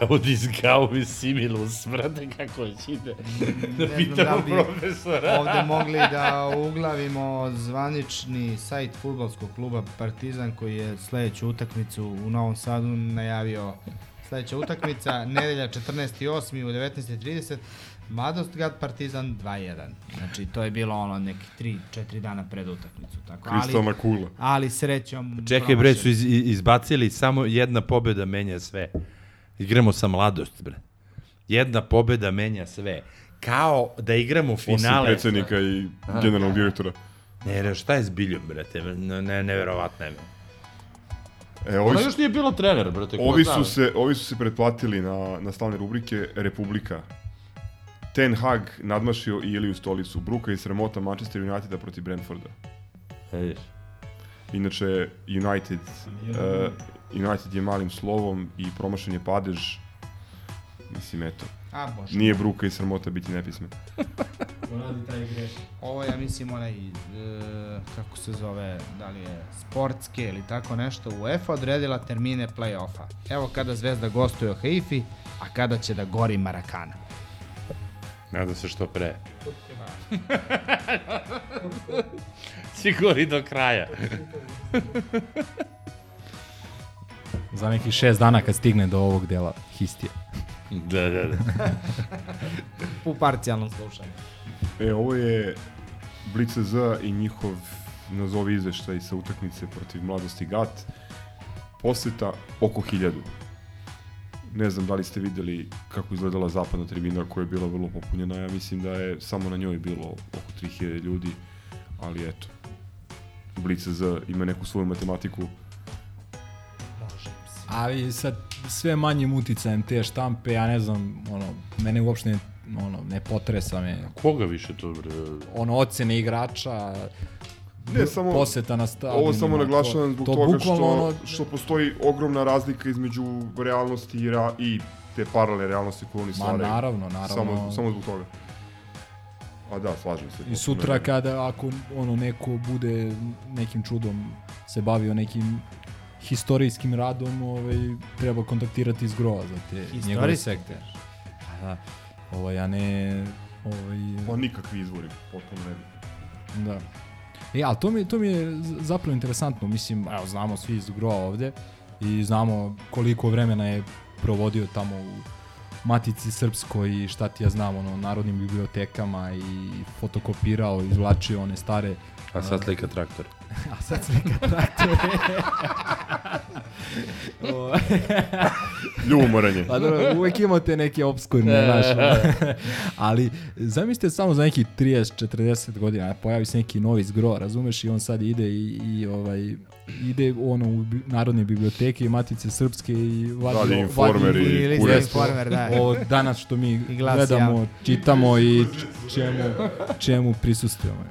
Speaker 7: Gaudis Gauvis Similus, brate, kako već ide. Da
Speaker 12: ne znam da
Speaker 7: pitamo
Speaker 12: li bi
Speaker 7: profesora.
Speaker 12: ovde mogli da uglavimo zvanični sajt futbolskog kluba Partizan koji je sledeću utakmicu u Novom Sadu najavio sledeća utakmica, nedelja 14.8. u 19.30 Madostgrad Partizan 2-1. Znači, to je bilo ono neki 3-4 dana pred utakmicu. Tako.
Speaker 11: Kristalna kugla.
Speaker 12: Ali srećom...
Speaker 7: Čekaj bre, su iz, iz- izbacili samo jedna pobeda menja sve. Igramo sa mladost, bre. Jedna pobeda menja sve. Kao da igramo finale.
Speaker 11: Osim predsednika i generalnog direktora.
Speaker 7: Ne, ne, šta je s Biljom, brate? Ne, ne, neverovatno je.
Speaker 11: E,
Speaker 7: Ona
Speaker 11: su-
Speaker 7: još nije bila trener, brate. ko
Speaker 11: Ovi su, se, ovi su se pretplatili na, na slavne rubrike Republika. Ten Hag nadmašio i Iliju Stolicu. Bruka i sramota Manchester Uniteda protiv Brentforda.
Speaker 7: Vidiš.
Speaker 11: Inače, United, uh, United je malim slovom i promašen je padež. Mislim, eto.
Speaker 12: A, bože.
Speaker 11: Nije bruka i sramota biti nepismen.
Speaker 13: Radi taj greš.
Speaker 12: Ovo je, ja mislim, onaj, e, kako se zove, da li je sportske ili tako nešto, UEFA odredila termine play-offa. Evo kada Zvezda gostuje u Haifi, a kada će da gori Marakana.
Speaker 7: Nadam se što pre. Gori do kraja.
Speaker 13: Za nekih šest dana kad stigne do ovog dela histije.
Speaker 7: Da, da, da.
Speaker 12: U parcijalnom slušanju.
Speaker 11: E, ovo je Blitz Z i njihov nazovi izveštaj sa utakmice protiv Mladosti Gat. Poseta oko hiljadu. Ne znam da li ste videli kako izgledala zapadna tribina koja je bila vrlo popunjena. Ja mislim da je samo na njoj bilo oko 3000 ljudi, ali eto. Blitz Z ima neku svoju matematiku.
Speaker 13: Ali sa sve manjim uticajem te štampe, ja ne znam, ono, mene uopšte ne, ono, ne potresa me.
Speaker 7: Koga više to, bre?
Speaker 13: Ono, ocene igrača,
Speaker 11: Ne, samo,
Speaker 13: poseta na stadionima.
Speaker 11: Ovo samo naglašavam zbog
Speaker 13: to, to
Speaker 11: toga što,
Speaker 13: ono,
Speaker 11: što postoji ogromna razlika između realnosti i, ra, i te paralelne realnosti koje oni
Speaker 13: Ma,
Speaker 11: stvaraju.
Speaker 13: naravno, naravno.
Speaker 11: Samo, samo zbog toga. A da, slažem se.
Speaker 13: I sutra
Speaker 11: je.
Speaker 13: kada ako ono neko bude nekim čudom se bavio nekim historijskim radom, ovaj treba kontaktirati iz Grova za te njegove
Speaker 12: Historijski?
Speaker 13: sekte. A da, ovaj a ne ovaj
Speaker 11: Pa nikakvi izvori, potpuno ne.
Speaker 13: Da. E, ali to mi, to mi je zapravo interesantno. Mislim, evo, znamo svi iz Groa ovde i znamo koliko vremena je provodio tamo u Matici Srpskoj i šta ti ja znam, ono, narodnim bibliotekama i fotokopirao, izvlačio one stare...
Speaker 7: A sad slika traktor.
Speaker 13: A sad slika traktore. O,
Speaker 11: Ljubomoran je.
Speaker 13: Pa dobro, uvek imate neke obskurne, znaš. ono. Ali zamislite samo za neki 30-40 godina, pojavi se neki novi zgro, razumeš, i on sad ide i, i ovaj ide ono u narodne biblioteke i matice srpske i vadi,
Speaker 11: informer i
Speaker 12: Ili za
Speaker 11: kurac.
Speaker 12: informer, da.
Speaker 13: Ovo danas što mi
Speaker 12: I glas
Speaker 13: gledamo,
Speaker 12: javno.
Speaker 13: čitamo i čemu, čemu prisustujemo.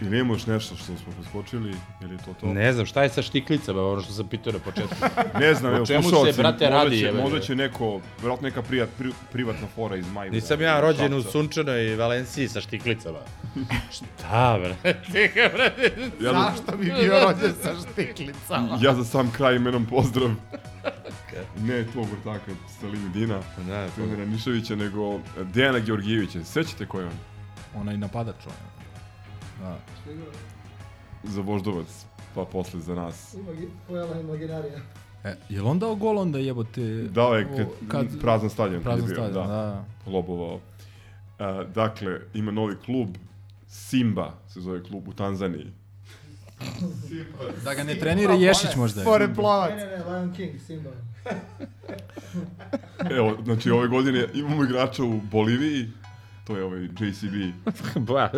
Speaker 11: Ili imaš nešto što smo preskočili, ili je to to?
Speaker 7: Ne znam, šta je sa štiklicama, ono što sam pitao na početku.
Speaker 11: Ne znam, evo,
Speaker 7: čemu se, brate,
Speaker 11: možda
Speaker 7: radi,
Speaker 11: će,
Speaker 7: jebe.
Speaker 11: možda će neko, vjerojatno neka prijat, pri, privatna fora iz Majvora.
Speaker 7: Nisam ja rođen u sunčanoj Valenciji sa štiklicama. Šta, bre? Čekaj, brate.
Speaker 11: Ja da-
Speaker 12: Zašto bi bio rođen sa štiklicama?
Speaker 11: Ja za sam kraj imenom pozdrav. ne tvog vrtaka Stalini Dina,
Speaker 7: Da,
Speaker 11: trenera Niševića, nego Dejana Georgijevića. Sećate ko je on?
Speaker 13: Onaj napadač, ono. Da.
Speaker 11: Za Voždovac, pa posle za nas.
Speaker 1: Imagi, pojela imaginarija.
Speaker 13: E, je li on dao gol onda jebote?
Speaker 11: Dao je
Speaker 13: o,
Speaker 11: kad, prazan stadion. kad je
Speaker 13: Prazan
Speaker 11: bio,
Speaker 13: stadion, da. da.
Speaker 11: Lobovao. A, dakle, ima novi klub, Simba se zove klub u Tanzaniji.
Speaker 13: Da ga ne trenira Ješić možda.
Speaker 12: Pored plovac.
Speaker 1: Ne, ne, ne, Lion King, Simba.
Speaker 11: Evo, znači ove godine imamo igrača u Boliviji, to je ovaj JCB.
Speaker 7: Ba,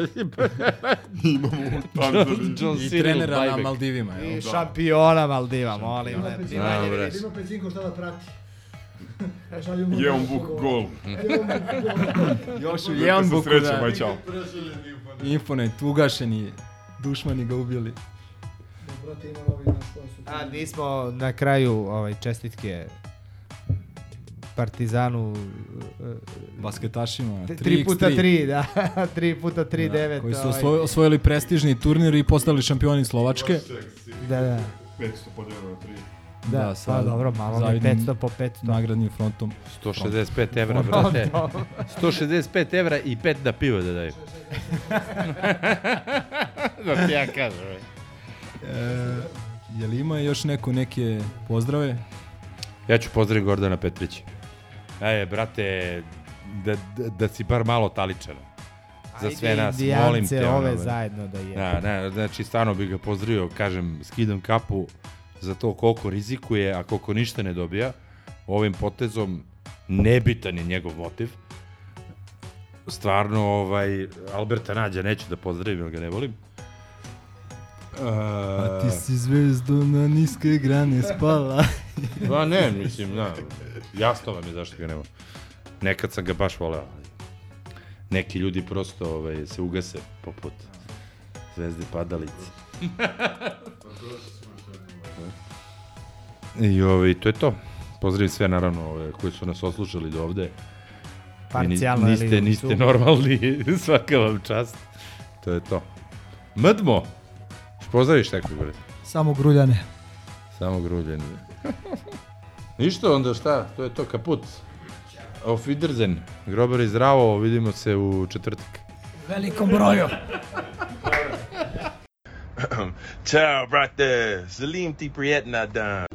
Speaker 11: imamo u Tanzaniji.
Speaker 7: John
Speaker 13: I trenera na
Speaker 7: Bajbek.
Speaker 13: Maldivima. jel?
Speaker 12: I šampiona Maldiva, molim.
Speaker 1: Ima
Speaker 12: ne,
Speaker 1: Pecinko,
Speaker 7: A, bre.
Speaker 1: ima Pecinko šta da prati. Mu
Speaker 11: Jeon
Speaker 1: nešto
Speaker 11: Buk gol.
Speaker 1: Jeon Buk gol.
Speaker 13: Još u
Speaker 11: se
Speaker 13: buku, da.
Speaker 11: aj čao.
Speaker 13: Infonet, ugašeni, dušmani ga ubili.
Speaker 12: A nismo na kraju ovaj čestitke Partizanu e,
Speaker 13: Basketašima.
Speaker 12: T- Tri puta
Speaker 13: 3x3.
Speaker 12: tri, da. tri puta tri,
Speaker 13: Da,
Speaker 12: devet.
Speaker 13: Koji su
Speaker 12: ovaj.
Speaker 13: osvoj- osvojili prestižni turnir i postali šampioni Slovačke.
Speaker 12: Da, da.
Speaker 11: 500 podijeljeno na 3.
Speaker 12: Da, pa dobro, malo
Speaker 13: zavidnim
Speaker 12: 500 po 500.
Speaker 13: Nagradnim frontom.
Speaker 7: 165 evra, brate. 165 evra i 5 da pivo da daju. da ti ja kažem.
Speaker 13: E, je li ima još neko neke pozdrave?
Speaker 7: Ja ću pozdraviti Gordana Petrića. Ej, brate, da, da, da si bar malo taličan. Za
Speaker 12: Ajde,
Speaker 7: sve nas,
Speaker 12: Indijance
Speaker 7: molim te.
Speaker 12: ove
Speaker 7: ono,
Speaker 12: zajedno da je.
Speaker 7: Da, ne, znači stvarno bih ga pozdravio, kažem, skidam kapu za to koliko rizikuje, a koliko ništa ne dobija. Ovim potezom nebitan je njegov motiv. Stvarno, ovaj, Alberta Nađa neću da pozdravim, jer ga ne volim.
Speaker 13: A ti si zvezdo na niske grane spala.
Speaker 7: Pa ne, mislim, da, jasno vam je zašto ga nema. Nekad sam ga baš voleo. Neki ljudi prosto ovaj, se ugase poput zvezde padalice. I ovaj, to je to. Pozdravim sve naravno ove, koji su nas oslušali do ovde.
Speaker 12: Parcijalno
Speaker 7: niste, niste normalni, svaka vam čast. To je to. Mdmo! Pozdraviš nekog, bre?
Speaker 1: Samo gruljane.
Speaker 7: Samo gruljen. Ništa onda šta, to je to kaput. Auf Wiedersehen. Grobar i zdravo, vidimo se u četvrtak.
Speaker 1: Velikom broju.
Speaker 5: Ciao, brate. Salim ti prijetna dan.